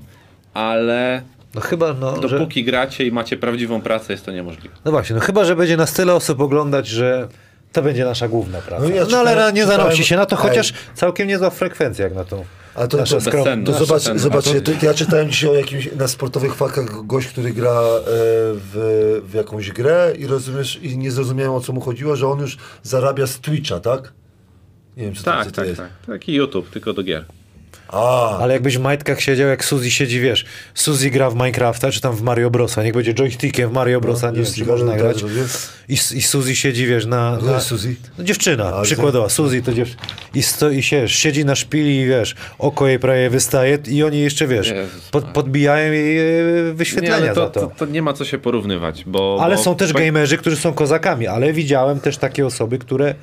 Ale No chyba, no, że... dopóki gracie i macie prawdziwą pracę, jest to niemożliwe. No właśnie, no chyba, że będzie nas tyle osób oglądać, że to będzie nasza główna praca. No No, ja ale czytałem- nie zanosi czytałem- się na to, Ej. chociaż całkiem niezła frekwencja jak na tą A to, nasze to, bezcenne. to zobacz, zobaczcie, to, ja czytałem dzisiaj o jakimś, na sportowych fakach gość, który gra e, w, w jakąś grę i rozumiesz, i nie zrozumiałem o co mu chodziło, że on już zarabia z Twitcha, tak? Nie wiem, co to, Tak, co to tak, jest. tak. Taki YouTube, tylko do gier. A, Ale jakbyś w majtkach siedział, jak Suzy siedzi, wiesz, Suzy gra w Minecrafta, czy tam w Mario Brosa, niech będzie joystickiem w Mario Brosa, nie wiem, czy można tak, grać. tak. I, I Suzy siedzi, wiesz, na... To na jest Suzy? no, dziewczyna, Ale przykładowa, Suzy to dziewczyna. I, sto, i się, siedzi na szpili i wiesz, oko jej prawie wystaje i oni jeszcze, wiesz, pod, podbijają jej e, Nie, wyświetlenia ale to, za to. to, to nie ma co się porównywać, bo... Ale bo są też gamerzy, którzy są kozakami, ale widziałem też takie osoby, które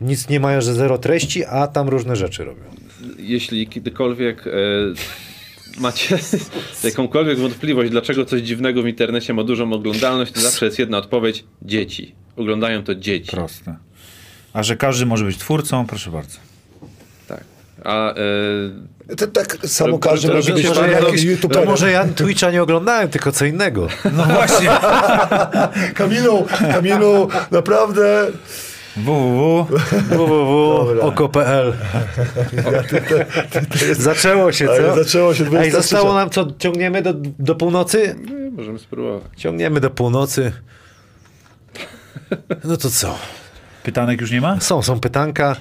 nic nie mają, że zero treści, a tam różne rzeczy robią. Jeśli kiedykolwiek e, macie (laughs) jakąkolwiek wątpliwość, dlaczego coś dziwnego w internecie ma dużą oglądalność, to zawsze jest jedna odpowiedź. Dzieci. Oglądają to dzieci. Proste. A że każdy może być twórcą, proszę bardzo. Tak. A e, to tak samo To- każdy to- może to być może jakimś To może ja Twitcha nie oglądałem, tylko co innego. No właśnie. (laughs) Kamilu, Kamilu, naprawdę. www.oko.pl Zaczęło się, co? zaczęło się Ej, 23. zostało nam co, ciągniemy do, do północy? no, możemy spróbować. Ciągniemy do północy. No to co? Pytanek już nie ma? Są, są pytanka.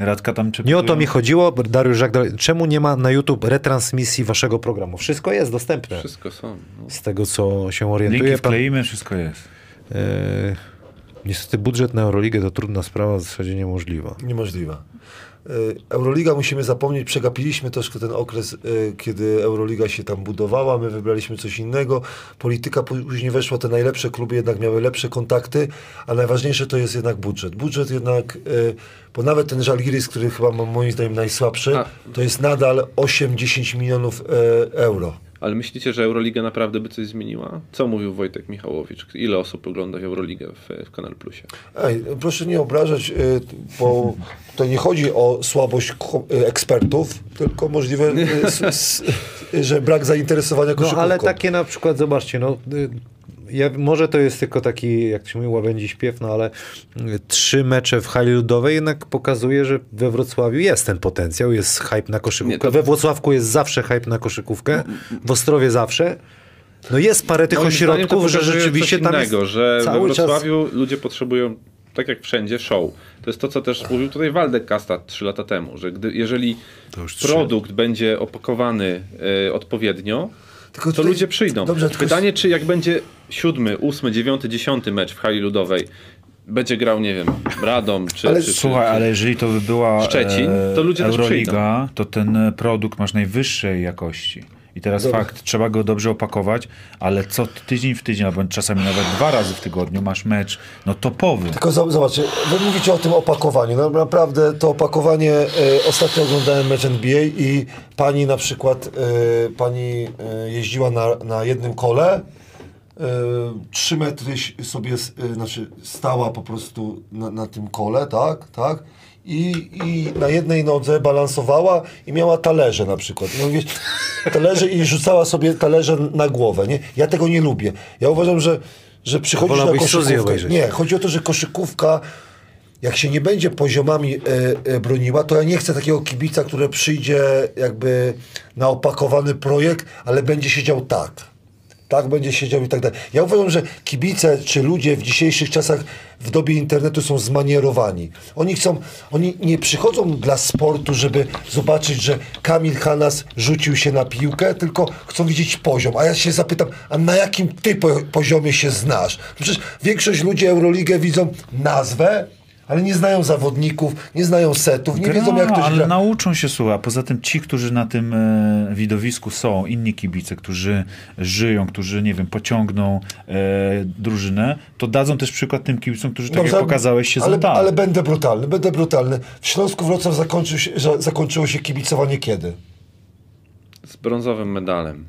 Radka tam czy Nie o to mi chodziło, Dariusz Żagdal. Czemu nie ma na YouTube retransmisji waszego programu? Wszystko jest dostępne. Wszystko są. No. Z tego, co się Linki orientuje. Pan, wkleimy, wszystko jest. e, niestety budżet na Euroligę to trudna sprawa, w zasadzie niemożliwa. Niemożliwe. Y, Euroliga musimy zapomnieć, przegapiliśmy troszkę ten okres, y, kiedy Euroliga się tam budowała, my wybraliśmy coś innego. Polityka później weszła, te najlepsze kluby jednak miały lepsze kontakty, a najważniejsze to jest jednak budżet. Budżet jednak, y, bo nawet ten Żalgiris, który chyba moim zdaniem najsłabszy, to jest nadal 8-10 milionów euro. Ale myślicie, że Euroliga naprawdę by coś zmieniła? Co mówił Wojtek Michałowicz? Ile osób ogląda Euroliga w, w Kanal Plusie? Ej, proszę nie obrażać, y, bo to nie chodzi o słabość y, ekspertów, tylko możliwe, y, że brak zainteresowania No koszykówką. ale takie na przykład, zobaczcie, no ja, może to jest tylko taki, jak to się mówi, łabędzi śpiew, no ale y, trzy mecze w hali ludowej jednak pokazuje, że we Wrocławiu jest ten potencjał, jest hype na koszykówkę. Nie, to- We Włocławku jest zawsze hype na koszykówkę, w Ostrowie zawsze. No jest parę tych Moim ośrodków, że rzeczywiście coś tam innego, jest że we cały czas... Wrocławiu ludzie potrzebują, tak jak wszędzie, show. To jest to, co też mówił tutaj Waldek Kasta trzy lata temu, że gdy, jeżeli produkt będzie opakowany e, odpowiednio, Tylko to tutaj- ludzie przyjdą. Dobrze, Pytanie, czy jak będzie siódmy, ósmy, dziewiąty, dziesiąty mecz w hali ludowej, będzie grał, nie wiem, Radom, czy... Ale czy, Słuchaj, czy... ale jeżeli to by była Szczecin, e, to ludzie też Euroliga, to ten e, produkt masz najwyższej jakości. I teraz Dobra. fakt, trzeba go dobrze opakować, ale co tydzień w tydzień, albo czasami nawet dwa razy w tygodniu masz mecz, no topowy. Tylko zobaczcie, wy mówicie o tym opakowaniu. No, naprawdę to opakowanie, e, ostatnio oglądałem mecz NBA i pani na przykład, e, pani e, jeździła na, na jednym kole, e, trzy metry sobie, e, znaczy stała po prostu na, na tym kole, tak, tak. I, I na jednej nodze balansowała i miała talerze na przykład. No wiesz, talerze i rzucała sobie talerze na głowę, nie? Ja tego nie lubię. Ja uważam, że, że przychodzisz na koszykówkę. Nie, chodzi o to, że koszykówka, jak się nie będzie poziomami e, e, broniła, to ja nie chcę takiego kibica, który przyjdzie jakby na opakowany projekt, ale będzie siedział tak. Tak będzie siedział i tak dalej. Ja uważam, że kibice czy ludzie w dzisiejszych czasach w dobie internetu są zmanierowani. Oni chcą, oni nie przychodzą dla sportu, żeby zobaczyć, że Kamil Hanas rzucił się na piłkę, tylko chcą widzieć poziom. A ja się zapytam, a na jakim ty po, poziomie się znasz? Przecież większość ludzi Euroligę widzą nazwę, ale nie znają zawodników, nie znają setów, nie wiedzą jak Gra, ktoś ale gra. nauczą się, słuchaj, a poza tym ci, którzy na tym e, widowisku są, inni kibice, którzy żyją, którzy, nie wiem, pociągną e, drużynę, to dadzą też przykład tym kibicom, którzy, tak Dobrze, jak pokazałeś, się ale, zadali. ale będę brutalny, będę brutalny. W Śląsku Wrocław zakończył się, zakończyło się kibicowanie kiedy? Z brązowym medalem.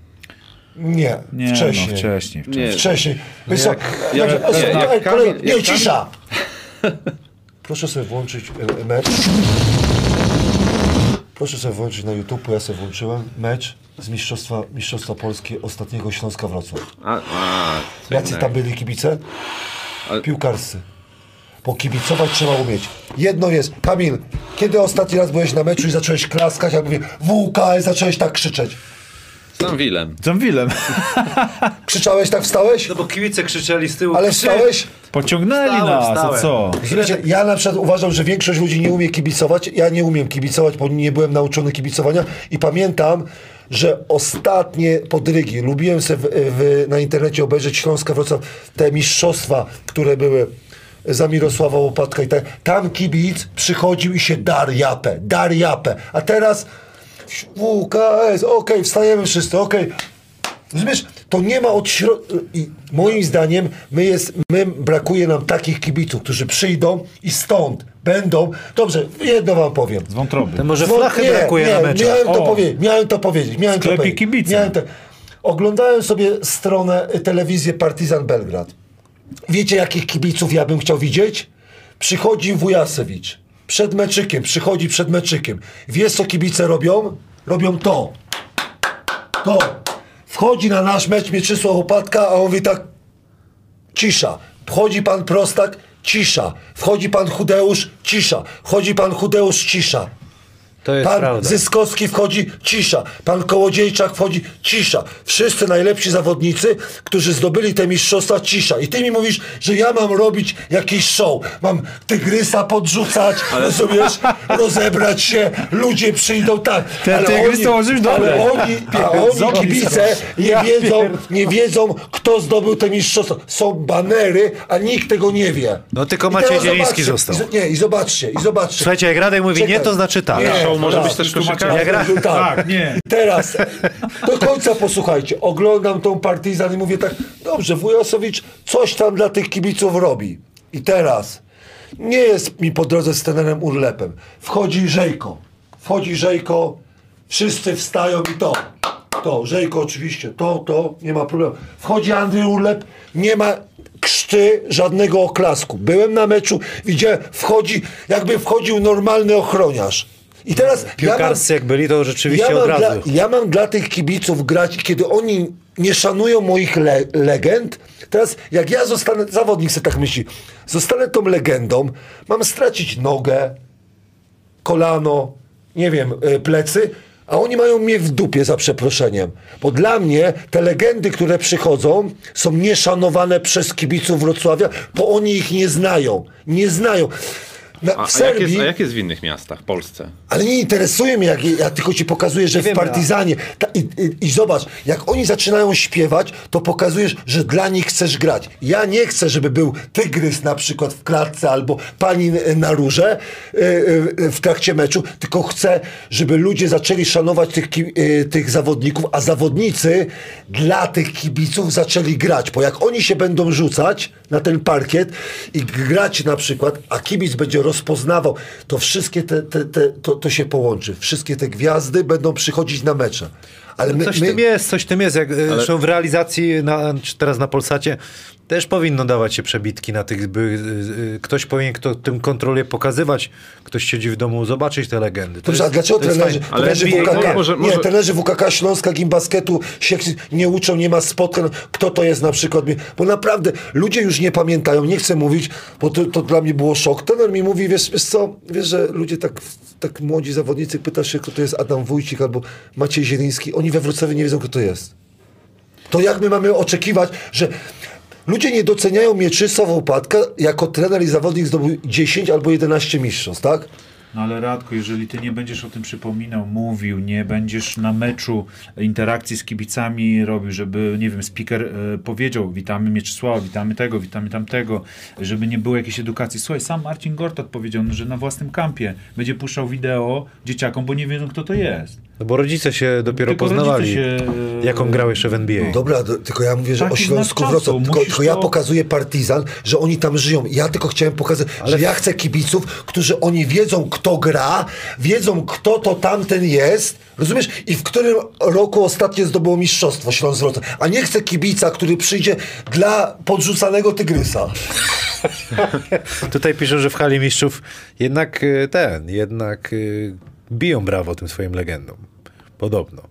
Nie, Nie, wcześniej. no wcześniej, wcześniej. Nie, Wcześniej. Jak- jak- ostatnio- jak Kamil- kolej- nie, jak cisza! (laughs) Proszę sobie włączyć e, mecz. Proszę sobie włączyć na YouTube, ja sobie włączyłem mecz z Mistrzostwa, Mistrzostwa Polski ostatniego Śląska Wrocław. A, a, co Jacy innego. tam byli kibice? Ale- Piłkarscy. Bo kibicować trzeba umieć. Jedno jest, Kamil, kiedy ostatni raz byłeś na meczu i zacząłeś klaskać, a mówię WKS, zacząłeś tak krzyczeć? Sam Wilem. John Willem. (laughs) Krzyczałeś, tak wstałeś? No bo kibice krzyczeli z tyłu. Ale wstałeś? Pociągnęli Wstałem, nas, a wstałem. co? Wiecie, ja na przykład uważam, że większość ludzi nie umie kibicować. Ja nie umiem kibicować, bo nie byłem nauczony kibicowania i pamiętam, że ostatnie podrygi, lubiłem sobie w, w, na internecie obejrzeć Śląska Wrocław, te mistrzostwa, które były za Mirosława Łopatka i tak. Tam kibic przychodził i się dar japę, dar japę. A teraz WKS, okej, wstajemy wszyscy, okej. Rozumiesz, to nie ma od środka. I moim zdaniem my jest, my brakuje nam takich kibiców, którzy przyjdą i stąd będą. Dobrze, jedno wam powiem. Z wątroby. To może flachy brakuje nie, na meczach. Miałem to, powiedzieć, miałem to powiedzieć. Miałem to Sklepie powiedzieć. kibice. Miałem to... Oglądałem sobie stronę y, telewizję Partizan Belgrad. Wiecie, jakich kibiców ja bym chciał widzieć? Przychodzi Wujasewicz. Przed meczykiem, przychodzi przed meczykiem. Wiesz, co kibice robią? Robią to. To. Wchodzi na nasz mecz Mieczysław Łopatka, a on mówi tak cisza. Wchodzi pan Prostak, cisza. Wchodzi pan Chudeusz, cisza. Wchodzi pan Chudeusz, cisza. To jest Pan prawda. Zyskowski wchodzi, cisza. Pan Kołodziejczak wchodzi, cisza. Wszyscy najlepsi zawodnicy, którzy zdobyli te mistrzostwa, cisza. I ty mi mówisz, że ja mam robić jakiś show. Mam tygrysa podrzucać, (laughs) rozumiesz? Rozebrać się, ludzie przyjdą, tak. Ten tygrys to może być dobre. Ale oni, a (laughs) oni kibice nie wiedzą, nie wiedzą, kto zdobył te mistrzostwa. Są banery, a nikt tego nie wie. No tylko Maciej Zieliński został. i Nie, i zobaczcie, i zobaczcie. Słuchajcie, jak Radek mówi Czekaj. nie, to znaczy tak. Nie, Show może tak. być też koszykarzem. Jak ra- Tak, nie. I teraz do końca posłuchajcie. Oglądam tą Partizan i mówię tak, dobrze, Wujosowicz coś tam dla tych kibiców robi. I teraz nie jest mi po drodze z trenerem Urlepem. Wchodzi Żejko. Wchodzi Żejko, wszyscy wstają i to. To, Żejko oczywiście, to, to, nie ma problemu. Wchodzi Andrzej Urlep, nie ma krzty żadnego oklasku. Byłem na meczu, widziałem, wchodzi, jakby wchodził normalny ochroniarz. I teraz ja mam, Piłkarscy jak byli, to rzeczywiście ja od dla, razu. ja mam dla tych kibiców grać, kiedy oni nie szanują moich le legend. Teraz, jak ja zostanę, zawodnik sobie tak myśli, zostanę tą legendą, mam stracić nogę, kolano, nie wiem, y, plecy, a oni mają mnie w dupie za przeproszeniem. Bo dla mnie te legendy, które przychodzą, są nieszanowane przez kibiców Wrocławia, bo oni ich nie znają. Nie znają. Na, A, w a, jak Serbii... jest, a jak jest w innych miastach w Polsce? Ale nie interesuje mnie, jak, ja tylko ci pokazuję, że w wiem, Partizanie. Ta, i, i, I zobacz, jak oni zaczynają śpiewać, to pokazujesz, że dla nich chcesz grać. Ja nie chcę, żeby był tygrys na przykład w klatce albo pani na róże y, y, w trakcie meczu, tylko chcę, żeby ludzie zaczęli szanować tych, y, tych zawodników, a zawodnicy dla tych kibiców zaczęli grać. Bo jak oni się będą rzucać na ten parkiet i grać na przykład, a kibic będzie rozpoznawał, to wszystkie te, te, te, to, to się połączy. Wszystkie te gwiazdy będą przychodzić na mecze. Ale my, Coś my, tym jest, coś tym jest. Jak, Ale... Zresztą w realizacji na, czy teraz na Polsacie też powinno dawać się przebitki na tych, by y, y, ktoś powinien, kto tym kontroluje pokazywać, ktoś siedzi w domu, zobaczyć te legendy. To Dobrze, a jest- dlaczego to jest trenerzy. Ale trenerzy WKK, no, może- nie, może- trenerzy WKK Śląska Gimbasketu się nie uczą, nie ma spotkań, kto to jest na przykład, bo naprawdę ludzie już nie pamiętają, nie chcę mówić, bo to, to dla mnie było szok. Trener mi mówi, wiesz, wiesz co, wiesz, że ludzie tak, tak młodzi zawodnicy, pytasz się, kto to jest Adam Wójcik albo Maciej Zieliński, oni we Wrocławiu nie wiedzą, kto to jest. To jak my mamy oczekiwać, że ludzie nie doceniają Mieczysława Upadka jako trener i zawodnik zdobył 10 albo 11 mistrzostw, tak? No ale Radku, jeżeli ty nie będziesz o tym przypominał, mówił, nie będziesz na meczu interakcji z kibicami robił, żeby, nie wiem, speaker e, powiedział, witamy Mieczysława, witamy tego, witamy tamtego, żeby nie było jakiejś edukacji. Słuchaj, sam Marcin Gortat powiedział, no, że na własnym kampie będzie puszczał wideo dzieciakom, bo nie wiedzą, kto to jest. No bo rodzice się dopiero Tylko poznawali, się, e, jak on grał jeszcze w NBA. Dobra, do, tylko ja mówię, że Taki o Śląsku Wrocław. Tylko, tylko ja to- pokazuję partyzan, że oni tam żyją. Ja tylko chciałem pokazać, że ja chcę kibiców, którzy oni wiedzą, kto gra, wiedzą, kto to tamten jest. Rozumiesz? I w którym roku ostatnio zdobyło mistrzostwo Śląsk Wrocław. A nie chcę kibica, który przyjdzie dla podrzucanego tygrysa. (laughs) Tutaj piszą, że w hali mistrzów jednak y, ten, jednak y, biją brawo tym swoim legendom. Podobno.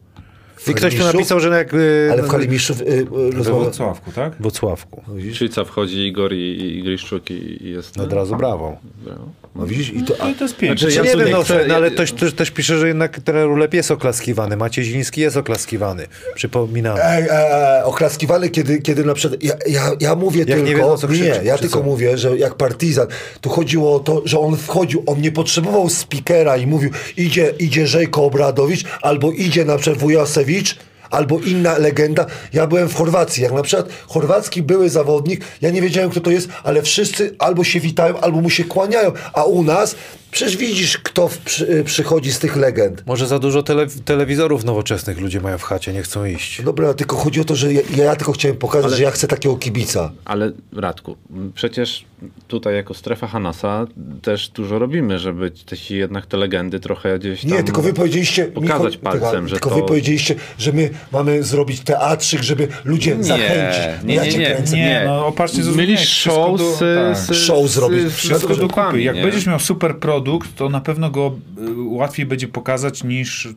I ktoś tu napisał, że jak... y, Ale w hali mistrzów y, y, We rozmowa... Wrocławku, tak? W Włocławku. No widzisz? Szwica wchodzi Igor i, i Griszczuk i, i jest... Od razu brawo. Brawo. No widzisz? I to, a, No to jest piękne. Znaczy, ja ja nie wiem, nie no, chcę- no, ale ktoś też, też pisze, że jednak trener Ulep jest oklaskiwany. Maciej Zieliński jest oklaskiwany. Przypominam. Ej, e, oklaskiwany, kiedy, kiedy na przykład. Ja, ja, ja mówię nie tylko. wiedzą, co krzyczy, nie, ja tylko co? mówię, że jak partyzan, tu chodziło o to, że on wchodził, on nie potrzebował speakera i mówił, idzie, idzie Żejko Obradowicz, albo idzie na przykład Wujasewicz. Albo inna legenda. Ja byłem w Chorwacji. Jak na przykład chorwacki były zawodnik, ja nie wiedziałem kto to jest, ale wszyscy albo się witają, albo mu się kłaniają. A u nas, przecież widzisz, kto w, przy, przychodzi z tych legend. Może za dużo tele, telewizorów nowoczesnych ludzie mają w chacie, nie chcą iść. Dobra, tylko chodzi o to, że ja, ja tylko chciałem pokazać, że ja chcę takiego kibica. Ale Radku, przecież tutaj jako strefa Hanasa też dużo robimy, żeby te, jednak te legendy trochę gdzieś tam... Nie, tylko wy powiedzieliście. pokazać palcem, tylko, że Tylko to- wy powiedzieliście, że my mamy zrobić teatrzyk, żeby ludzie Nie, zachęcić. No nie, ja nie, cię nie. kręcę. Nie, no opatrzcie zrozumiałeś. Mieli Wszystko show do- z, tak. Show zrobić. z, Wszystko do kupy. Jak nie? będziesz miał super produkt, to na pewno go y, łatwiej będzie pokazać niż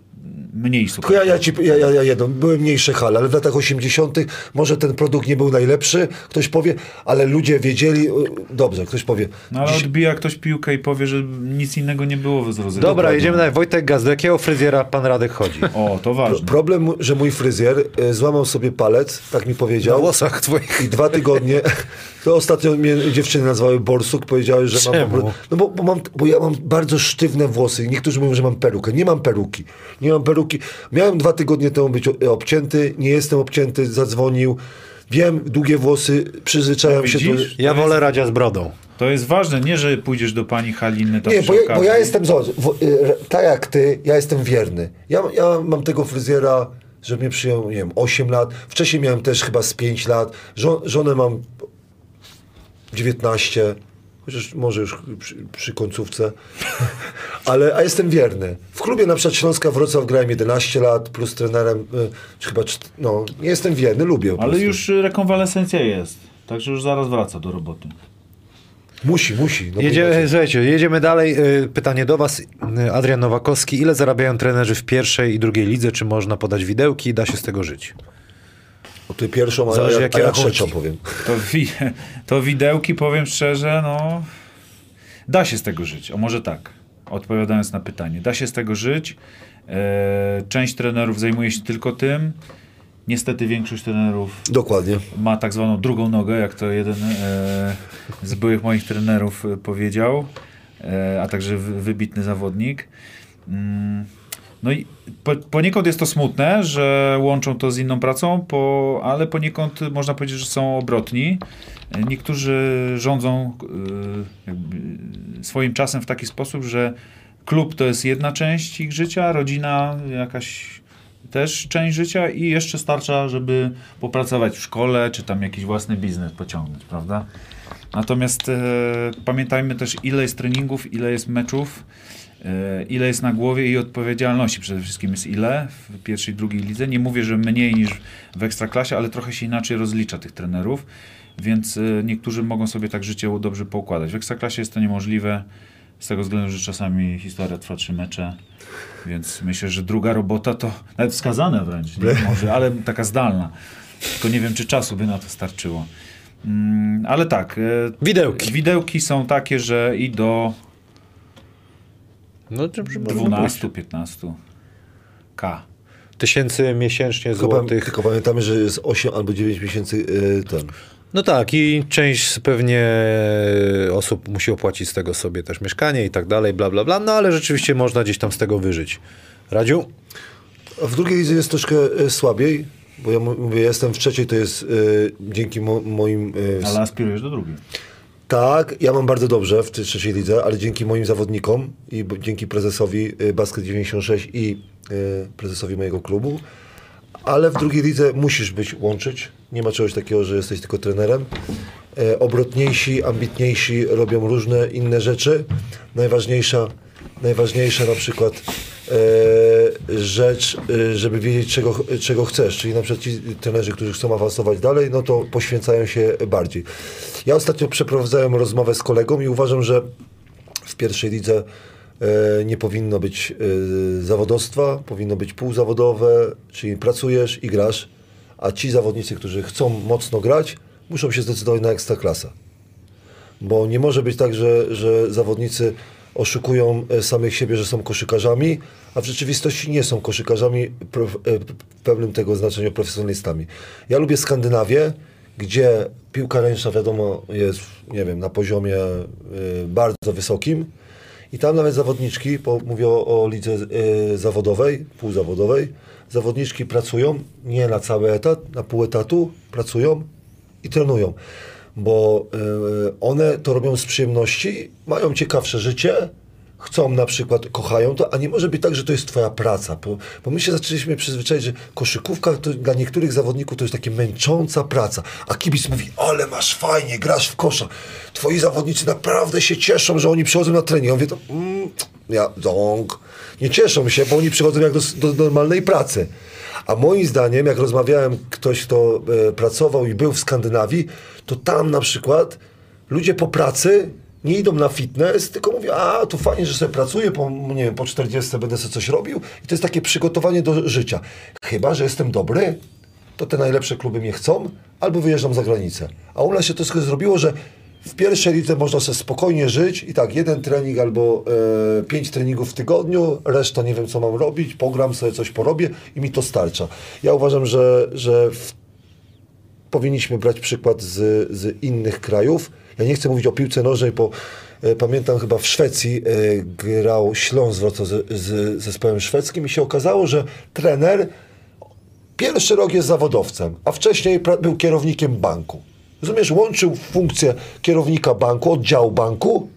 mniej super. Tylko ja, ja, ci, ja, ja, ja jedno, były mniejsze hale, ale w latach 80. może ten produkt nie był najlepszy, ktoś powie, ale ludzie wiedzieli, y, dobrze, ktoś powie. No ale dziś- odbija ktoś piłkę i powie, że nic innego nie było z rozrywki. Dobra, jedziemy dalej. Wojtek Gaz, do jakiego fryzjera pan Radek chodzi? O, to ważne. Problem, że mój fryzjer y, złamał sobie palec, tak mi Na powiedział. włosach twoich. I dwa tygodnie, to ostatnio mnie dziewczyny nazwały Borsuk, powiedziały, że mam... Czemu? prostu- No bo, bo, mam, bo ja mam bardzo sztywne włosy. Niektórzy mówią, że mam perukę. Nie mam peruki. Nie mam peruki. Miałem dwa tygodnie temu być obcięty, nie jestem obcięty, zadzwonił. Wiem, długie włosy, przyzwyczajam się do... Ja wolę Radzia z brodą. To jest ważne, nie, że pójdziesz do pani Haliny tam Nie, bo ja, bo ja jestem, zobacz, w, y, tak jak ty, ja jestem wierny. Ja, ja mam tego fryzjera, że mnie przyjął, nie wiem, 8 lat. Wcześniej miałem też chyba z 5 lat. Żo, żonę mam 19, chociaż może już przy, przy końcówce. (laughs) Ale, a jestem wierny. W klubie na przykład Śląska Wrocław grałem 11 lat, plus trenerem, y, czy chyba, no, nie jestem wierny, lubię. Ale już y, rekonwalescencja jest. Także już zaraz wraca do roboty. Musi, musi. No, Jedziemy, słuchajcie, jedziemy dalej. Y, Pytanie do was. Adrian Nowakowski. Ile zarabiają trenerzy w pierwszej i drugiej lidze? Czy można podać widełki? Da się z tego żyć? O, ty pierwszą, a Zależy, ja, jakie a ja trzecią powiem. To, wi to widełki, powiem szczerze, no... Da się z tego żyć. O może tak, odpowiadając na pytanie. Da się z tego żyć. E, część trenerów zajmuje się tylko tym. Niestety większość trenerów Dokładnie. ma tak zwaną drugą nogę, jak to jeden e, z byłych moich trenerów powiedział, e, a także wy- wybitny zawodnik. Mm, no i po, poniekąd jest to smutne, że łączą to z inną pracą, po, ale poniekąd można powiedzieć, że są obrotni. Niektórzy rządzą e, swoim czasem w taki sposób, że klub to jest jedna część ich życia, rodzina jakaś też część życia i jeszcze starcza, żeby popracować w szkole, czy tam jakiś własny biznes pociągnąć, prawda? Natomiast e, pamiętajmy też, ile jest treningów, ile jest meczów, ile jest na głowie i odpowiedzialności przede wszystkim jest ile w pierwszej, drugiej lidze. Nie mówię, że mniej niż w ekstraklasie, ale trochę się inaczej rozlicza tych trenerów, więc e, niektórzy mogą sobie tak życie dobrze poukładać. W ekstraklasie jest to niemożliwe, z tego względu, że czasami historia trwa trzy mecze, więc myślę, że druga robota to nawet wskazane wręcz, nie? może, ale taka zdalna. Tylko nie wiem, czy czasu by na to starczyło. Mm, ale tak. e, Widełki. Widełki są takie, że i do No, czy, 12-15 K. Tysięcy miesięcznie Tylko, złotych. tylko pamiętamy, że jest 8 albo 9 miesięcy y, ten. No tak, i część pewnie osób musi opłacić z tego sobie też mieszkanie i tak dalej, bla, bla, bla. No ale rzeczywiście można gdzieś tam z tego wyżyć. Radziu? A w drugiej lidze jest troszkę y, słabiej, bo ja mówię, jestem w trzeciej, to jest y, dzięki mo, moim... Y, Ale aspirujesz do drugiej. Tak, ja mam bardzo dobrze w tej trzeciej lidze, ale dzięki moim zawodnikom i dzięki prezesowi y, Basket 96 i y, prezesowi mojego klubu. Ale w drugiej lidze musisz być łączyć. Nie ma czegoś takiego, że jesteś tylko trenerem. E, obrotniejsi, ambitniejsi robią różne inne rzeczy. Najważniejsza, najważniejsza na przykład rzecz, e, żeby wiedzieć czego, czego chcesz. Czyli na przykład ci trenerzy, którzy chcą awansować dalej, no to poświęcają się bardziej. Ja ostatnio przeprowadzałem rozmowę z kolegą i uważam, że w pierwszej lidze e, nie powinno być e, zawodowstwa, powinno być półzawodowe, czyli pracujesz i grasz, a ci zawodnicy, którzy chcą mocno grać, muszą się zdecydować na ekstraklasa. Bo nie może być tak, że, że zawodnicy oszukują e, samych siebie, że są koszykarzami, a w rzeczywistości nie są koszykarzami e, w pełnym tego znaczeniu profesjonalistami. Ja lubię Skandynawię, gdzie piłka ręczna wiadomo jest, nie wiem, na poziomie e, bardzo wysokim i tam nawet zawodniczki, bo mówię o, lidze zawodowej, półzawodowej, zawodniczki pracują nie na cały etat, na pół etatu, pracują i trenują, bo e, one to robią z przyjemności, mają ciekawsze życie, chcą na przykład, kochają to, a nie może być tak, że to jest twoja praca, bo, bo my się zaczęliśmy przyzwyczaić, że koszykówka to dla niektórych zawodników to jest taka męcząca praca, a kibic mówi, ale masz fajnie, grasz w kosza, twoi zawodnicy naprawdę się cieszą, że oni przychodzą na trening, ja mówię to, mm, ja, dąg, nie cieszą się, bo oni przychodzą jak do, do normalnej pracy. A moim zdaniem, jak rozmawiałem ktoś, kto e, pracował i był w Skandynawii, to tam na przykład ludzie po pracy nie idą na fitness, tylko mówią, a to fajnie, że sobie pracuję, po, nie wiem, po 40 będę sobie coś robił i to jest takie przygotowanie do życia. Chyba, że jestem dobry, to te najlepsze kluby mnie chcą, albo wyjeżdżam za granicę. A u nas się to wszystko zrobiło, że w pierwszej lidze można sobie spokojnie żyć i tak, jeden trening albo e, pięć treningów w tygodniu, reszta nie wiem co mam robić, pogram sobie coś porobię i mi to starcza. Ja uważam, że, że w powinniśmy brać przykład z, z innych krajów. Ja nie chcę mówić o piłce nożnej, bo e, pamiętam chyba w Szwecji e, grał Śląsk z, z zespołem szwedzkim i się okazało, że trener pierwszy rok jest zawodowcem, a wcześniej był kierownikiem banku. Rozumiesz, łączył funkcję kierownika banku, oddziału banku,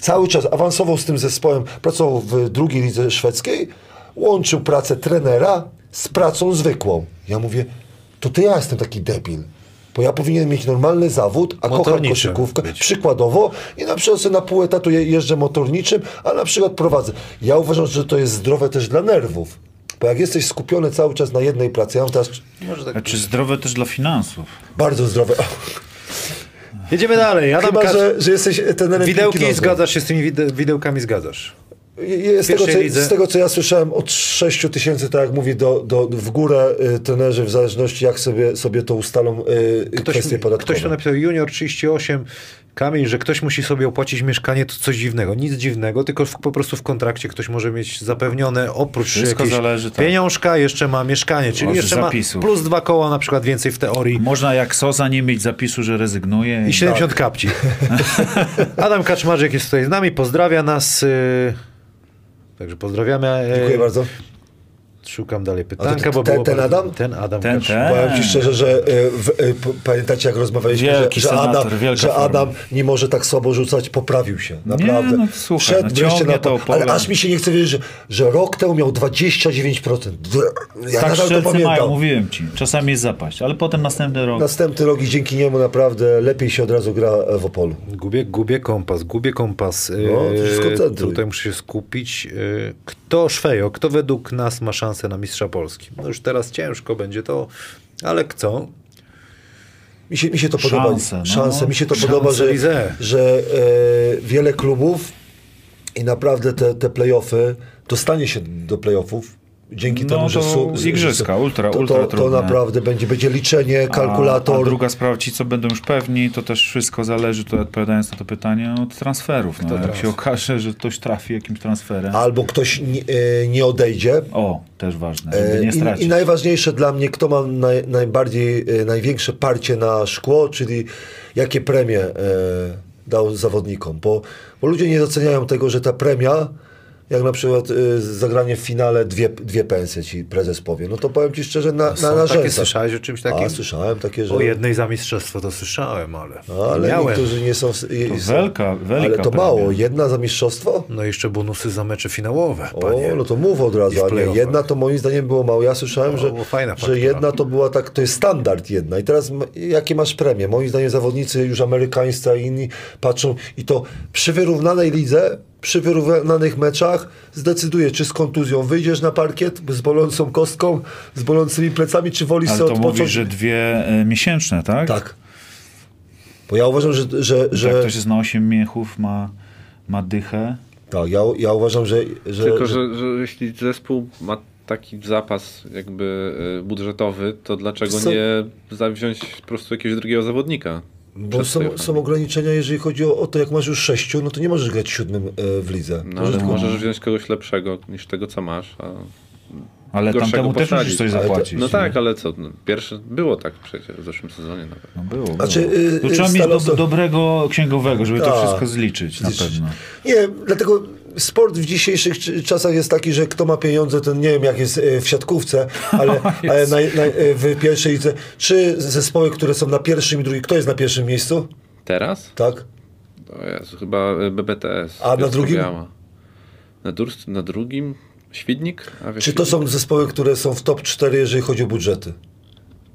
cały czas awansował z tym zespołem, pracował w drugiej lidze szwedzkiej, łączył pracę trenera z pracą zwykłą. Ja mówię, to ty ja jestem taki debil. Bo ja powinienem mieć normalny zawód, a kocham koszykówkę, być. przykładowo i na przykład sobie na pół etatu je- jeżdżę motorniczym, a na przykład prowadzę. Ja uważam, że to jest zdrowe też dla nerwów. Bo jak jesteś skupiony cały czas na jednej pracy, ja mam teraz Może tak. Znaczy zdrowe też dla finansów. bardzo zdrowe. Jedziemy dalej. Adam Chyba, Kacz... że, że jesteś piłki Widełki nożnej. zgadzasz się z tymi wide- widełkami, zgadzasz. Z tego, co, z tego, co ja słyszałem, od 6 tysięcy, tak jak mówię, do, do, w górę y, trenerzy, w zależności jak sobie, sobie to ustalą y, Ktoś, kwestie podatkowe. ktoś to napisał, junior 38, Kamień, że ktoś musi sobie opłacić mieszkanie, to coś dziwnego. Nic dziwnego, tylko w, po prostu w kontrakcie ktoś może mieć zapewnione oprócz Wszystko zależy, tak. pieniążka, jeszcze ma mieszkanie, czyli Od jeszcze zapisów. ma plus dwa koła na przykład więcej w teorii. Można jak Soza nie mieć zapisu, że rezygnuje. I 70 kapci. (laughs) Adam Kaczmarzyk jest tutaj z nami, pozdrawia nas. y, Także pozdrawiamy. y, Dziękuję bardzo. Szukam dalej pytanka, bo ten- ten Adam? Ten Adam Ten, ten. Powiem ci szczerze, że y, w, y, pamiętacie jak rozmawialiśmy, Wielki że, że, senator, Adam, że forma. Adam nie może tak słabo rzucać, poprawił się. Naprawdę. no słuchaj, Wszedł no na to ale aż mi się nie chce wierzyć, że, że rok temu miał 29%. Ja tak nadal to strzelcy mają, pamiętam. mówiłem ci. Czasami jest zapaść, ale potem następny rok. Następny rok i dzięki niemu naprawdę lepiej się od razu gra w Opolu. Gubię, gubię kompas, gubię kompas. No, to się skoncentruj. Tutaj muszę się skupić. Eee, Kto Szwejo, kto według nas ma szansę na mistrza Polski? No już teraz ciężko będzie to, ale kto? Mi się, mi się to Szanse, podoba. no. Szanse. Mi się to Szanse podoba, że, Lize. że e, wiele klubów i naprawdę te, te playoffy, dostanie się do playoffów dzięki No temu, że to są... z igrzyska, ultra, to, ultra to, to trudne. naprawdę będzie, będzie liczenie, kalkulator. A, a druga sprawa, ci co będą już pewni, to też wszystko zależy, to odpowiadając na to pytanie, od transferów. No, jak się okaże, że ktoś trafi jakimś transferem. Albo ktoś nie, e, nie odejdzie. O, też ważne, E, żeby nie I, stracić. I najważniejsze dla mnie, kto ma naj, najbardziej, e, największe parcie na szkło, czyli jakie premie dał zawodnikom. Bo, bo ludzie nie doceniają tego, że ta premia, jak na przykład e, zagranie w finale dwie, dwie pensje ci prezes powie, no to powiem ci szczerze, na, na, na takie, słyszałeś o czymś takim? A, słyszałem takie, że... O jednej za mistrzostwo to słyszałem, ale, No, ale miałem. niektórzy nie są... i- są- wielka- wielka Ale to premia. mało. Jedna za mistrzostwo? No i jeszcze bonusy za mecze finałowe, O, panie. no to mów od razu, a playoffach. jedna to moim zdaniem było mało. Ja słyszałem, O, że, że jedna to była tak, to jest standard jedna. I teraz jakie masz premie? Moim zdaniem zawodnicy już amerykańscy, a inni patrzą i to przy wyrównanej lidze, przy wyrównanych meczach zdecyduje, czy z kontuzją wyjdziesz na parkiet z bolącą kostką, z bolącymi plecami, czy wolisz Ale sobie to odpocząć. mówisz, że dwie e, miesięczne, tak? Tak. Bo ja uważam, że, że, Że... Jak ktoś jest na 8 miechów, ma, ma dychę, Tak, ja, ja uważam, że... że Tylko, że, że jeśli zespół ma taki zapas jakby e, budżetowy, to dlaczego Co- nie zawziąć po prostu jakiegoś drugiego zawodnika? Bo są, są ograniczenia, jeżeli chodzi o, o to, jak masz już sześciu, no to nie możesz grać siódmym e, w lidze. No ale możesz wziąć kogoś lepszego niż tego, co masz. A... Ale tamtemu też musisz coś zapłacić. No tak, ale co? No, pierwszy było tak przecież w zeszłym sezonie nawet. No było, było. Znaczy, y, Tu y, trzeba mieć do, dobrego księgowego, żeby to Tak. wszystko zliczyć na Zliczyć. pewno. Nie, dlatego sport w dzisiejszych czasach jest taki, że kto ma pieniądze, to nie wiem jak jest e, w siatkówce, (laughs) ale, ale na, na, e, w pierwszej lidze. Czy zespoły, które są na pierwszym i drugim, kto jest na pierwszym miejscu? Teraz? Tak? O Jezu, chyba e, BBTS. A na drugim? Na, dur- na drugim? Świdnik? A wiesz, Czy to Świdnik? są zespoły, które są w top 4, jeżeli chodzi o budżety?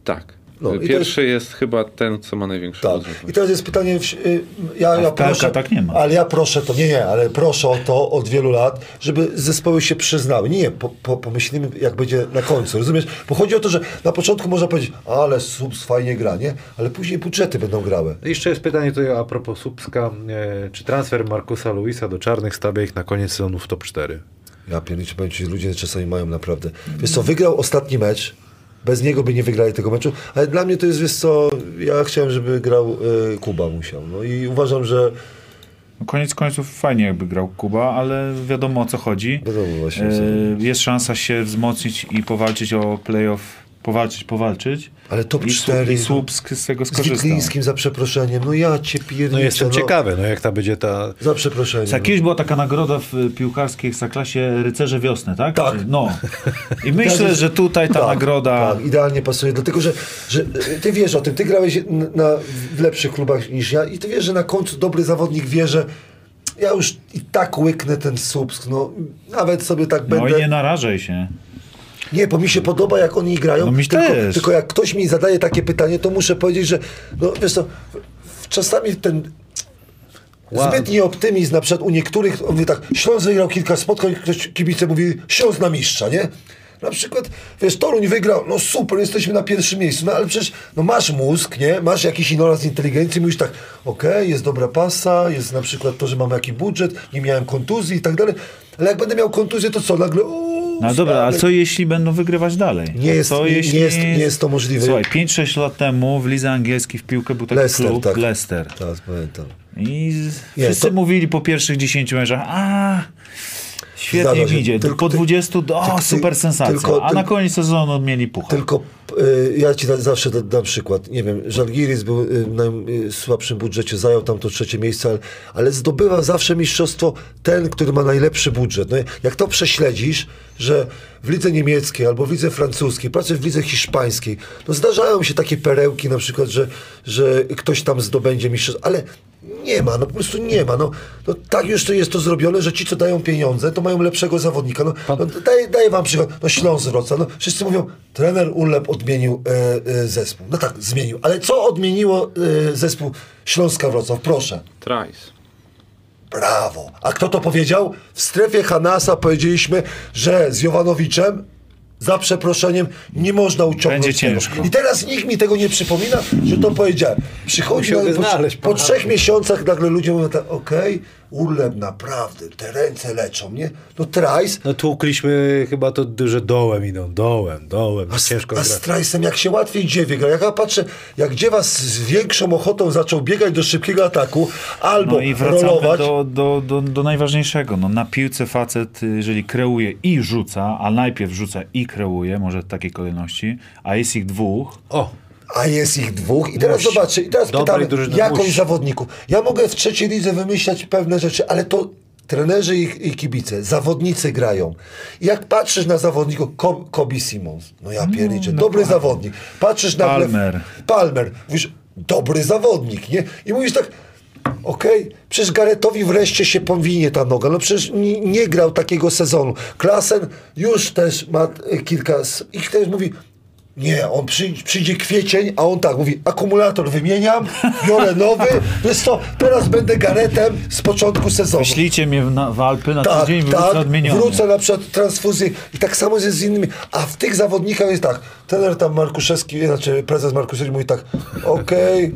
Tak. No, Pierwszy jest... chyba ten, co ma największy Tak. I teraz jest pytanie, y, ja, ja proszę, tak nie ma. ale ja proszę to, nie, nie, ale proszę o to od wielu lat, żeby zespoły się przyznały. Nie, po, po, pomyślimy jak będzie na końcu, rozumiesz? Bo chodzi o to, że na początku można powiedzieć, ale Subs fajnie gra, nie? Ale później budżety będą grały. Jeszcze jest pytanie tutaj a propos Słupska. E, czy transfer Markusa Luisa do Czarnych stawia ich na koniec sezonu w top 4? Ja ci, ludzie czasami mają naprawdę. Wiesz co, wygrał ostatni mecz, bez niego by nie wygrali tego meczu, ale dla mnie to jest, wiesz co, ja chciałem, żeby grał y, Kuba musiał. No i uważam, że No koniec końców fajnie jakby grał Kuba, ale wiadomo o co chodzi. Wiadomo właśnie, E, jest szansa się wzmocnić i powalczyć o playoff, powalczyć, powalczyć. Ale top I, cztery, Słup- I no. Słupsk z tego z skorzysta. Wiklińskim za przeproszeniem, no ja cię pierniczę. No jestem no. ciekawy, no jak ta będzie ta... Za przeproszeniem. Co, Kiedyś była taka nagroda w y, piłkarskiej ekstraklasie Rycerze Wiosny, tak? Tak. No. I (laughs) myślę, że tutaj ta tak, nagroda... Tak, idealnie pasuje, dlatego że, że y, ty wiesz o tym, ty grałeś na, w lepszych klubach niż ja i ty wiesz, że na końcu dobry zawodnik wie, że ja już i tak łyknę ten Słupsk, no nawet sobie tak No będę... i nie narażaj się. Nie, bo mi się podoba, jak oni grają. No mi tylko, też. tylko jak ktoś mi zadaje takie pytanie, to muszę powiedzieć, że no wiesz co, czasami ten Wow. zbytni optymizm na przykład u niektórych, on mówi tak, Śląsk wygrał kilka spotkań, ktoś kibice mówi, Śląsk na mistrza, nie? Na przykład, wiesz, Toruń wygrał, no super, jesteśmy na pierwszym miejscu, no ale przecież, no masz mózg, nie? Masz jakiś ignorans inteligencji, mówisz tak, okej, jest dobra pasa, jest na przykład to, że mam jakiś budżet, nie miałem kontuzji i tak dalej, ale jak będę miał kontuzję, to co, nagle, o, No dobra, a stary. co jeśli będą wygrywać dalej? Nie jest- co nie- jeśli... nie jest- nie jest to możliwe. Słuchaj, 5-6 lat temu w lidze angielskiej w piłkę był taki Leicester, klub, tak. Leicester. Tak, pamiętam. I Nie, wszyscy to- mówili po pierwszych 10 meczach, a świetnie idzie. Tylko po ty- 20, o tylko ty- super sensacja. tylko a na koniec sezonu mieli puchar. Tylko y, ja ci da, zawsze da, dam przykład. Nie wiem, Żalgiris był y, w najsłabszym budżecie, zajął tam to trzecie miejsce, ale, ale zdobywa zawsze mistrzostwo ten, który ma najlepszy budżet. No, jak to prześledzisz, że w lidze niemieckiej albo w lidze francuskiej, pracujesz w lidze hiszpańskiej, no zdarzają się takie perełki na przykład, że, że ktoś tam zdobędzie mistrzostwo, ale nie ma, no po prostu nie ma. No, no tak już to jest to zrobione, że ci, co dają pieniądze, to mają lepszego zawodnika. No, no daję, daję wam przykład. No Śląsk Wrocław. No, wszyscy mówią, trener Urlep odmienił e, e, zespół. No tak, zmienił. Ale co odmieniło e, zespół Śląska Wrocław? Proszę. Trice. Brawo. A kto to powiedział? W strefie Hanasa powiedzieliśmy, że z Jowanowiczem za przeproszeniem nie można uciągnąć Będzie ciężko. I teraz nikt mi tego nie przypomina, że to powiedziałem. Przychodzi na, po, znaleźć po trzech miesiącach nagle ludzie mówią tak, okej, Urlep naprawdę, te ręce leczą, nie? No Trice, No tłukliśmy chyba to, że dołem idą, dołem, dołem. a, z- Ciężko a z Trice'em jak się łatwiej dziewie gra. Jak ja patrzę, jak dziewa z większą ochotą zaczął biegać do szybkiego ataku, albo No i wracamy rolować. do, do, do, do najważniejszego. No, na piłce facet, jeżeli kreuje i rzuca, a najpierw rzuca i kreuje, może w takiej kolejności, a jest ich dwóch, O, A jest ich dwóch. I teraz Musi. zobaczcie, i teraz Dobrej pytamy, musi. zawodników. Ja mogę w trzeciej lidze wymyślać pewne rzeczy, ale to trenerzy i, i kibice, zawodnicy grają. I jak patrzysz na zawodników, Ko- Kobe Simons, no ja pierniczę, dobry zawodnik. Patrzysz na Palmer. Palmer, mówisz, dobry zawodnik, nie? I mówisz tak, okej, przecież Garetowi wreszcie się powinie ta noga, no przecież nie, nie grał takiego sezonu. Klasen już też ma kilka, i też mówi, nie, on przy, przyjdzie kwiecień, a on tak mówi, akumulator wymieniam, biorę nowy, wiesz co, teraz będę Garetem z początku sezonu. Wyślijcie mnie w, na, w Alpy na Tak, tydzień, wrócę tak, odmieniony. wrócę na przykład transfuzję i tak samo jest z innymi, a w tych zawodnikach jest tak, trener tam Markuszewski, znaczy prezes Markuszewski mówi tak, okej,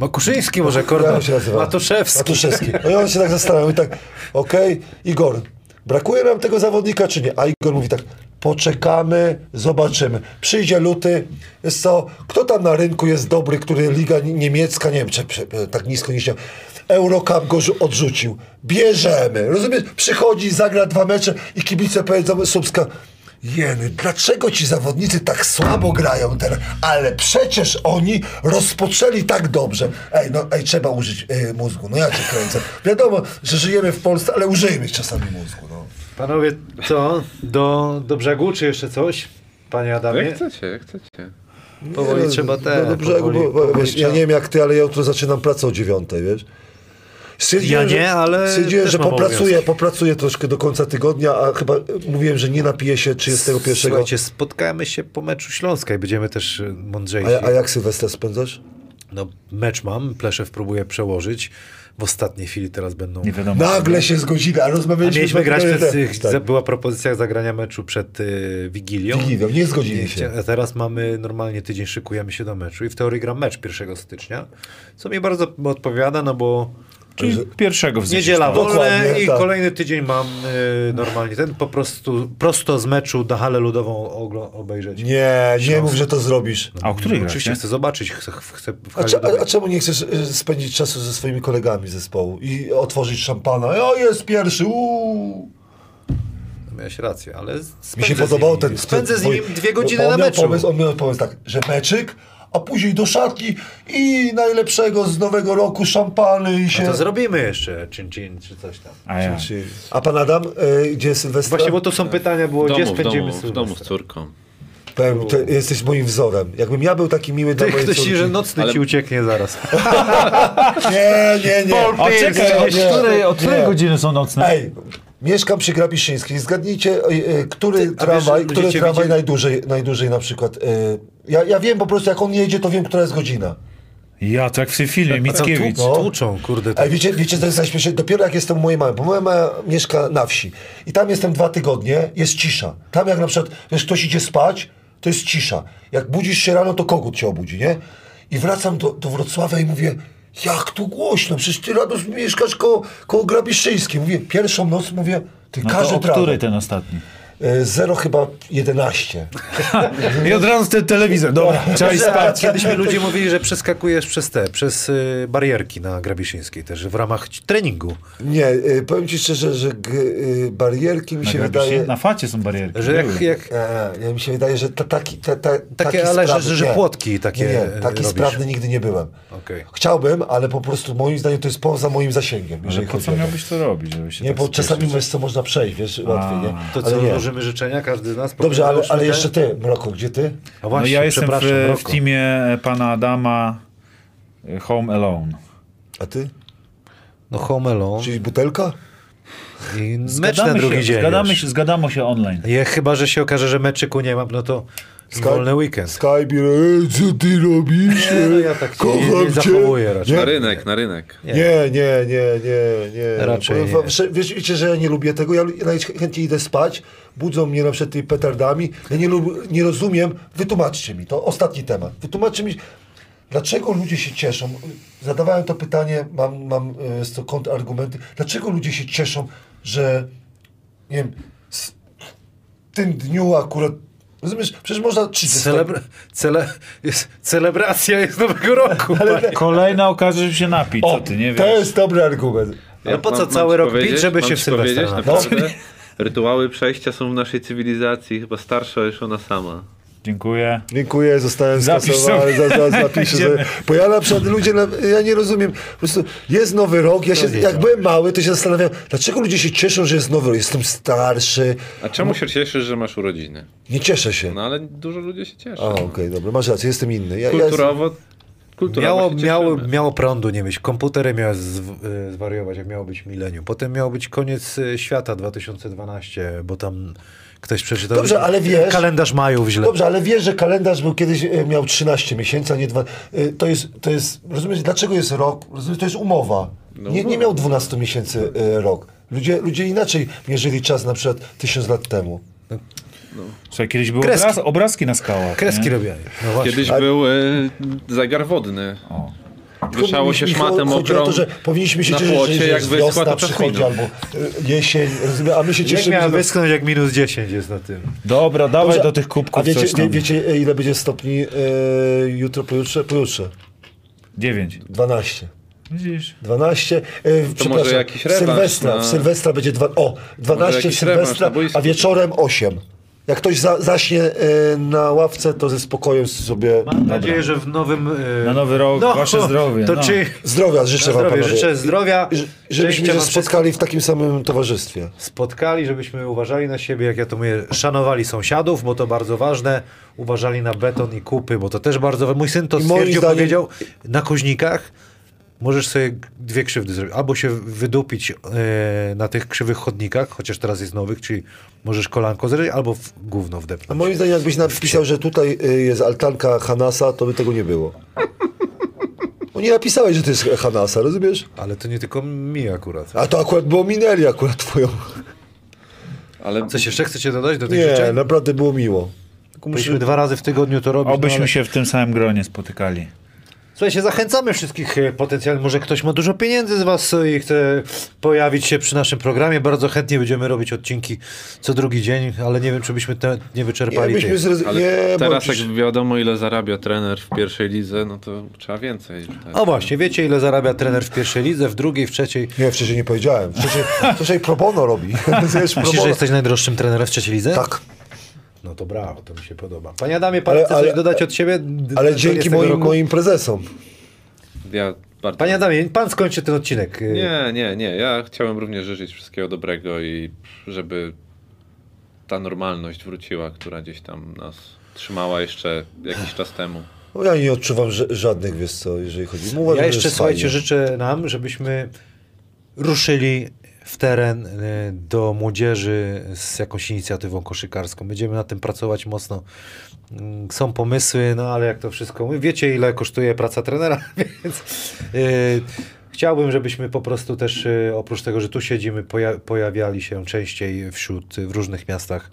może, jak korda, on się nazywa? Matuszewski. Matuszewski. No i on się tak zastanawia, mówi tak, okej, Igor, brakuje nam tego zawodnika czy nie? A Igor mówi tak, poczekamy, zobaczymy. Przyjdzie luty, jest co, kto tam na rynku jest dobry, który liga ni- niemiecka, nie wiem, czy, czy tak nisko nie chciał, Eurocup go odrzucił. Bierzemy, rozumiesz? Przychodzi, zagra dwa mecze i kibice powiedzą Słupska, Jeny, dlaczego ci zawodnicy tak słabo grają teraz? Ale przecież oni rozpoczęli tak dobrze. Ej, no, ej, trzeba użyć y, mózgu. No ja cię kręcę. Wiadomo, że żyjemy w Polsce, ale użyjmy czasami mózgu. No. Panowie, co? Do, do brzegu, czy jeszcze coś? Panie Adamie? Jak chcecie, jak chcecie. Powoli Nie, trzeba no, te... No do brzegu, powoli- bo, bo, powoli wiesz, ja trzeba- nie wiem jak ty, ale ja jutro zaczynam pracę o dziewiątej, wiesz? Stwierdziłem, Ja nie, że- ale Stwierdziłem, że popracuję, obowiązki. popracuję troszkę do końca tygodnia, a chyba e, mówiłem, że nie napiję się 31. Słuchajcie, spotkamy się po meczu Śląska i będziemy też y, mądrzejsi. A, a jak Sylwester spędzasz? No, mecz mam, Pleszew próbuję przełożyć. W ostatniej chwili teraz będą... Nie wiadomo. Nagle się zgodzili, a A rozmawialiśmy... mieliśmy grać przed... Tak. Była propozycja zagrania meczu przed y, Wigilią. Wigilią, nie zgodzili się. A teraz mamy normalnie tydzień, szykujemy się do meczu i w teorii gram mecz 1 stycznia, co mi bardzo odpowiada, no bo Czyli pierwszego w niedziela wolne Dokładnie, i tak. kolejny tydzień mam y, normalnie ten po prostu prosto z meczu na halę ludową oglo- obejrzeć. Nie, nie mów, że to zrobisz. A o której Oczywiście gracie? chcę zobaczyć, chcę, chcę w A, cze, a, czemu nie chcesz e, spędzić czasu ze swoimi kolegami z zespołu i otworzyć szampana? O, jest pierwszy, uuu. Miałeś rację, ale Mi spędzę się z podobał nimi, ten... Spędzę z twój- dwie godziny on na meczu. Pomysł, on miał pomysł tak, że meczyk, a później do szatni i najlepszego z nowego roku szampany i się... No to zrobimy jeszcze czyn czyn czy coś tam. A ja. A pan Adam, e, gdzie Sylwestra? Właśnie, bo to są pytania było, W gdzie domu, w spędzimy domu, w domu z córką. Powiem, ty jesteś moim wzorem. Jakbym ja był taki miły dla Ty, mojej ktoś córki... ci, że nocny Ale- ci ucieknie zaraz. (laughs) Nie, nie, nie. A czekaj, Nie, której, od której nie. godziny są nocne? Ej, mieszkam przy Grabiszyńskiej. Zgadnijcie, e, e, który Ty, a tramwaj, wiesz, który tramwaj widzieli- najdłużej, najdłużej na przykład. E, ja, ja wiem po prostu, jak on jedzie, to wiem, która jest godzina. Ja, tak w tym filmie, Mickiewicz. No. Tłuczą, kurde. tak. Ej, wiecie, wiecie, co jest najśmieszniejsze? Dopiero jak jestem u mojej mamy, bo moja mama mieszka na wsi i tam jestem dwa tygodnie, jest cisza. Tam jak na przykład, wiesz, ktoś idzie spać, to jest cisza. Jak budzisz się rano, to kogut cię obudzi, nie? I wracam do, do Wrocławia i mówię, jak tu głośno, przecież ty Rados mieszkasz koło, koło Grabiszyńskiej. Mówię, pierwszą noc mówię, ty No to każdy o której ten ostatni? E, Zero chyba 11. (laughs) I od razu ten telewizor, dobra, trzeba iść spać. Kiedyś mi ludzie mówili, że przeskakujesz przez te, przez y, barierki na Grabiszyńskiej też, w ramach treningu. Nie, e, powiem ci szczerze, że g, e, barierki mi się wydaje... Na facie są barierki. Że jak, jak E, nie, mi się wydaje, że ta, taki, ta, ta, taki ale że- sprawny- że nie. płotki takie, Nie, nie e, taki robisz. sprawny nigdy nie byłem. Okej. Chciałbym, ale po prostu moim zdaniem to jest poza moim zasięgiem. Ale po co miałbyś to robić, żeby się Nie, tak bo czasami wiesz co można przejść, wiesz, łatwiej, nie? To co, nie. Złożymy życzenia, każdy z nas? Dobrze, ale, ale jeszcze ty, Mroko, gdzie ty? A No właśnie, ja jestem w, w teamie pana Adama y, Home Alone. A ty? No Home Alone Czyli butelka? i mecz Zgadamy na drugi się, dzień. Zgadamy już. się, zgadamy się online. Je, chyba, że się okaże, że meczyku nie mam, no to wolny weekend. Skype, co ty robisz? Nie, no ja tak się nie, Kocham nie cię. zachowuję raczej. Na rynek, na rynek. Nie, nie, nie, nie, nie. Raczej Bo- nie. Wiesz, wiecie, że ja nie lubię tego. Ja najchętniej idę spać, budzą mnie na przykład tymi petardami. Ja nie, lub, nie rozumiem. Wytłumaczcie mi to. Ostatni temat. Wytłumaczcie mi, dlaczego ludzie się cieszą. Zadawałem to pytanie, mam, mam e, z to kontrargumenty. Dlaczego ludzie się cieszą, że nie wiem, w tym dniu akurat. Rozumiesz? Przecież można 30. Celebra- cele- jest, celebracja jest Nowego Roku. Ale Kolejna okazja, żeby się napić, co O, ty, nie to wiesz? jest dobry argument. Ja po co Mam- cały rok pić, żeby się w Sylwestra naprawdę, rytuały przejścia są w naszej cywilizacji chyba starsza niż ona sama. Dziękuję. Dziękuję, zostałem Zapisz skasowany, sobie. za, za, zapiszę sobie. Bo ja na przykład ludzie, ja nie rozumiem, po prostu jest nowy rok, ja się, jak byłem mały, to się zastanawiałem, dlaczego ludzie się cieszą, że jest nowy rok, jestem starszy, A czemu się cieszysz, że masz urodziny? nie cieszę się. No ale dużo ludzi się cieszy. A, okej, dobra, masz rację, jestem inny. Ja, ja Kulturowo, Miało, się miało, cieszymy. miało prądu nie mieć. Komputery miały y, zwariować, jak miało być milenium. Potem miało być koniec y, świata 2012, bo tam ktoś przeczytał. Dobrze, ale wiesz- Kalendarz majów źle. Dobrze, ale wiesz, że kalendarz był kiedyś, e, miał 13 miesięcy, a nie dwa. e, To jest, to jest rozumiesz, dlaczego jest rok? Rozumiesz, to jest umowa. No Nie, nie miał 12 miesięcy e, rok. Ludzie, ludzie inaczej mierzyli czas na przykład tysiąc lat temu. Słuchaj, kiedyś były Kreski. obraz, obrazki na skałach. Kreski nie? robiali. No. Kiedyś był y, zegar wodny. O. wieszało się Mi- mi szmatę chodzi o mokrą to, że powinniśmy się na cieszyć, płocie, że, że jak wyschła, wiosna to przychodzi albo y, jesień, a my się Jak cieszymy, miała że... wyschnąć, jak minus 10 jest na tym. Dobra, dawaj Dobrze, do tych kubków A wiecie, wie, wiecie e, ile będzie stopni e, jutro, pojutrze? Pojutrze. 9. 12. Widzisz? 12. E, przepraszam, jakiś w rewanż Sylwestra, na- w Sylwestra będzie dwa, o, 12 w jakiś rewanż Sylwestra, a wieczorem 8. Jak ktoś za, zaśnie e, na ławce, to ze spokojem sobie... Mam nadzieję, że w nowym... e, Na nowy rok, wasze zdrowie, To no. czy... Zdrowia życzę Na wam, zdrowie, panowie. życzę zdrowia, Ż- Żebyśmy się spotkali w takim samym towarzystwie. spotkali, żebyśmy uważali na siebie, jak ja to mówię, szanowali sąsiadów, bo to bardzo ważne, uważali na beton i kupy, bo to też bardzo ważne. Mój syn to stwierdził, zdaniem- powiedział, na koźnikach możesz sobie dwie krzywdy zrobić. Albo się wydupić e, na tych krzywych chodnikach, chociaż teraz jest nowych, czyli możesz kolanko zrobić, albo w gówno A wdepnąć. moim zdaniem, jakbyś napisał, że tutaj y, jest altanka Hanasa, to by tego nie było. Bo nie napisałeś, że to jest Hanasa, rozumiesz? Ale to nie tylko mi akurat. A to akurat było minęli akurat twoją. Ale Coś jeszcze chcecie dodać do tych Nie, życzeń? naprawdę było miło. Powinniśmy dwa razy w tygodniu to robić. no Obyśmy ale- się w tym samym gronie spotykali. Słuchajcie, zachęcamy wszystkich e, potencjalnie. Może ktoś ma dużo pieniędzy z Was e, i chce pojawić się przy naszym programie. Bardzo chętnie będziemy robić odcinki co drugi dzień, ale nie wiem, czy byśmy te nie Nie, wyczerpali byśmy tych. zrez... Ale nie, teraz bo... jak wiadomo ile zarabia trener w pierwszej lidze, no to trzeba więcej. Tak. O właśnie, wiecie ile zarabia trener w pierwszej lidze, w drugiej, w trzeciej. Nie, wcześniej nie powiedziałem. Wcześniej, wcześniej pro bono robi. (laughs) Myślisz, że jesteś najdroższym trenerem w trzeciej lidze? Tak, No to brawo, to mi się podoba. Panie Adamie, pan Ale- chce ale- coś dodać od siebie? ale do dzięki 40 moim, roku? moim prezesom. Ja bardzo... Panie Adamie, pan skończy ten odcinek. E, Nie, nie, nie. Ja chciałem również życzyć wszystkiego dobrego i żeby ta normalność wróciła, która gdzieś tam nas trzymała jeszcze jakiś czas temu. No, ja nie odczuwam żadnych, wiesz co, jeżeli chodzi. Uważam, Ja jeszcze, słuchajcie, fajnie. życzę nam, żebyśmy ruszyli w teren e, do młodzieży z jakąś inicjatywą koszykarską. Będziemy nad tym pracować mocno. Mm, Są pomysły, no ale jak to wszystko... Wiecie, ile kosztuje praca trenera, (laughs) więc e, chciałbym, żebyśmy po prostu też, e, oprócz tego, że tu siedzimy, poja pojawiali się częściej wśród, w różnych miastach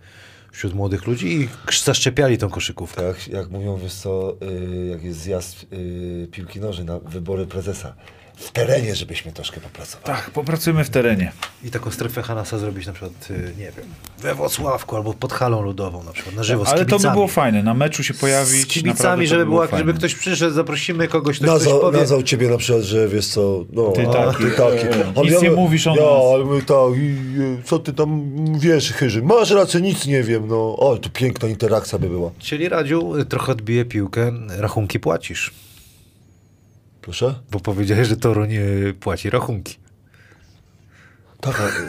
wśród młodych ludzi i zaszczepiali tą koszykówkę. Tak, jak mówią, wiesz co, y, jak jest zjazd y, piłki nożnej na wybory prezesa. W terenie, żebyśmy troszkę popracowali. Tak, popracujemy w terenie. I taką strefę Hanasa zrobić na przykład, y, nie wiem, we Włocławku albo pod halą ludową na przykład, na żywo z Ale to kibicami. by było fajne, na meczu się pojawić. Z kibicami, to żeby, była, żeby ktoś przyszedł, zaprosimy kogoś, ktoś coś Nazwał, powie. nazwał ciebie na przykład, że wiesz co, no, Ty a, taki, ty taki. e, A nic ja- nie mówisz o ja, nas. ale my tak, i, e, co ty tam wiesz, Chyży? Masz rację, nic nie wiem, no. O, tu piękna interakcja by była. Czyli Radziu, y, trochę odbije piłkę, rachunki płacisz. Proszę? Bo powiedziałeś, że Toruń y, płaci rachunki. Tak. (laughs)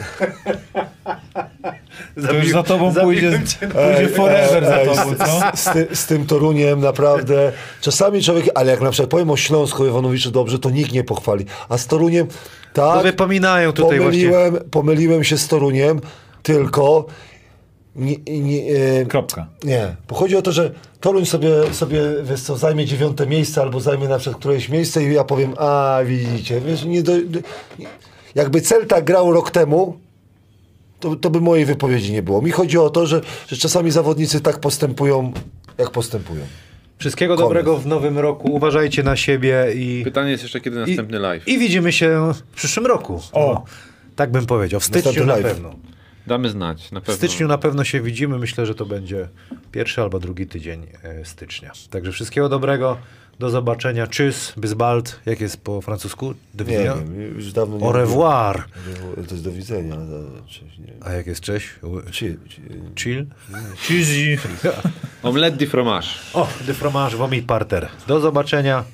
To już za tobą pójdzie, cię. pójdzie forever za tobą, co? Z, ty, z tym Toruniem naprawdę, czasami człowiek, ale jak na przykład powiem o Śląsku Iwanowiczu dobrze, to nikt nie pochwali. A z Toruniem, To tak, wypominają tutaj właśnie. pomyliłem, pomyliłem się z Toruniem, tylko nie, nie, e, Kropka. Nie, bo chodzi o to, że Toruń sobie, sobie wiesz co, zajmie dziewiąte miejsce albo zajmie na przykład któreś miejsce i ja powiem, a widzicie, wiesz, nie do, nie, jakby Celta grał rok temu, to, to by mojej wypowiedzi nie było. Mi chodzi o to, że, że czasami zawodnicy tak postępują, jak postępują. Wszystkiego Koniec. dobrego w nowym roku. Uważajcie na siebie i, Pytanie jest jeszcze, kiedy następny live. i widzimy się w przyszłym roku. O. No, tak bym powiedział. W styczniu na live. pewno. Damy znać, na W pewno. styczniu na pewno się widzimy. Myślę, że to będzie pierwszy albo drugi tydzień e, stycznia. Także wszystkiego dobrego. Do zobaczenia. Tschüss, bis bald. Jak jest po francusku? Do Nie widzenia? wiem, już dawno nie Au revoir. To jest do widzenia. nie. A jak jest cześć? Chill? Cheesy. Omelette de fromage. O, de fromage, vomit parter. Do zobaczenia.